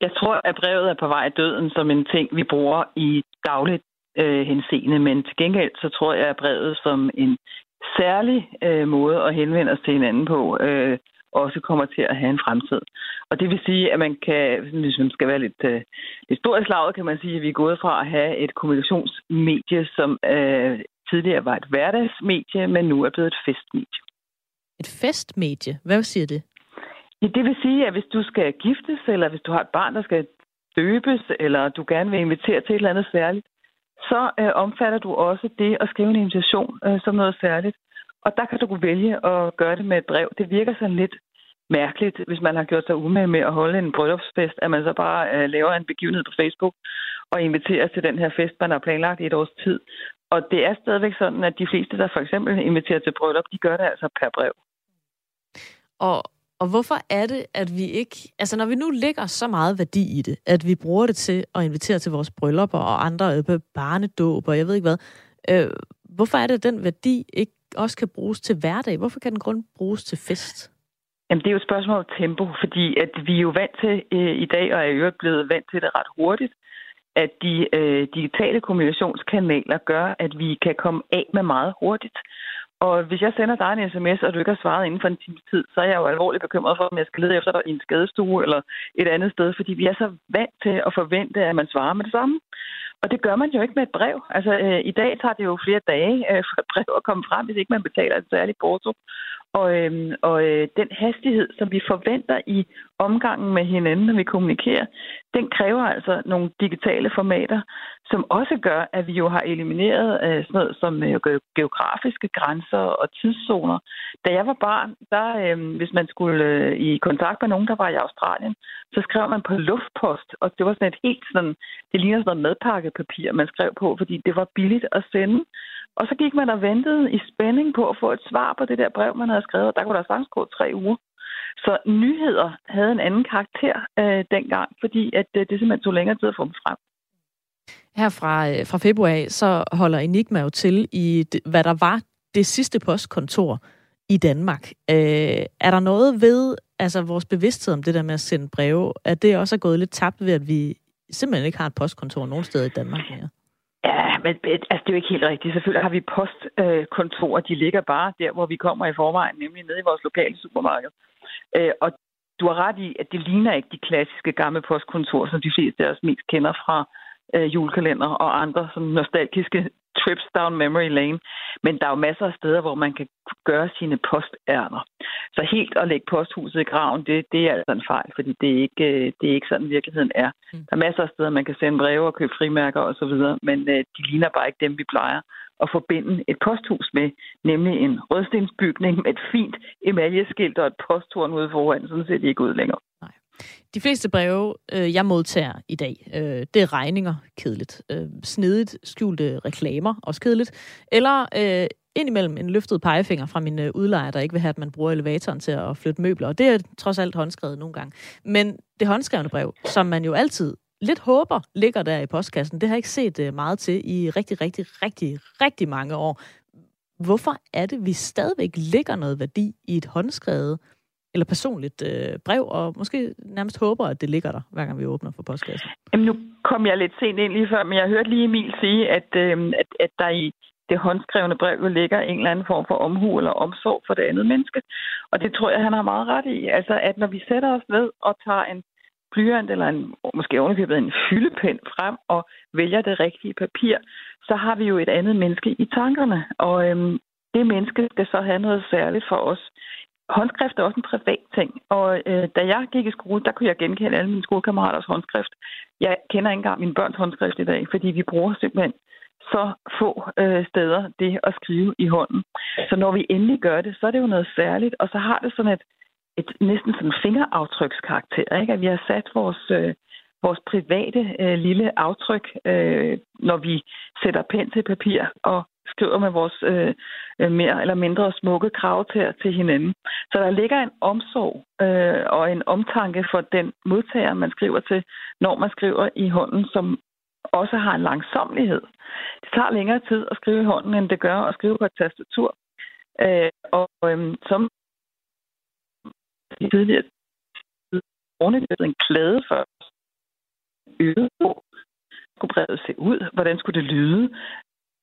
Speaker 14: Jeg tror, at brevet er på vej i døden som en ting, vi bruger i dagligt øh, henseende, men til gengæld så tror jeg, at brevet som en særlig øh, måde at henvende os til hinanden på, øh, også kommer til at have en fremtid. Og det vil sige, at man kan, hvis man skal være lidt, øh, lidt stor i slaget, kan man sige, at vi er gået fra at have et kommunikationsmedie, som øh, tidligere var et hverdagsmedie, men nu er blevet et festmedie.
Speaker 3: Et festmedie? Hvad siger det?
Speaker 14: Ja, det vil sige, at hvis du skal giftes, eller hvis du har et barn, der skal døbes, eller du gerne vil invitere til et eller andet særligt, så øh, omfatter du også det at skrive en invitation øh, som noget særligt. Og der kan du vælge at gøre det med et brev. Det virker sådan lidt mærkeligt, hvis man har gjort sig umage med at holde en bryllupsfest, at man så bare øh, laver en begivenhed på Facebook og inviterer til den her fest, man har planlagt i et års tid. Og det er stadigvæk sådan, at de fleste, der for eksempel inviterer til bryllup, de gør det altså per brev.
Speaker 3: Og, og hvorfor er det, at vi ikke... Altså, når vi nu lægger så meget værdi i det, at vi bruger det til at invitere til vores bryllupper og andre øh, barnedåb og jeg ved ikke hvad, øh, hvorfor er det, at den værdi ikke også kan bruges til hverdag? Hvorfor kan den grund bruges til fest?
Speaker 14: Jamen, det er jo et spørgsmål om tempo, fordi at vi er jo vant til øh, i dag, og er jo blevet vant til det ret hurtigt, at de øh, digitale kommunikationskanaler gør, at vi kan komme af med meget hurtigt. Og hvis jeg sender dig en sms, og du ikke har svaret inden for en times tid, så er jeg jo alvorligt bekymret for, om jeg skal lede efter dig i en skadestue eller et andet sted, fordi vi er så vant til at forvente, at man svarer med det samme. Og det gør man jo ikke med et brev. Altså, øh, i dag tager det jo flere dage øh, for et brev at komme frem, hvis ikke man betaler et særligt porto. Og, øhm, og øh, den hastighed, som vi forventer i omgangen med hinanden, når vi kommunikerer, den kræver altså nogle digitale formater, som også gør, at vi jo har elimineret øh, sådan noget som øh, geografiske grænser og tidszoner. Da jeg var barn, der, øh, hvis man skulle øh, i kontakt med nogen, der var i Australien, så skrev man på luftpost, og det var sådan et helt sådan, det ligner sådan noget madpakkepapir, man skrev på, fordi det var billigt at sende. Og så gik man og ventede i spænding på at få et svar på det der brev, man havde skrevet, og der kunne der sagtens gå tre uger. Så nyheder havde en anden karakter øh, dengang, fordi at øh, det simpelthen tog længere tid at få dem frem.
Speaker 3: Her fra, øh, fra februar så holder Enigma jo til i, det, hvad der var det sidste postkontor i Danmark. Øh, er der noget ved altså vores bevidsthed om det der med at sende breve, at det også er gået lidt tabt ved, at vi simpelthen ikke har et postkontor nogen steder i Danmark mere?
Speaker 14: Ja, Ja, men altså, det er jo ikke helt rigtigt. Selvfølgelig har vi postkontorer. De ligger bare der, hvor vi kommer i forvejen, nemlig nede i vores lokale supermarked. Øh, og du har ret i, at det ligner ikke de klassiske gamle postkontorer, som de fleste af os mest kender fra øh, julekalender og andre sådan nostalgiske trips down memory lane. Men der er jo masser af steder, hvor man kan gøre sine postærner. Så helt at lægge posthuset i graven, det, det er altså en fejl, fordi det er ikke, øh, det er ikke sådan, virkeligheden er. Mm. Der er masser af steder, man kan sende breve og købe frimærker osv., men øh, de ligner bare ikke dem, vi plejer at forbinde et posthus med, nemlig en rødstensbygning med et fint emaljeskilt og et posthorn ude foran. Sådan ser det ikke ud længere.
Speaker 3: Nej. De fleste breve, øh, jeg modtager i dag, øh, det er regninger, kedeligt. Øh, snedigt skjulte reklamer, også kedeligt. Eller øh, indimellem en løftet pegefinger fra min øh, udlejer, der ikke vil have, at man bruger elevatoren til at flytte møbler. Og det er trods alt håndskrevet nogle gange. Men det håndskrevne brev, som man jo altid lidt håber ligger der i postkassen, det har jeg ikke set øh, meget til i rigtig, rigtig, rigtig, rigtig mange år. Hvorfor er det, vi stadigvæk ligger noget værdi i et håndskrevet eller personligt øh, brev, og måske nærmest håber, at det ligger der, hver gang vi åbner for postkassen?
Speaker 14: Jamen, nu kom jeg lidt sent ind lige før, men jeg hørte lige Emil sige, at, øh, at, at der i det håndskrevne brev jo ligger en eller anden form for omhu eller omsorg for det andet menneske. Og det tror jeg, han har meget ret i. Altså, at når vi sætter os ned og tager en blyant eller en, måske ovenikøbet en fyldepind frem og vælger det rigtige papir, så har vi jo et andet menneske i tankerne. Og øhm, det menneske skal så have noget særligt for os. Håndskrift er også en privat ting, og øh, da jeg gik i skole, der kunne jeg genkende alle mine skolekammeraters håndskrift. Jeg kender ikke engang min børns håndskrift i dag, fordi vi bruger simpelthen så få øh, steder det at skrive i hånden. Så når vi endelig gør det, så er det jo noget særligt, og så har det sådan et, et næsten sådan fingeraftrykskarakter, ikke? at vi har sat vores, øh, vores private øh, lille aftryk, øh, når vi sætter pen til papir og skriver med vores øh, øh, mere eller mindre smukke krav til, til hinanden. Så der ligger en omsorg øh, og en omtanke for den modtager, man skriver til, når man skriver i hånden, som også har en langsomlighed. Det tager længere tid at skrive i hånden, end det gør at skrive på et tastatur. Øh, og øh, som tidligere ordentligt en klæde for øget på. skulle brevet se ud? Hvordan skulle det lyde?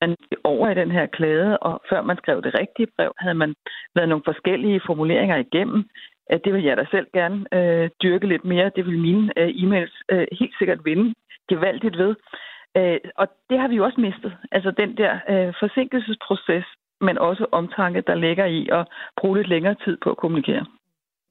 Speaker 14: Man over i den her klæde, og før man skrev det rigtige brev, havde man været nogle forskellige formuleringer igennem. Det vil jeg da selv gerne øh, dyrke lidt mere. Det vil mine øh, e-mails øh, helt sikkert vinde gevaldigt ved. Øh, og det har vi jo også mistet. Altså den der øh, forsinkelsesproces, men også omtanke, der ligger i at bruge lidt længere tid på at kommunikere.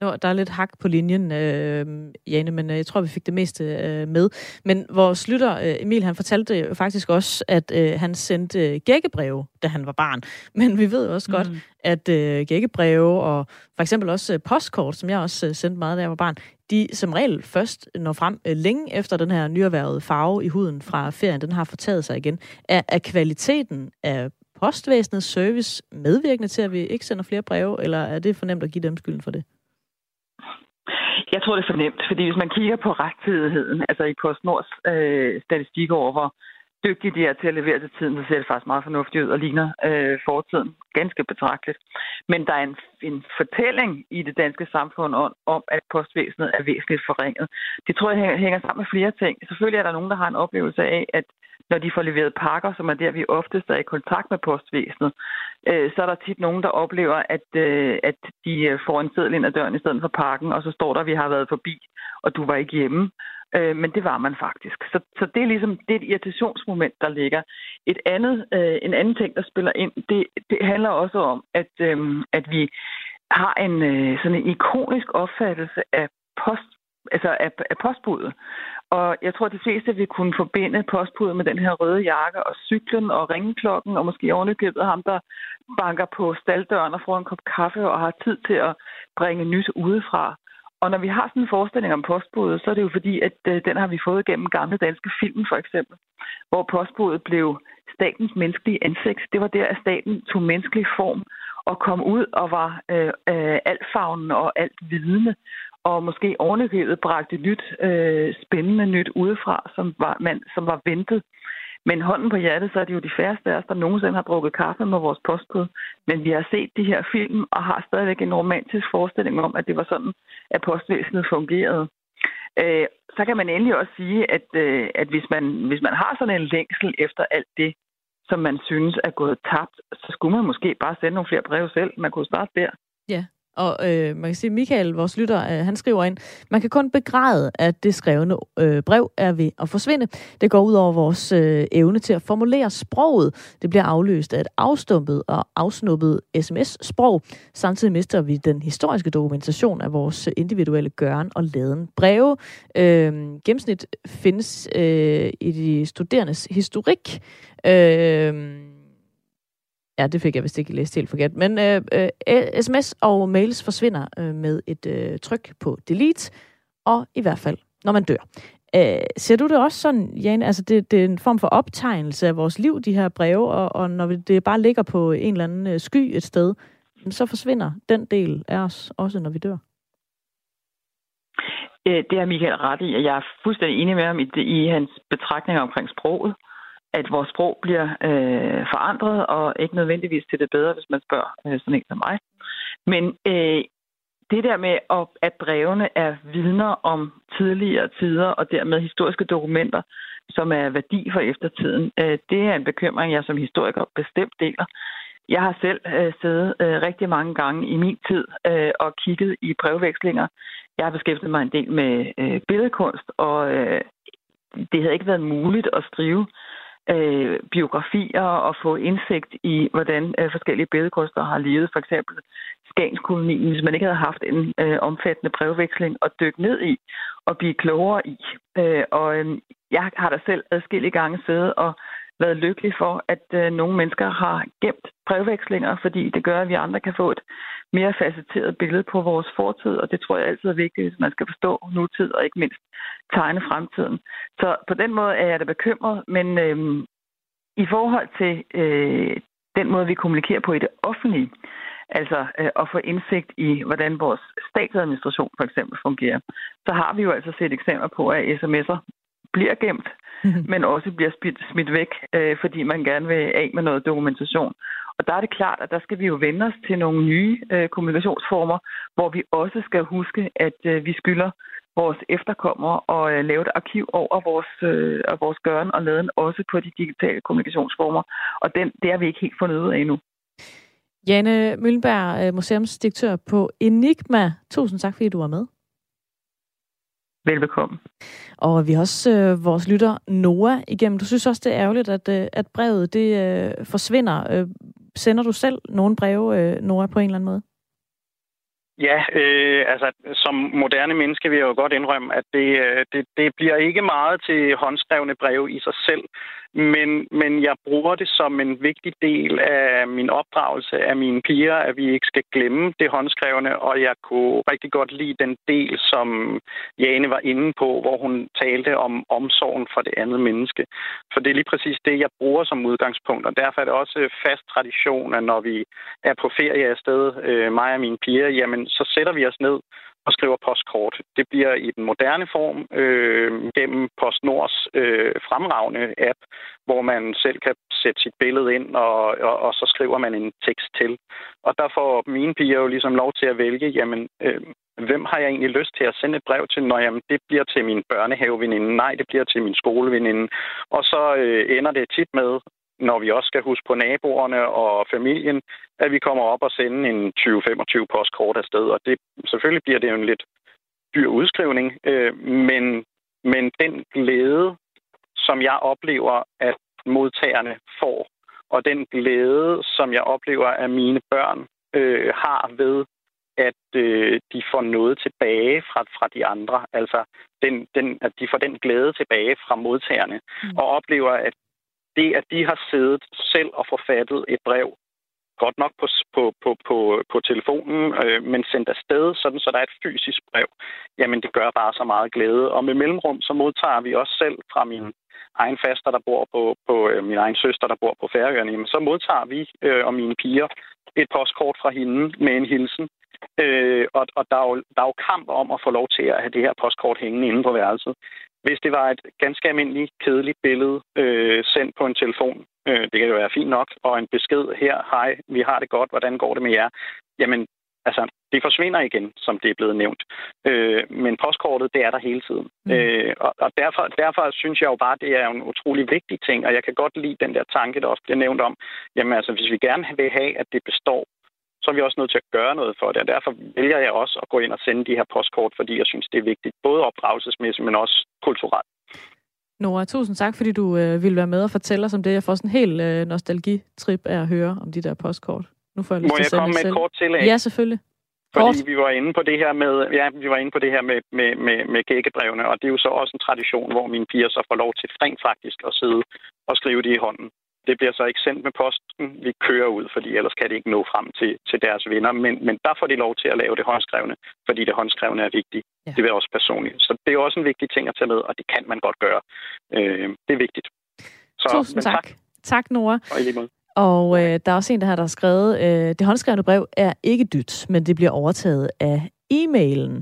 Speaker 3: Nå, der er lidt hak på linjen, øh, Jane, men øh, jeg tror, vi fik det meste øh, med. Men vores lytter, øh, Emil, han fortalte jo faktisk også, at øh, han sendte øh, gækkebreve, da han var barn. Men vi ved også mm. godt, at øh, gækkebreve og for eksempel også øh, postkort, som jeg også øh, sendte meget, da jeg var barn, de som regel først når frem øh, længe efter den her nyerhvervede farve i huden fra ferien, den har fortaget sig igen. Er, er kvaliteten af postvæsenets service medvirkende til, at vi ikke sender flere breve, eller er det fornemt at give dem skylden for det?
Speaker 14: Jeg tror, det er fornemt, fordi hvis man kigger på rettidigheden, altså i PostNords øh, statistik over, hvor dygtige de er til at levere til tiden, så ser det faktisk meget fornuftigt ud og ligner øh, fortiden ganske betragteligt. Men der er en, en fortælling i det danske samfund om, om, at postvæsenet er væsentligt forringet. Det tror jeg hænger sammen med flere ting. Selvfølgelig er der nogen, der har en oplevelse af, at når de får leveret pakker, som er der, vi oftest er i kontakt med postvæsenet, øh, så er der tit nogen, der oplever, at, øh, at de øh, får en seddel ind ad døren i stedet for pakken, og så står der, at vi har været forbi, og du var ikke hjemme. Øh, men det var man faktisk. Så, så det er ligesom det er et irritationsmoment, der ligger. Et andet, øh, en anden ting, der spiller ind, det, det handler også om, at, øh, at vi har en øh, sådan en ikonisk opfattelse af post altså af, af postbuddet. Og jeg tror, at de fleste vil kunne forbinde postbuddet med den her røde jakke og cyklen og ringeklokken, og måske ovenikøbet ham, der banker på staldøren og får en kop kaffe og har tid til at bringe nyt udefra. Og når vi har sådan en forestilling om postbuddet, så er det jo fordi, at øh, den har vi fået gennem gamle danske film for eksempel, hvor postbuddet blev statens menneskelige ansigt. Det var der, at staten tog menneskelig form og kom ud og var øh, øh, altfagnen og alt vidende og måske ovenikøbet bragte nyt, øh, spændende nyt udefra, som var, man, som var ventet. Men hånden på hjertet, så er det jo de færreste af os, der nogensinde har drukket kaffe med vores postbud. Men vi har set de her film og har stadigvæk en romantisk forestilling om, at det var sådan, at postvæsenet fungerede. Øh, så kan man endelig også sige, at, øh, at hvis, man, hvis man har sådan en længsel efter alt det, som man synes er gået tabt, så skulle man måske bare sende nogle flere breve selv. Man kunne starte der.
Speaker 3: Ja, og øh, man kan sige, Michael, vores lytter, øh, han skriver ind, man kan kun begræde, at det skrevne øh, brev er ved at forsvinde. Det går ud over vores øh, evne til at formulere sproget. Det bliver afløst af et afstumpet og afsnuppet sms-sprog. Samtidig mister vi den historiske dokumentation af vores individuelle gøren og laden. Breve øh, gennemsnit findes øh, i de studerendes historik. Øh, Ja, det fik jeg vist ikke læst helt forkert. Men øh, øh, sms og mails forsvinder øh, med et øh, tryk på delete, og i hvert fald, når man dør. Øh, ser du det også sådan, Jane? Altså, det, det er en form for optegnelse af vores liv, de her breve, og, og når det bare ligger på en eller anden øh, sky et sted, så forsvinder den del af os også, når vi dør.
Speaker 14: Øh, det er Michael ret i, og jeg er fuldstændig enig med ham i, i hans betragtninger omkring sproget at vores sprog bliver øh, forandret, og ikke nødvendigvis til det bedre, hvis man spørger øh, sådan en som mig. Men øh, det der med, at brevene er vidner om tidligere tider, og dermed historiske dokumenter, som er værdi for eftertiden, øh, det er en bekymring, jeg som historiker bestemt deler. Jeg har selv øh, siddet øh, rigtig mange gange i min tid øh, og kigget i brevvekslinger. Jeg har beskæftiget mig en del med øh, billedkunst, og øh, det havde ikke været muligt at skrive øh, biografier og få indsigt i, hvordan øh, forskellige billedkunstnere har levet. For eksempel Skagenskolonien, hvis man ikke havde haft en øh, omfattende brevveksling at dykke ned i og blive klogere i. Øh, og øh, jeg har da selv adskillige gange siddet og været lykkelig for, at øh, nogle mennesker har gemt brevvekslinger, fordi det gør, at vi andre kan få et mere facetteret billede på vores fortid, og det tror jeg altid er vigtigt, hvis man skal forstå nutid og ikke mindst tegne fremtiden. Så på den måde er jeg da bekymret, men øh, i forhold til øh, den måde, vi kommunikerer på i det offentlige, altså øh, at få indsigt i, hvordan vores statsadministration for eksempel fungerer, så har vi jo altså set eksempler på, at sms'er bliver gemt, mm-hmm. men også bliver smidt, smidt væk, øh, fordi man gerne vil af med noget dokumentation. Og der er det klart, at der skal vi jo vende os til nogle nye øh, kommunikationsformer, hvor vi også skal huske, at øh, vi skylder vores efterkommere og øh, lave et arkiv over vores, øh, vores gøren og laden, også på de digitale kommunikationsformer. Og den, det er vi ikke helt fundet ud af endnu.
Speaker 3: Jane Møllenberg, øh, museumsdirektør på Enigma. Tusind tak, fordi du var med.
Speaker 14: Velbekomme.
Speaker 3: Og vi har også øh, vores lytter Noah igennem. Du synes også, det er ærgerligt, at, øh, at brevet det øh, forsvinder. Øh, sender du selv nogle breve, øh, Noah, på en eller anden måde?
Speaker 15: Ja, øh, altså som moderne menneske vil jeg jo godt indrømme, at det, øh, det, det bliver ikke meget til håndskrevne breve i sig selv. Men, men jeg bruger det som en vigtig del af min opdragelse af mine piger, at vi ikke skal glemme det håndskrevne, og jeg kunne rigtig godt lide den del, som Jane var inde på, hvor hun talte om omsorgen for det andet menneske. For det er lige præcis det, jeg bruger som udgangspunkt, og derfor er det også fast tradition, at når vi er på ferie afsted, øh, mig og mine piger, jamen så sætter vi os ned og skriver postkort. Det bliver i den moderne form øh, gennem PostNords øh, fremragende app, hvor man selv kan sætte sit billede ind, og, og, og så skriver man en tekst til. Og der får mine piger jo ligesom lov til at vælge, jamen, øh, hvem har jeg egentlig lyst til at sende et brev til? Når jamen, det bliver til min børnehaveveninde. Nej, det bliver til min skoleveninde. Og så øh, ender det tit med, når vi også skal huske på naboerne og familien, at vi kommer op og sender en 20-25 postkort afsted. Og det, selvfølgelig bliver det jo en lidt dyr udskrivning, øh, men, men den glæde, som jeg oplever, at modtagerne får, og den glæde, som jeg oplever, at mine børn øh, har ved, at øh, de får får noget tilbage fra, fra de andre. Altså, den, den, at de får den glæde tilbage fra modtagerne, mm. og oplever, at det, at de har siddet selv og forfattet et brev, godt nok på, på, på, på, på telefonen, øh, men sendt afsted, sådan så der er et fysisk brev, jamen det gør bare så meget glæde. Og med mellemrum, så modtager vi også selv fra min egen faster, der bor på, på øh, min egen søster, der bor på Færøerne, jamen så modtager vi øh, og mine piger et postkort fra hende med en hilsen. Øh, og og der, er jo, der er jo kamp om at få lov til at have det her postkort hængende inde på værelset. Hvis det var et ganske almindeligt, kedeligt billede øh, sendt på en telefon, øh, det kan jo være fint nok, og en besked her, hej, vi har det godt, hvordan går det med jer? Jamen, altså, det forsvinder igen, som det er blevet nævnt. Øh, men postkortet, det er der hele tiden. Mm. Øh, og og derfor, derfor synes jeg jo bare, det er en utrolig vigtig ting, og jeg kan godt lide den der tanke, der også bliver nævnt om, jamen altså, hvis vi gerne vil have, at det består, så er vi også nødt til at gøre noget for det. Og derfor vælger jeg også at gå ind og sende de her postkort, fordi jeg synes, det er vigtigt, både opdragelsesmæssigt, men også kulturelt.
Speaker 3: Nora, tusind tak, fordi du øh, ville være med og fortælle os om det. Jeg får sådan en helt øh, nostalgitrip af at høre om de der postkort. Nu får jeg
Speaker 15: Må jeg komme med et kort tillæg?
Speaker 3: Ja, selvfølgelig.
Speaker 15: Fordi Kort. vi var inde på det her med, ja, vi var inde på det her med, med, med, med gækkebrevene, og det er jo så også en tradition, hvor mine piger så får lov til rent faktisk at sidde og skrive det i hånden. Det bliver så ikke sendt med posten. Vi kører ud, fordi ellers kan det ikke nå frem til, til deres venner. Men, men der får de lov til at lave det håndskrevne, fordi det håndskrevne er vigtigt. Ja. Det er også personligt. Så det er også en vigtig ting at tage med, og det kan man godt gøre. Øh, det er vigtigt.
Speaker 3: Så, Tusind tak. tak. Tak, Nora. Og i Og øh, der er også en, der har der skrevet, øh, det håndskrevne brev er ikke dyt, men det bliver overtaget af e-mailen.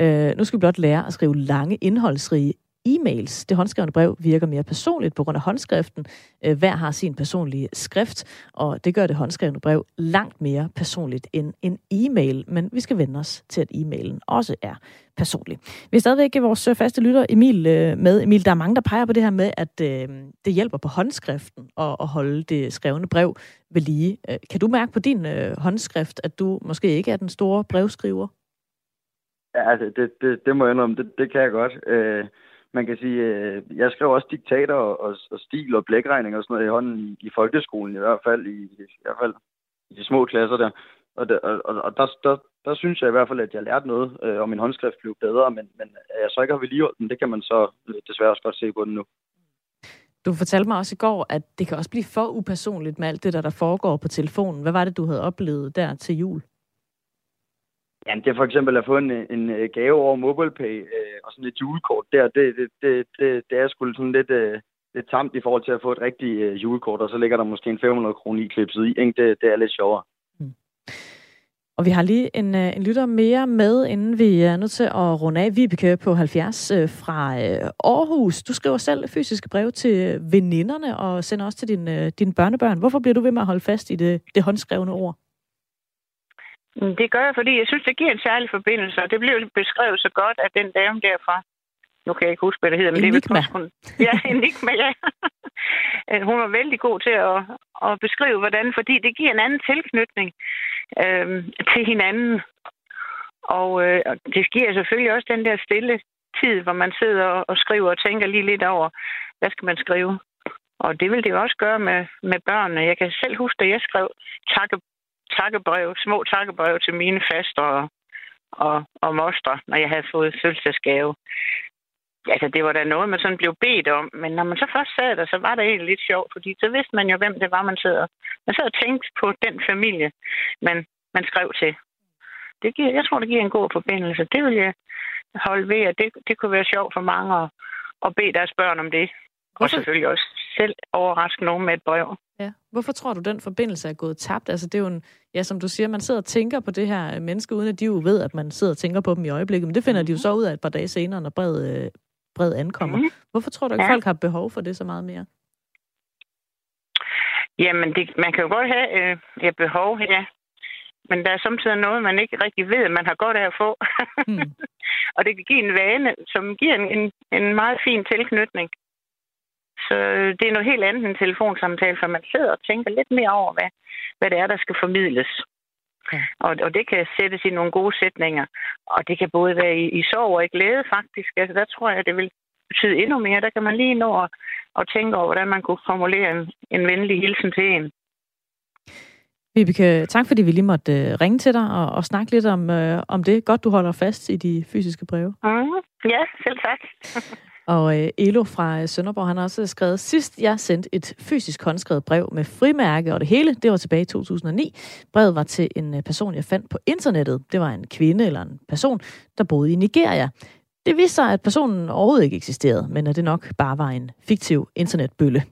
Speaker 3: Øh, nu skal vi blot lære at skrive lange, indholdsrige e-mails. Det håndskrevne brev virker mere personligt på grund af håndskriften. Øh, hver har sin personlige skrift, og det gør det håndskrevne brev langt mere personligt end en e-mail. Men vi skal vende os til, at e-mailen også er personlig. Vi er stadigvæk vores øh, faste lytter Emil øh, med. Emil, der er mange, der peger på det her med, at det hjælper på håndskriften at holde det skrevne brev ved lige. Kan du mærke på din håndskrift, at du måske ikke er den store brevskriver?
Speaker 13: Ja, altså, det, det, det må jeg indrømme, det, det kan jeg godt. Øh, man kan sige, øh, jeg skrev også diktater og, og, og stil og blækregning og sådan noget i hånden i, i folkeskolen, i hvert fald i, i hvert fald i de små klasser der. Og, der, og, og der, der, der synes jeg i hvert fald, at jeg lærte noget, øh, og min håndskrift blev bedre, men, men at jeg så ikke har vedligeholdt den, det kan man så øh, desværre også godt se på den nu.
Speaker 3: Du fortalte mig også i går, at det kan også blive for upersonligt med alt det, der, der foregår på telefonen. Hvad var det, du havde oplevet der til jul?
Speaker 13: Jamen, det er for eksempel at få en, en øh, gave over MobilePay øh, og sådan et julekort der, det, det, det, det, det er sgu sådan lidt, øh, lidt tamt i forhold til at få et rigtigt øh, julekort, og så ligger der måske en 500 kroner i klipset i. Ikke? Det, det er lidt sjovere. Mm.
Speaker 3: Og vi har lige en, øh, en lytter mere med, inden vi er nødt til at runde af. Vibeke på 70 øh, fra Aarhus. Du skriver selv fysiske brev til veninderne og sender også til din, dine børnebørn. Hvorfor bliver du ved med at holde fast i det, det håndskrevne ord?
Speaker 16: Mm, det gør jeg, fordi jeg synes, det giver en særlig forbindelse, og det blev beskrevet så godt af den dame derfra. Nu kan jeg ikke huske, hvad det hedder, men
Speaker 3: Enigma.
Speaker 16: det er hun. Ja, Enigma, ja. hun var vældig god til at, at beskrive, hvordan, fordi det giver en anden tilknytning øh, til hinanden. Og øh, det giver selvfølgelig også den der stille tid, hvor man sidder og skriver og tænker lige lidt over, hvad skal man skrive? Og det vil det jo også gøre med, med børnene. Jeg kan selv huske, da jeg skrev takke, takkebrev, små takkebrev til mine faster og, og, og moster, når jeg havde fået fødselsdagsgave. Altså, det var da noget, man sådan blev bedt om, men når man så først sad der, så var det egentlig lidt sjovt, fordi så vidste man jo, hvem det var, man sad, man sad og tænkte på den familie, man, man skrev til. Det giver, jeg tror, det giver en god forbindelse. Det vil jeg holde ved, at det, det kunne være sjovt for mange at, at bede deres børn om det. Og selvfølgelig også selv overraske nogen med et brev.
Speaker 3: Ja. Hvorfor tror du, den forbindelse er gået tabt? Altså, det er jo en, ja, som du siger, man sidder og tænker på det her menneske, uden at de jo ved, at man sidder og tænker på dem i øjeblikket. Men det finder mm-hmm. de jo mhm. så ud af et par dage senere, når brevet, øh, brevet ankommer. Mm-hmm. Hvorfor tror du ikke, ja. folk har behov for det så meget mere?
Speaker 16: Jamen, det, man kan jo godt have øh, et behov, ja. Men der er samtidig noget, man ikke rigtig ved, at man har godt af at få. Mm. og det kan give en vane, som giver en, en, en meget fin tilknytning. Så det er noget helt andet end en telefonsamtale, for man sidder og tænker lidt mere over, hvad, hvad det er, der skal formidles. Ja. Og, og det kan sættes i nogle gode sætninger. Og det kan både være i, i sorg og i glæde, faktisk. Altså, der tror jeg, det vil betyde endnu mere. Der kan man lige nå at, at tænke over, hvordan man kunne formulere en, en venlig hilsen til en.
Speaker 3: Vibeke, tak fordi vi lige måtte øh, ringe til dig og, og snakke lidt om, øh, om det. Godt, du holder fast i de fysiske breve.
Speaker 16: Mm, ja, selv tak.
Speaker 3: Og øh, Elo fra øh, Sønderborg, han har også skrevet, sidst jeg sendte et fysisk håndskrevet brev med frimærke og det hele, det var tilbage i 2009. Brevet var til en øh, person, jeg fandt på internettet. Det var en kvinde eller en person, der boede i Nigeria. Det viste sig, at personen overhovedet ikke eksisterede, men at det nok bare var en fiktiv internetbølle.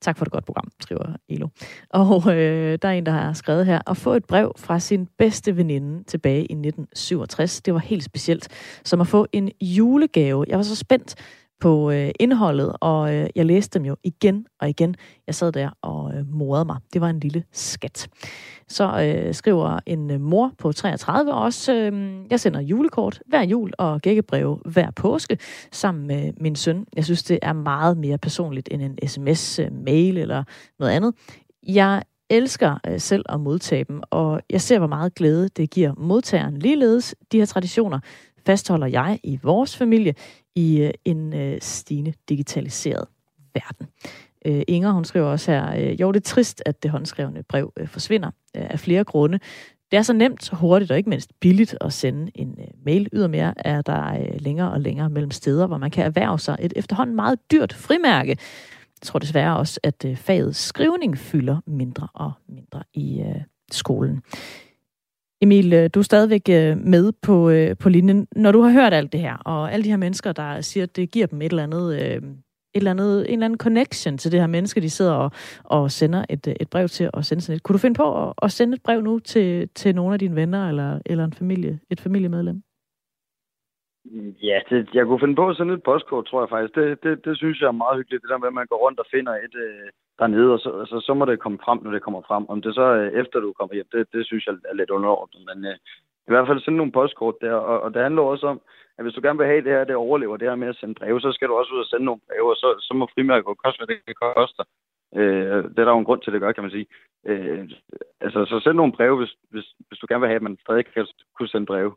Speaker 3: Tak for det godt program, skriver Elo. Og øh, der er en, der har skrevet her, at få et brev fra sin bedste veninde tilbage i 1967, det var helt specielt, som at få en julegave. Jeg var så spændt på øh, indholdet, og øh, jeg læste dem jo igen og igen. Jeg sad der og øh, morede mig. Det var en lille skat. Så øh, skriver en øh, mor på 33 også, øh, jeg sender julekort hver jul og gækkebreve hver påske sammen med min søn. Jeg synes, det er meget mere personligt end en sms, øh, mail eller noget andet. Jeg elsker øh, selv at modtage dem, og jeg ser, hvor meget glæde det giver modtageren. Ligeledes de her traditioner fastholder jeg i vores familie i øh, en øh, stigende digitaliseret verden. Øh, Inger, hun skriver også her, øh, jo, det er trist, at det håndskrevne brev øh, forsvinder øh, af flere grunde. Det er så nemt, hurtigt og ikke mindst billigt at sende en øh, mail. Ydermere er der øh, længere og længere mellem steder, hvor man kan erhverve sig et efterhånden meget dyrt frimærke. Jeg tror desværre også, at øh, faget skrivning fylder mindre og mindre i øh, skolen. Emil, øh, du er stadigvæk øh, med på, øh, på linjen. Når du har hørt alt det her, og alle de her mennesker, der siger, at det giver dem et eller andet, et eller andet, en eller anden connection til det her menneske, de sidder og, og sender et, et brev til og sende sådan et. Kunne du finde på at, at sende et brev nu til, til nogle af dine venner eller, eller en familie, et familiemedlem?
Speaker 13: Ja, det, jeg kunne finde på at sende et postkort, tror jeg faktisk. Det, det, det synes jeg er meget hyggeligt, det der med, at man går rundt og finder et øh, dernede, og så, altså, så må det komme frem, når det kommer frem. Om det så øh, efter du kommer hjem, det, det synes jeg er lidt underordnet. Men øh, i hvert fald sende nogle postkort der, og, og det handler også om, at hvis du gerne vil have det her, det overlever det her med at sende breve, så skal du også ud og sende nogle breve, og så, så må frimærket koste, hvad det koster. Øh, det er der jo en grund til, det gør, kan man sige. Øh, altså, så send nogle breve, hvis, hvis, hvis du gerne vil have, at man stadig kan kunne sende breve.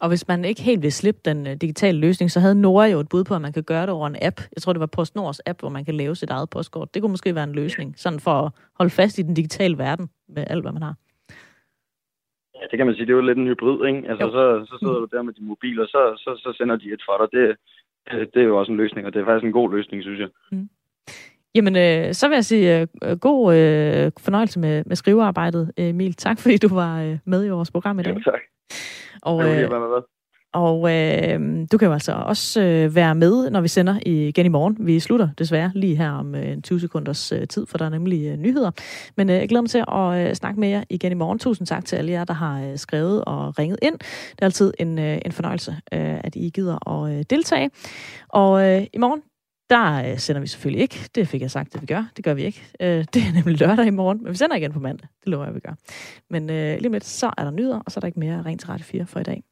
Speaker 3: Og hvis man ikke helt vil slippe den uh, digitale løsning, så havde Nora jo et bud på, at man kan gøre det over en app. Jeg tror, det var PostNords app, hvor man kan lave sit eget postkort. Det kunne måske være en løsning, sådan for at holde fast i den digitale verden med alt, hvad man har.
Speaker 13: Ja, det kan man sige. Det er jo lidt en hybrid, ikke? Altså, så, så sidder du der med din mobil, og så, så, så sender de et for dig. Det, det er jo også en løsning, og det er faktisk en god løsning, synes jeg. Mm.
Speaker 3: Jamen, øh, så vil jeg sige øh, god øh, fornøjelse med, med skrivearbejdet, Emil. Tak, fordi du var øh, med i vores program i dag.
Speaker 13: Ja, tak.
Speaker 3: Og, øh, og øh, du kan jo altså også øh, være med, når vi sender igen i morgen. Vi slutter desværre lige her om øh, 20 sekunders øh, tid, for der er nemlig øh, nyheder. Men øh, jeg glæder mig til at øh, snakke med jer igen i morgen. Tusind tak til alle jer, der har øh, skrevet og ringet ind. Det er altid en, øh, en fornøjelse, øh, at I gider at øh, deltage. Og øh, i morgen, der øh, sender vi selvfølgelig ikke. Det fik jeg sagt, at vi gør. Det gør vi ikke. Øh, det er nemlig lørdag i morgen, men vi sender igen på mandag. Det lover jeg, vi gør. Men øh, lige med så er der nyheder, og så er der ikke mere rent til Radio 4 for i dag.